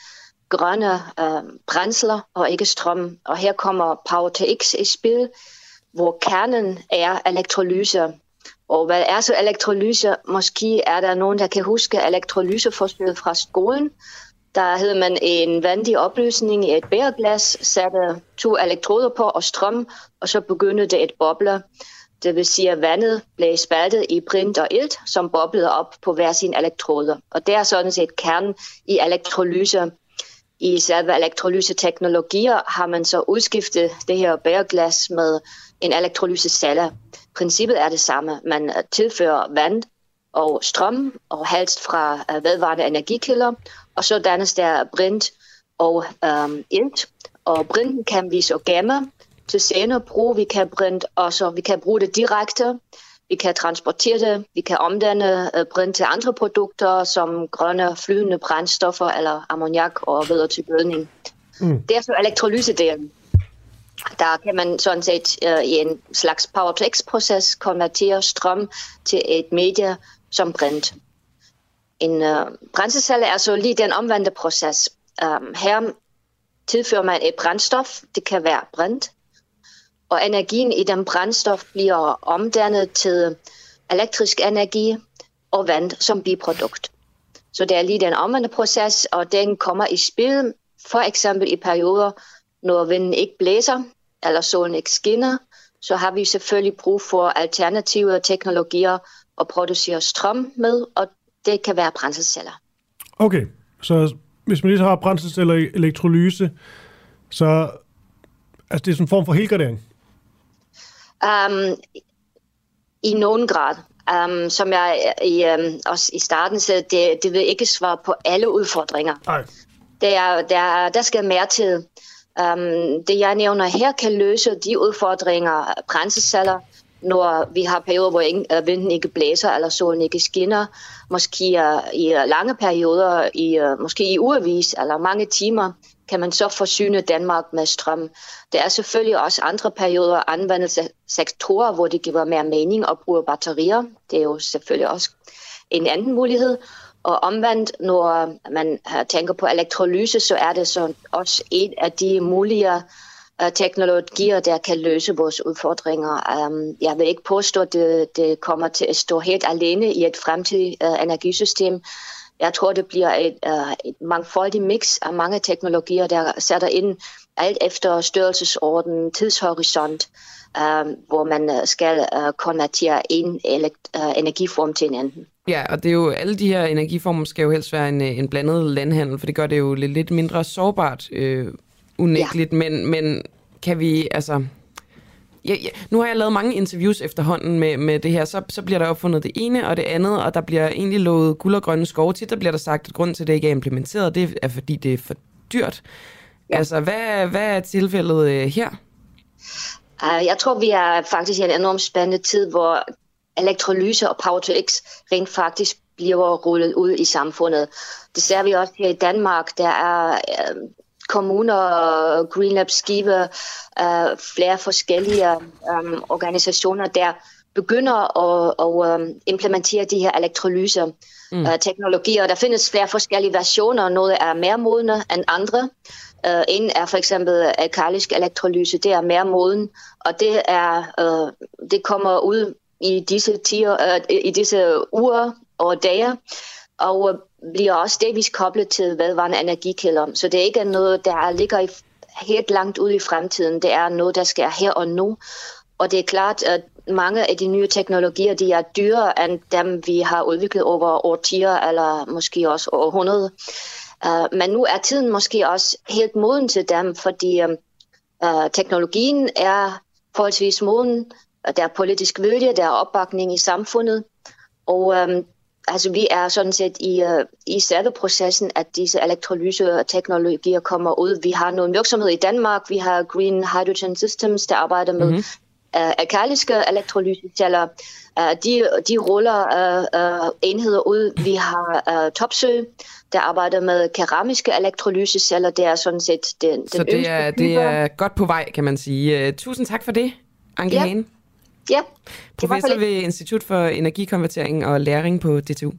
grønne øh, brændsler og ikke strøm. Og her kommer Power to X i spil, hvor kernen er elektrolyse. Og hvad er så elektrolyse? Måske er der nogen, der kan huske elektrolyseforsøget fra skolen. Der havde man en vandig opløsning i et bæreglas, satte to elektroder på og strøm, og så begyndte det et boble. Det vil sige, at vandet blev spaltet i brint og ilt, som boblede op på hver sin elektroder. Og det er sådan set kernen i elektrolyse. I selve elektrolyseteknologier har man så udskiftet det her bæreglas med en elektrolysecelle. Princippet er det samme. Man tilfører vand og strøm, og helst fra øh, vedvarende energikilder, og så dannes der brint og øhm, ilt. Og brinten kan vi så gemme til senere brug. Vi kan brint også, vi kan bruge det direkte. Vi kan transportere det. Vi kan omdanne øh, brint til andre produkter, som grønne flydende brændstoffer eller ammoniak og videre til gødning. Mm. Det er så elektrolysedelen. Der kan man sådan set øh, i en slags power-to-x-proces konvertere strøm til et medie som brint. En øh, brændselcelle er så lige den omvendte proces. Um, her tilfører man et brændstof, det kan være brint, og energien i den brændstof bliver omdannet til elektrisk energi og vand som biprodukt. Så det er lige den omvendte proces, og den kommer i spil for eksempel i perioder, når vinden ikke blæser, eller solen ikke skinner, så har vi selvfølgelig brug for alternative teknologier at producere strøm med, og det kan være brændselsceller. Okay, så hvis man lige har brændselsceller elektrolyse, så altså det er sådan en form for helgardering. Um, I nogen grad. Um, som jeg i, um, også i starten sagde, det, det vil ikke svare på alle udfordringer. Nej. Der, der, der skal mere til. Um, det jeg nævner her kan løse de udfordringer, brændselsceller, når vi har perioder, hvor ingen, uh, vinden ikke blæser, eller solen ikke skinner, måske uh, i lange perioder, i, uh, måske i ugevis, eller mange timer, kan man så forsyne Danmark med strøm. Der er selvfølgelig også andre perioder, anvendelsessektorer, hvor det giver mere mening at bruge batterier. Det er jo selvfølgelig også en anden mulighed. Og omvendt, når man tænker på elektrolyse, så er det så også en af de mulige øh, teknologier, der kan løse vores udfordringer. Øhm, jeg vil ikke påstå, at det, kommer til at stå helt alene i et fremtidigt øh, energisystem, jeg tror, det bliver et, uh, et mangfoldigt mix af mange teknologier, der sætter ind alt efter størrelsesorden, tidshorisont, uh, hvor man skal uh, konvertere en elekt- uh, energiform til en anden. Ja, og det er jo, alle de her energiformer skal jo helst være en, en blandet landhandel, for det gør det jo lidt, lidt mindre sårbart, øh, unægteligt, ja. men, men kan vi, altså, ja, nu har jeg lavet mange interviews efterhånden med, med det her, så, så bliver der opfundet det ene og det andet, og der bliver egentlig lovet guld og grønne skove. Tit der bliver der sagt, at grund til, at det ikke er implementeret, det er fordi, det er for dyrt. Ja. Altså, hvad, hvad er tilfældet øh, her? Uh, jeg tror, vi er faktisk i en enormt spændende tid, hvor elektrolyse og Power to X rent faktisk bliver rullet ud i samfundet. Det ser vi også her i Danmark. Der er øh, kommuner, Green Lab Skive, øh, flere forskellige øh, organisationer, der begynder at, at øh, implementere de her elektrolyse mm. øh, teknologier. Der findes flere forskellige versioner. Noget er mere modne end andre. Uh, en er for eksempel alkalisk elektrolyse, det er mere moden, og det er uh, det kommer ud i disse, tiger, uh, i disse uger og dage, og uh, bliver også delvis koblet til vedvarende energikilder. Så det er ikke noget, der ligger i, helt langt ude i fremtiden. Det er noget, der sker her og nu. Og det er klart, at mange af de nye teknologier, de er dyrere end dem, vi har udviklet over årtier, eller måske også århundrede. Uh, men nu er tiden måske også helt moden til dem, fordi uh, teknologien er forholdsvis moden, der er politisk vilje, der er opbakning i samfundet, og um, altså, vi er sådan set i, uh, i selve processen, at disse elektrolyse-teknologier kommer ud. Vi har nogle virksomheder i Danmark, vi har Green Hydrogen Systems, der arbejder med mm-hmm. uh, alkaliske elektrolyseceller. Uh, de, de ruller uh, uh, enheder ud. Vi har uh, Topsø, der arbejder med keramiske elektrolyseceller. Det er sådan set den, Så det er, det er godt på vej, kan man sige. Uh, tusind tak for det, Anke ja. Hane. Ja. Professor ved Institut for Energikonvertering og Læring på DTU.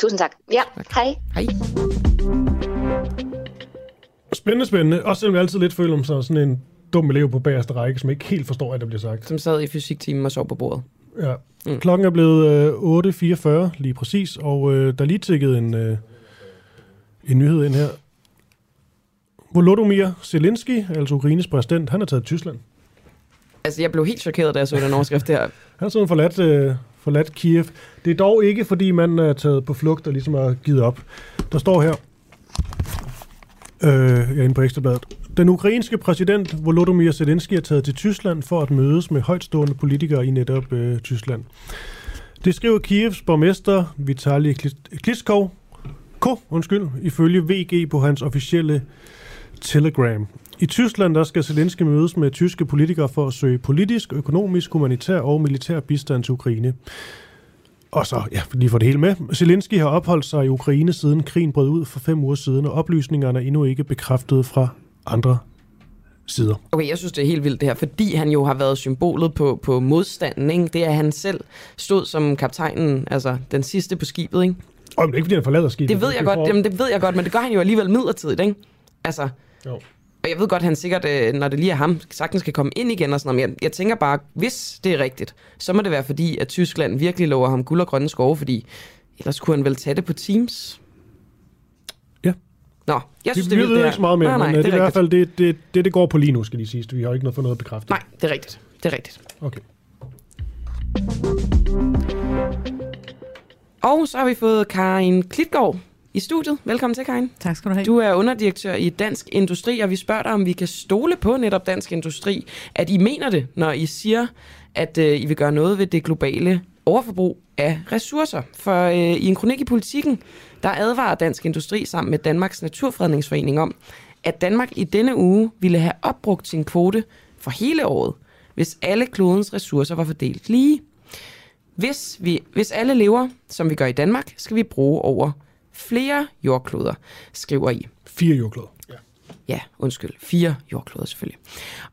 Tusind tak. Ja, tak. hej. Hej. Spændende, spændende. Også selvom jeg altid lidt føler mig som sådan en dum elev på bagerste række, som ikke helt forstår, at der bliver sagt. Som sad i fysiktimen og sov på bordet. Ja. Mm. Klokken er blevet øh, 8.44 lige præcis, og øh, der er lige tækket en, øh, en nyhed ind her. Volodymyr Zelensky, altså Ukraines præsident, han er taget til Tyskland. Altså, jeg blev helt chokeret, da jeg så den overskrift der. Han har sådan forladt, øh, forladt Kiev. Det er dog ikke, fordi man er taget på flugt og ligesom har givet op. Der står her, øh, jeg er inde på Ekstrabladet. Den ukrainske præsident Volodymyr Zelensky er taget til Tyskland for at mødes med højtstående politikere i netop øh, Tyskland. Det skriver Kievs borgmester Vitali Klitschko, K, undskyld, ifølge VG på hans officielle Telegram. I Tyskland der skal Zelensky mødes med tyske politikere for at søge politisk, økonomisk, humanitær og militær bistand til Ukraine. Og så, ja, lige for det hele med. Zelensky har opholdt sig i Ukraine siden krigen brød ud for fem uger siden, og oplysningerne er endnu ikke bekræftet fra andre sider. Okay, jeg synes, det er helt vildt det her, fordi han jo har været symbolet på, på modstanden. Ikke? Det er, at han selv stod som kaptajnen, altså den sidste på skibet. Ikke? Og det er ikke, fordi han forlader skibet. Det ved jeg godt, jamen, det ved jeg godt, men det gør han jo alligevel midlertidigt. Ikke? Altså, jo. Og jeg ved godt, at han sikkert, øh, når det lige er ham, sagtens skal komme ind igen og sådan noget. Men jeg, jeg tænker bare, hvis det er rigtigt, så må det være fordi, at Tyskland virkelig lover ham guld og grønne skove, fordi ellers kunne han vel tage det på Teams. Ja. Nå, jeg synes, det, det, vi ved vildt, ikke så meget mere, nej, nej, men det det, er det er i hvert fald det, det, det, det går på lige nu, skal de sige. Vi har ikke noget for noget at bekræfte. Nej, det er rigtigt. Det er rigtigt. Okay. Og så har vi fået Karin Klitgaard i studiet. Velkommen til, Karin. Tak skal du have. Du er underdirektør i Dansk Industri, og vi spørger dig, om vi kan stole på netop Dansk Industri, at I mener det, når I siger, at øh, I vil gøre noget ved det globale overforbrug af ressourcer. For øh, i en kronik i politikken, der advarer Dansk Industri sammen med Danmarks Naturfredningsforening om, at Danmark i denne uge ville have opbrugt sin kvote for hele året, hvis alle klodens ressourcer var fordelt lige. Hvis, vi, hvis alle lever, som vi gør i Danmark, skal vi bruge over flere jordkloder, skriver I. Fire jordkloder. Ja. Ja, undskyld. Fire jordkloder selvfølgelig.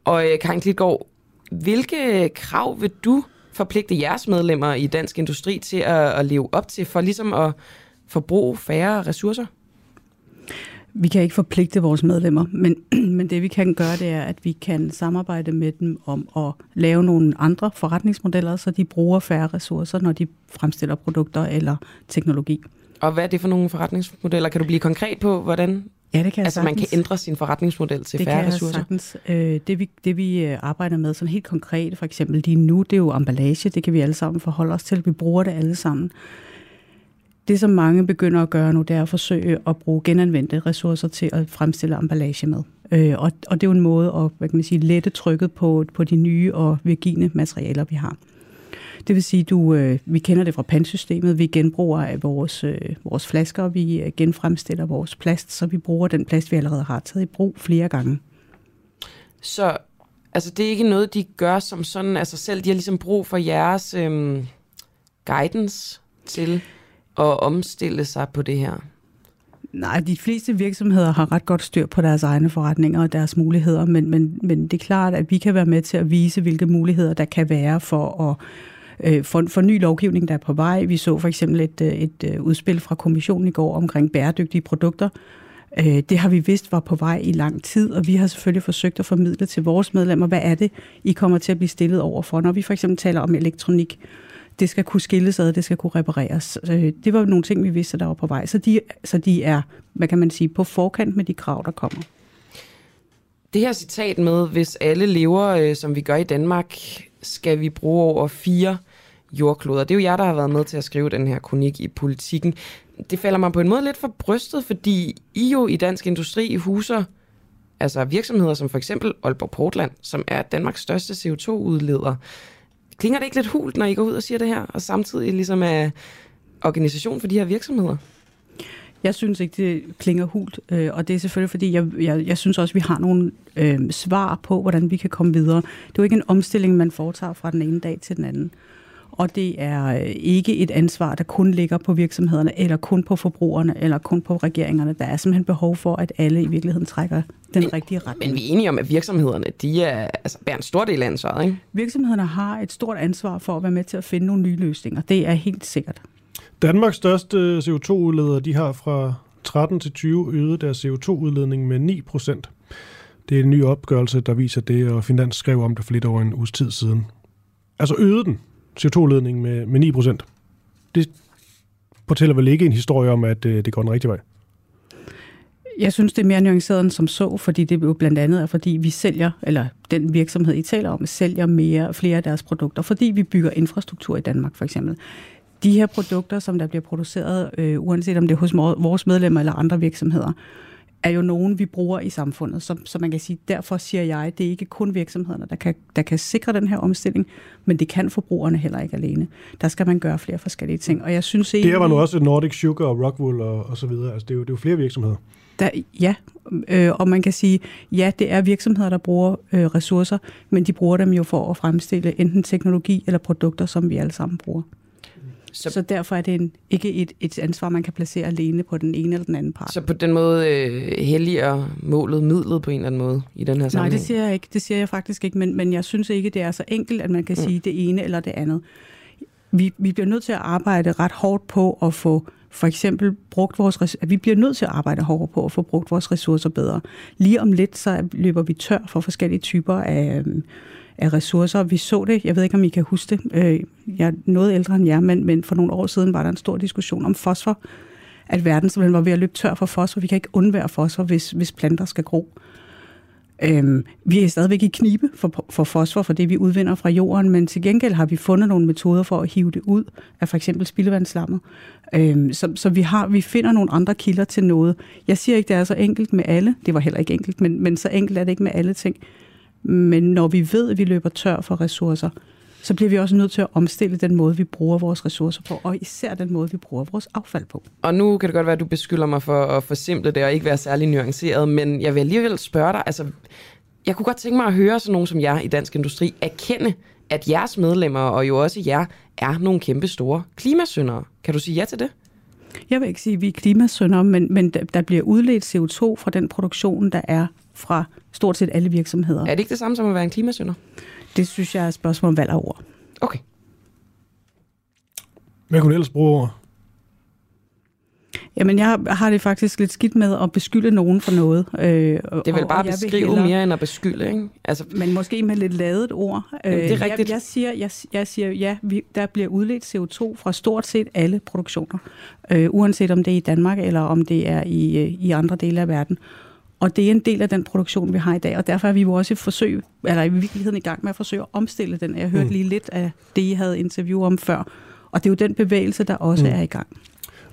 Og øh, Karin Klitgaard, hvilke krav vil du forpligte jeres medlemmer i Dansk Industri til at, at leve op til, for ligesom at forbruge færre ressourcer? Vi kan ikke forpligte vores medlemmer, men, men det vi kan gøre, det er, at vi kan samarbejde med dem om at lave nogle andre forretningsmodeller, så de bruger færre ressourcer, når de fremstiller produkter eller teknologi. Og hvad er det for nogle forretningsmodeller? Kan du blive konkret på, hvordan Ja, det kan altså, man kan ændre sin forretningsmodel til det færre kan jeg ressourcer? sagtens. Øh, det, vi, det vi øh, arbejder med sådan helt konkret, for eksempel lige nu, det er jo emballage. Det kan vi alle sammen forholde os til. Vi bruger det alle sammen. Det, som mange begynder at gøre nu, det er at forsøge at bruge genanvendte ressourcer til at fremstille emballage med. Øh, og, og det er jo en måde at hvad kan man sige, lette trykket på, på de nye og virgine materialer, vi har. Det vil sige, du, øh, vi kender det fra pandsystemet. Vi genbruger af vores, øh, vores flasker, vi øh, genfremstiller vores plast, så vi bruger den plast, vi allerede har taget i brug flere gange. Så altså, det er ikke noget, de gør som sådan sig selv. De har ligesom brug for jeres øhm, guidance til at omstille sig på det her. Nej, de fleste virksomheder har ret godt styr på deres egne forretninger og deres muligheder, men, men, men det er klart, at vi kan være med til at vise, hvilke muligheder der kan være for at øh, for, for ny lovgivning, der er på vej. Vi så for eksempel et, øh, et øh, udspil fra kommissionen i går omkring bæredygtige produkter. Øh, det har vi vidst var på vej i lang tid, og vi har selvfølgelig forsøgt at formidle til vores medlemmer, hvad er det, I kommer til at blive stillet over for, når vi for eksempel taler om elektronik. Det skal kunne skilles ad, det skal kunne repareres. Øh, det var nogle ting, vi vidste, der var på vej. Så de, så de er, hvad kan man sige, på forkant med de krav, der kommer. Det her citat med, hvis alle lever, øh, som vi gør i Danmark, skal vi bruge over fire jordkloder. Det er jo jer, der har været med til at skrive den her kronik i politikken. Det falder mig på en måde lidt for brystet, fordi I jo i dansk industri huser altså virksomheder som for eksempel Aalborg Portland, som er Danmarks største CO2-udleder. Klinger det ikke lidt hult, når I går ud og siger det her, og samtidig ligesom er organisation for de her virksomheder? Jeg synes ikke, det klinger hult, øh, og det er selvfølgelig, fordi jeg, jeg, jeg synes også, vi har nogle øh, svar på, hvordan vi kan komme videre. Det er jo ikke en omstilling, man foretager fra den ene dag til den anden. Og det er øh, ikke et ansvar, der kun ligger på virksomhederne, eller kun på forbrugerne, eller kun på regeringerne. Der er simpelthen behov for, at alle i virkeligheden trækker den rigtige retning. Men vi er enige om, at virksomhederne, de er, altså, bærer en stor del af ansvaret, ikke? Virksomhederne har et stort ansvar for at være med til at finde nogle nye løsninger. Det er helt sikkert. Danmarks største øh, CO2-udledere, de har fra 13 til 20 øget deres CO2-udledning med 9 procent. Det er en ny opgørelse, der viser det, og Finans skrev om det for lidt over en uges tid siden. Altså øget den CO2-udledningen med, med 9 procent. Det fortæller vel ikke en historie om, at øh, det går den rigtige vej? Jeg synes, det er mere nuanceret end som så, fordi det jo blandt andet er, fordi vi sælger, eller den virksomhed, I taler om, sælger mere, flere af deres produkter, fordi vi bygger infrastruktur i Danmark, for eksempel. De her produkter, som der bliver produceret, øh, uanset om det er hos vores medlemmer eller andre virksomheder, er jo nogen, vi bruger i samfundet. Så, så man kan sige, derfor siger jeg, det er ikke kun virksomhederne, der kan, der kan sikre den her omstilling, men det kan forbrugerne heller ikke alene. Der skal man gøre flere forskellige ting. Og jeg synes Det her var nu også Nordic Sugar og Rockwool og, og så videre. Altså, det, er jo, det er jo flere virksomheder. Der, ja, øh, og man kan sige, ja, det er virksomheder, der bruger øh, ressourcer, men de bruger dem jo for at fremstille enten teknologi eller produkter, som vi alle sammen bruger. Så, så derfor er det en, ikke et, et ansvar, man kan placere alene på den ene eller den anden part. Så på den måde øh, helliger målet midlet på en eller anden måde i den her Nej, sammenhæng? det siger jeg ikke. Det siger jeg faktisk ikke, men, men jeg synes ikke, det er så enkelt, at man kan Mm. sige det ene eller det andet. Vi, vi bliver nødt til at arbejde ret hårdt på at få for eksempel brugt vores res- at vi bliver nødt til at arbejde hårdere på at få brugt vores ressourcer bedre. Lige om lidt, så løber vi tør for forskellige typer af, øhm, af ressourcer. Vi så det, jeg ved ikke, om I kan huske det, øh, jeg er noget ældre end jer, men, men for nogle år siden var der en stor diskussion om fosfor, at verden simpelthen var ved at løbe tør for fosfor. Vi kan ikke undvære fosfor, hvis, hvis planter skal gro. Øhm, vi er stadigvæk i knibe for, for fosfor, for det vi udvinder fra jorden, men til gengæld har vi fundet nogle metoder for at hive det ud af for eksempel spildevandsslammet. Øhm, så så vi, har, vi finder nogle andre kilder til noget. Jeg siger ikke, det er så enkelt med alle. Det var heller ikke enkelt, men, men så enkelt er det ikke med alle ting. Men når vi ved, at vi løber tør for ressourcer, så bliver vi også nødt til at omstille den måde, vi bruger vores ressourcer på, og især den måde, vi bruger vores affald på. Og nu kan det godt være, at du beskylder mig for at forsimple det og ikke være særlig nuanceret, men jeg vil alligevel spørge dig, altså, jeg kunne godt tænke mig at høre sådan nogen som jer i Dansk Industri erkende, at jeres medlemmer og jo også jer er nogle kæmpe store klimasyndere. Kan du sige ja til det? Jeg vil ikke sige, at vi er klimasyndere, men, men der- bliver udledt CO2 fra den produktion, der er fra stort set alle virksomheder. Er det ikke det samme som at være en klimasynder? Det synes jeg er et spørgsmål om valg af ord. Okay. Hvad kunne du ellers bruge? Jamen, jeg har det faktisk lidt skidt med at beskylde nogen for noget. Øh, det er vel bare at beskrive hellere, mere end at beskylde, ikke? Altså, men måske med lidt ladet ord. Jamen, det er rigtigt. Jeg, jeg, siger, jeg, jeg siger, ja, vi, der bliver udledt CO2 fra stort set alle produktioner. Øh, uanset om det er i Danmark, eller om det er i, øh, i andre dele af verden. Og det er en del af den produktion, vi har i dag, og derfor er vi jo også i forsøg, eller i virkeligheden i gang med at forsøge at omstille den. Jeg hørte mm. lige lidt af det, I havde interview om før, og det er jo den bevægelse, der også mm. er i gang.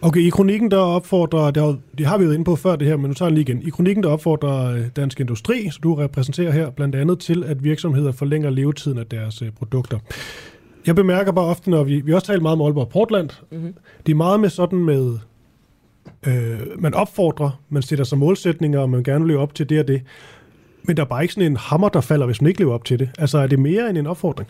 Okay, i kronikken der opfordrer, der, det har vi jo inde på før det her, men nu tager jeg lige igen. I kronikken der opfordrer øh, Dansk Industri, som du repræsenterer her, blandt andet til, at virksomheder forlænger levetiden af deres øh, produkter. Jeg bemærker bare ofte, når vi, vi også taler meget om Aalborg Portland, mm-hmm. det er meget med sådan med, øh, man opfordrer, man sætter sig målsætninger, og man gerne vil leve op til det og det. Men der er bare ikke sådan en hammer, der falder, hvis man ikke lever op til det. Altså er det mere end en opfordring?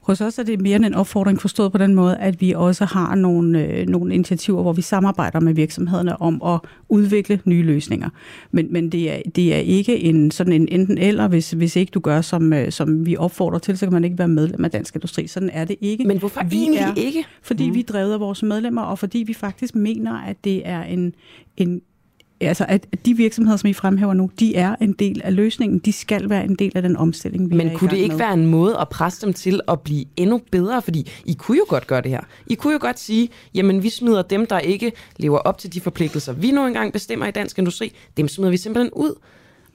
Hos os er det mere end en opfordring forstået på den måde, at vi også har nogle, øh, nogle initiativer, hvor vi samarbejder med virksomhederne om at udvikle nye løsninger. Men, men det, er, det er ikke en sådan en enten eller, hvis, hvis ikke du gør, som, øh, som vi opfordrer til, så kan man ikke være medlem af Dansk Industri. Sådan er det ikke. Men hvorfor vi egentlig er, ikke? Fordi mm. vi drevet af vores medlemmer, og fordi vi faktisk mener, at det er en, en altså at de virksomheder, som I fremhæver nu, de er en del af løsningen. De skal være en del af den omstilling, vi Men er kunne det ikke med. være en måde at presse dem til at blive endnu bedre? Fordi I kunne jo godt gøre det her. I kunne jo godt sige, jamen vi smider dem, der ikke lever op til de forpligtelser, vi nu engang bestemmer i dansk industri, dem smider vi simpelthen ud.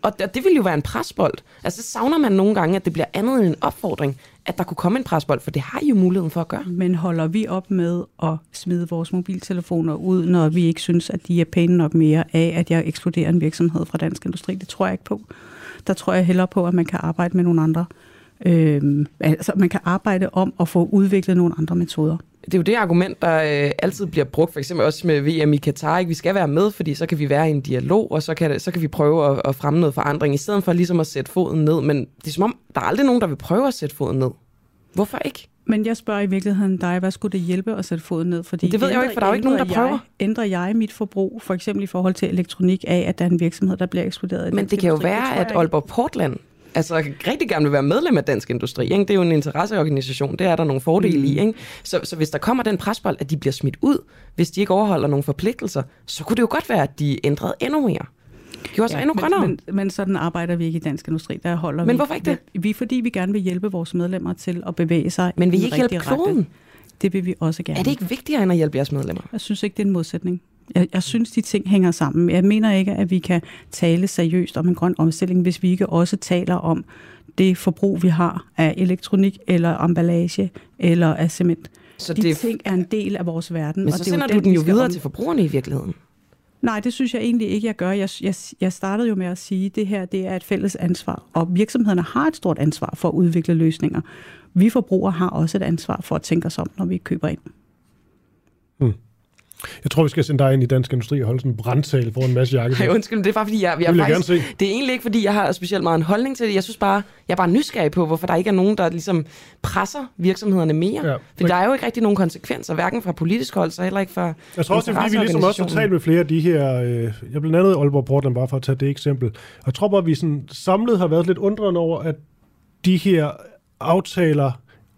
Og det vil jo være en presbold. Altså, så savner man nogle gange, at det bliver andet end en opfordring, at der kunne komme en presbold, for det har I jo muligheden for at gøre. Men holder vi op med at smide vores mobiltelefoner ud, når vi ikke synes, at de er pæne nok mere af, at jeg ekskluderer en virksomhed fra dansk industri? Det tror jeg ikke på. Der tror jeg hellere på, at man kan arbejde med nogle andre. Øhm, altså, man kan arbejde om at få udviklet nogle andre metoder det er jo det argument, der øh, altid bliver brugt, for eksempel også med VM i Katar. Ikke? Vi skal være med, fordi så kan vi være i en dialog, og så kan, så kan vi prøve at, at fremme noget forandring, i stedet for ligesom at sætte foden ned. Men det er som om, der er aldrig nogen, der vil prøve at sætte foden ned. Hvorfor ikke? Men jeg spørger i virkeligheden dig, hvad skulle det hjælpe at sætte foden ned? Fordi det ved jeg jo ikke, for der er jo ikke nogen, der prøver. Jeg, ændrer jeg mit forbrug, for eksempel i forhold til elektronik, af at der er en virksomhed, der bliver eksploderet? Men det kan jo være, at Aalborg Portland altså rigtig gerne vil være medlem af Dansk Industri. Ikke? Det er jo en interesseorganisation, det er der nogle fordele mm. i. Ikke? Så, så hvis der kommer den presbold, at de bliver smidt ud, hvis de ikke overholder nogle forpligtelser, så kunne det jo godt være, at de ændrede endnu mere. Gjorde sig ja, endnu grønnere. Men, men, men sådan arbejder vi ikke i Dansk Industri. Der holder men vi, hvorfor ikke det? Vi, fordi vi gerne vil hjælpe vores medlemmer til at bevæge sig Men vil I ikke hjælpe kloden? Det vil vi også gerne. Er det ikke vigtigere end at hjælpe jeres medlemmer? Jeg synes ikke, det er en modsætning. Jeg, jeg synes, de ting hænger sammen. Jeg mener ikke, at vi kan tale seriøst om en grøn omstilling, hvis vi ikke også taler om det forbrug, vi har af elektronik eller emballage eller af cement. Så de det... ting er en del af vores verden. Men så og det sender er jo du den, den jo videre om... til forbrugerne i virkeligheden. Nej, det synes jeg egentlig ikke, jeg gør. Jeg, jeg, jeg startede jo med at sige, at det her det er et fælles ansvar, og virksomhederne har et stort ansvar for at udvikle løsninger. Vi forbrugere har også et ansvar for at tænke os om, når vi køber ind. Jeg tror, vi skal sende dig ind i Dansk Industri og holde sådan en brandtale for en masse jakke. Nej, undskyld, det er bare fordi, jeg, jeg, jeg faktisk, se. det er egentlig ikke, fordi jeg har specielt meget en holdning til det. Jeg synes bare, jeg er bare nysgerrig på, hvorfor der ikke er nogen, der ligesom presser virksomhederne mere. Ja, For der er jo ikke rigtig nogen konsekvenser, hverken fra politisk hold, så heller ikke fra Jeg tror også, det er, fordi vi ligesom også har talt med flere af de her, øh, jeg blandt andet Aalborg Portland, bare for at tage det eksempel. Og jeg tror bare, at vi sådan samlet har været lidt undrende over, at de her aftaler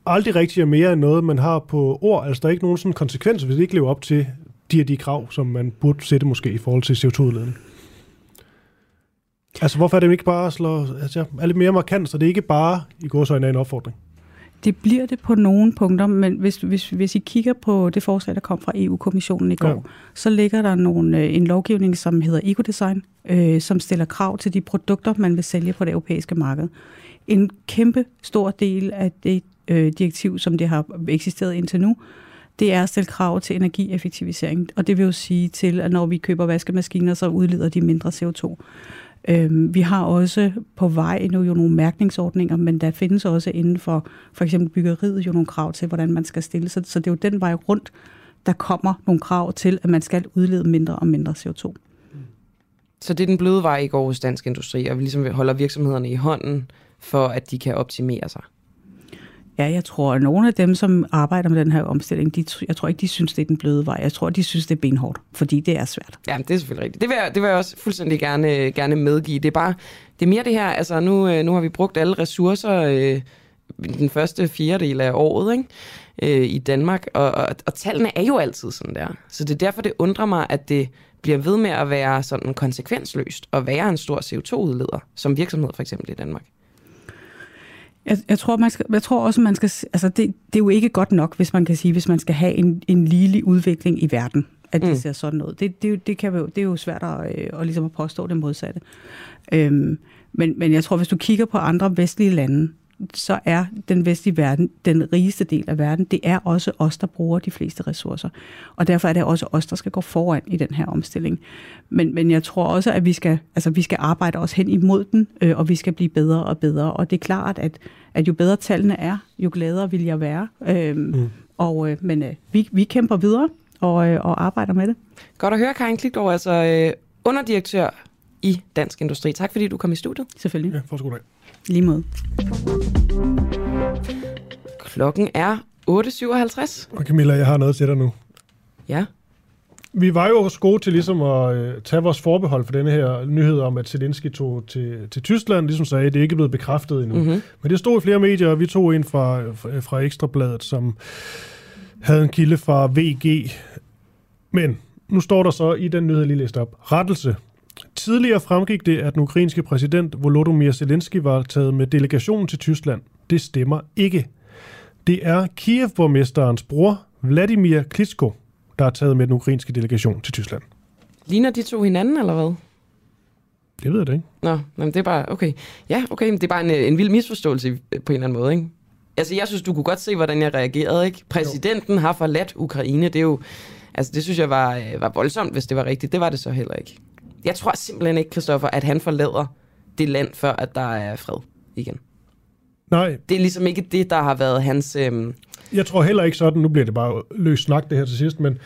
aldrig rigtig er mere end noget, man har på ord. Altså, der er ikke nogen sådan konsekvenser, hvis det ikke lever op til de her de krav, som man burde sætte måske i forhold til CO2-udledning? Altså, hvorfor er det ikke bare slå, altså, er lidt mere markant, så det er ikke bare i går så en opfordring? Det bliver det på nogle punkter, men hvis, hvis, hvis I kigger på det forslag, der kom fra EU-kommissionen i går, ja. så ligger der nogle, øh, en lovgivning, som hedder ecodesign, øh, som stiller krav til de produkter, man vil sælge på det europæiske marked. En kæmpe stor del af det øh, direktiv, som det har eksisteret indtil nu, det er at stille krav til energieffektivisering. Og det vil jo sige til, at når vi køber vaskemaskiner, så udleder de mindre CO2. Øhm, vi har også på vej nu jo nogle mærkningsordninger, men der findes også inden for for eksempel byggeriet jo nogle krav til, hvordan man skal stille sig. Så det er jo den vej rundt, der kommer nogle krav til, at man skal udlede mindre og mindre CO2. Så det er den bløde vej i går hos Dansk Industri, og vi ligesom holder virksomhederne i hånden, for at de kan optimere sig. Ja, jeg tror, at nogle af dem, som arbejder med den her omstilling, de, jeg tror ikke, de synes, det er den bløde vej. Jeg tror, de synes, det er benhårdt, fordi det er svært. Ja, det er selvfølgelig rigtigt. Det vil jeg, det vil jeg også fuldstændig gerne, øh, gerne medgive. Det er bare, det er mere det her, altså nu, øh, nu har vi brugt alle ressourcer, øh, den første fjerdedel af året ikke? Øh, i Danmark, og, og, og tallene er jo altid sådan der. Så det er derfor, det undrer mig, at det bliver ved med at være sådan konsekvensløst og være en stor CO2-udleder, som virksomhed for eksempel i Danmark. Jeg, jeg, tror, man skal, jeg tror også, man skal... Altså, det, det er jo ikke godt nok, hvis man kan sige, hvis man skal have en, en ligelig udvikling i verden, at det mm. ser sådan ud. Det, det, det, kan jo, det er jo svært at, øh, at, ligesom at påstå det modsatte. Øhm, men, men jeg tror, hvis du kigger på andre vestlige lande, så er den vestlige verden, den rigeste del af verden, det er også os, der bruger de fleste ressourcer. Og derfor er det også os, der skal gå foran i den her omstilling. Men, men jeg tror også, at vi skal, altså, vi skal arbejde os hen imod den, øh, og vi skal blive bedre og bedre. Og det er klart, at, at jo bedre tallene er, jo gladere vil jeg være. Øhm, mm. og, øh, men øh, vi, vi kæmper videre og, øh, og arbejder med det. Godt at høre, Karin Klikgaard, altså øh, underdirektør i Dansk Industri. Tak fordi du kom i studiet. Selvfølgelig. Ja, for god dag. Lige måde. Klokken er 8.57. Og Camilla, jeg har noget til dig nu. Ja. Vi var jo også gode til ligesom at øh, tage vores forbehold for denne her nyhed om, at Zelensky tog til, til Tyskland, ligesom sagde, det er ikke blevet bekræftet endnu. Mm-hmm. Men det stod i flere medier, og vi tog en fra, fra Ekstrabladet, som havde en kilde fra VG. Men nu står der så i den nyhed, jeg lige læste op. Rettelse. Tidligere fremgik det, at den ukrainske præsident Volodymyr Zelensky var taget med delegationen til Tyskland. Det stemmer ikke. Det er Kiev-borgmesterens bror, Vladimir Klitschko, der er taget med den ukrainske delegation til Tyskland. Ligner de to hinanden, eller hvad? Det ved jeg da ikke. Nå, men det er bare, okay. Ja, okay, men det er bare en, en vild misforståelse på en eller anden måde, ikke? Altså, jeg synes, du kunne godt se, hvordan jeg reagerede, ikke? Præsidenten jo. har forladt Ukraine, det er jo... Altså, det synes jeg var, øh, var voldsomt, hvis det var rigtigt. Det var det så heller ikke. Jeg tror simpelthen ikke, Christoffer, at han forlader det land, før at der er fred igen. Nej. Det er ligesom ikke det, der har været hans... Øhm... Jeg tror heller ikke sådan, nu bliver det bare løs snak det her til sidst, men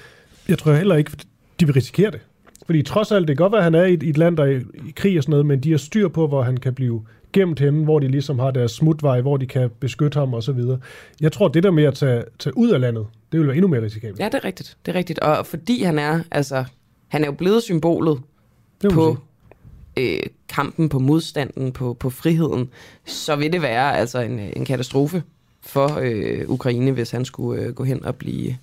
jeg tror heller ikke, de vil risikere det. Fordi trods alt, det kan godt være, at han er i et, i et land, der er i, i krig og sådan noget, men de har styr på, hvor han kan blive gemt henne, hvor de ligesom har deres smutvej, hvor de kan beskytte ham og så videre. Jeg tror, det der med at tage, tage ud af landet, det vil være endnu mere risikabelt. Ja, det er rigtigt. Det er rigtigt. Og fordi han er, altså, han er jo blevet symbolet på øh, kampen, på modstanden, på, på friheden, så vil det være altså en, en katastrofe for øh, Ukraine, hvis han skulle øh, gå hen og blive...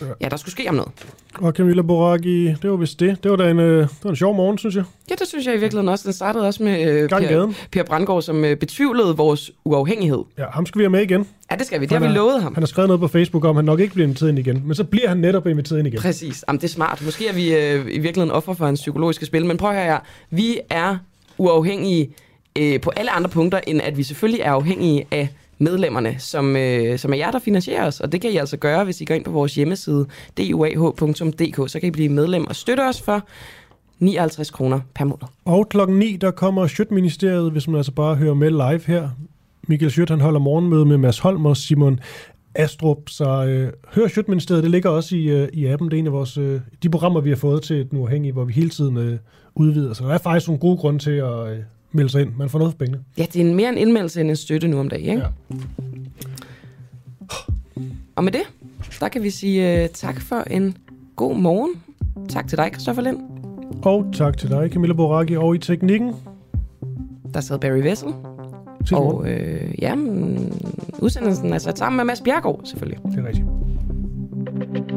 Ja. ja, der skulle ske om noget. Og Camilla Boraghi, det var vist det. Det var da en, øh, det var en sjov morgen, synes jeg. Ja, det synes jeg i virkeligheden også. Den startede også med øh, per, per Brandgaard, som øh, betvivlede vores uafhængighed. Ja, ham skal vi have med igen. Ja, det skal vi. Det har vi lovet ham. Han har skrevet noget på Facebook om, at han nok ikke bliver inviteret ind igen. Men så bliver han netop inviteret ind igen. Præcis. Jamen, det er smart. Måske er vi øh, i virkeligheden offer for hans psykologiske spil. Men prøv at høre her. Vi er uafhængige øh, på alle andre punkter, end at vi selvfølgelig er afhængige af medlemmerne, som, øh, som er jer, der finansierer os. Og det kan I altså gøre, hvis I går ind på vores hjemmeside, duah.dk, så kan I blive medlem og støtte os for 59 kroner per måned. Og klokken 9, der kommer Sjøtministeriet, hvis man altså bare hører med live her. Michael Sjøt, han holder morgenmøde med Mads Holm og Simon Astrup, så øh, hør Sjøtministeriet, det ligger også i, øh, i appen. Det er en af vores, øh, de programmer, vi har fået til den uafhængige, hvor vi hele tiden øh, udvider. Så der er faktisk nogle gode grunde til at, øh, melde sig ind. Man får noget for pengene. Ja, det er mere en indmeldelse end en støtte nu om dagen, ikke? Ja. Og med det, der kan vi sige uh, tak for en god morgen. Tak til dig, Christoffer Lind. Og tak til dig, Camilla Boraki, og i teknikken. Der sad Barry Vessel. Og øh, ja, udsendelsen er sat sammen med Mads Bjergård, selvfølgelig. Det er rigtigt.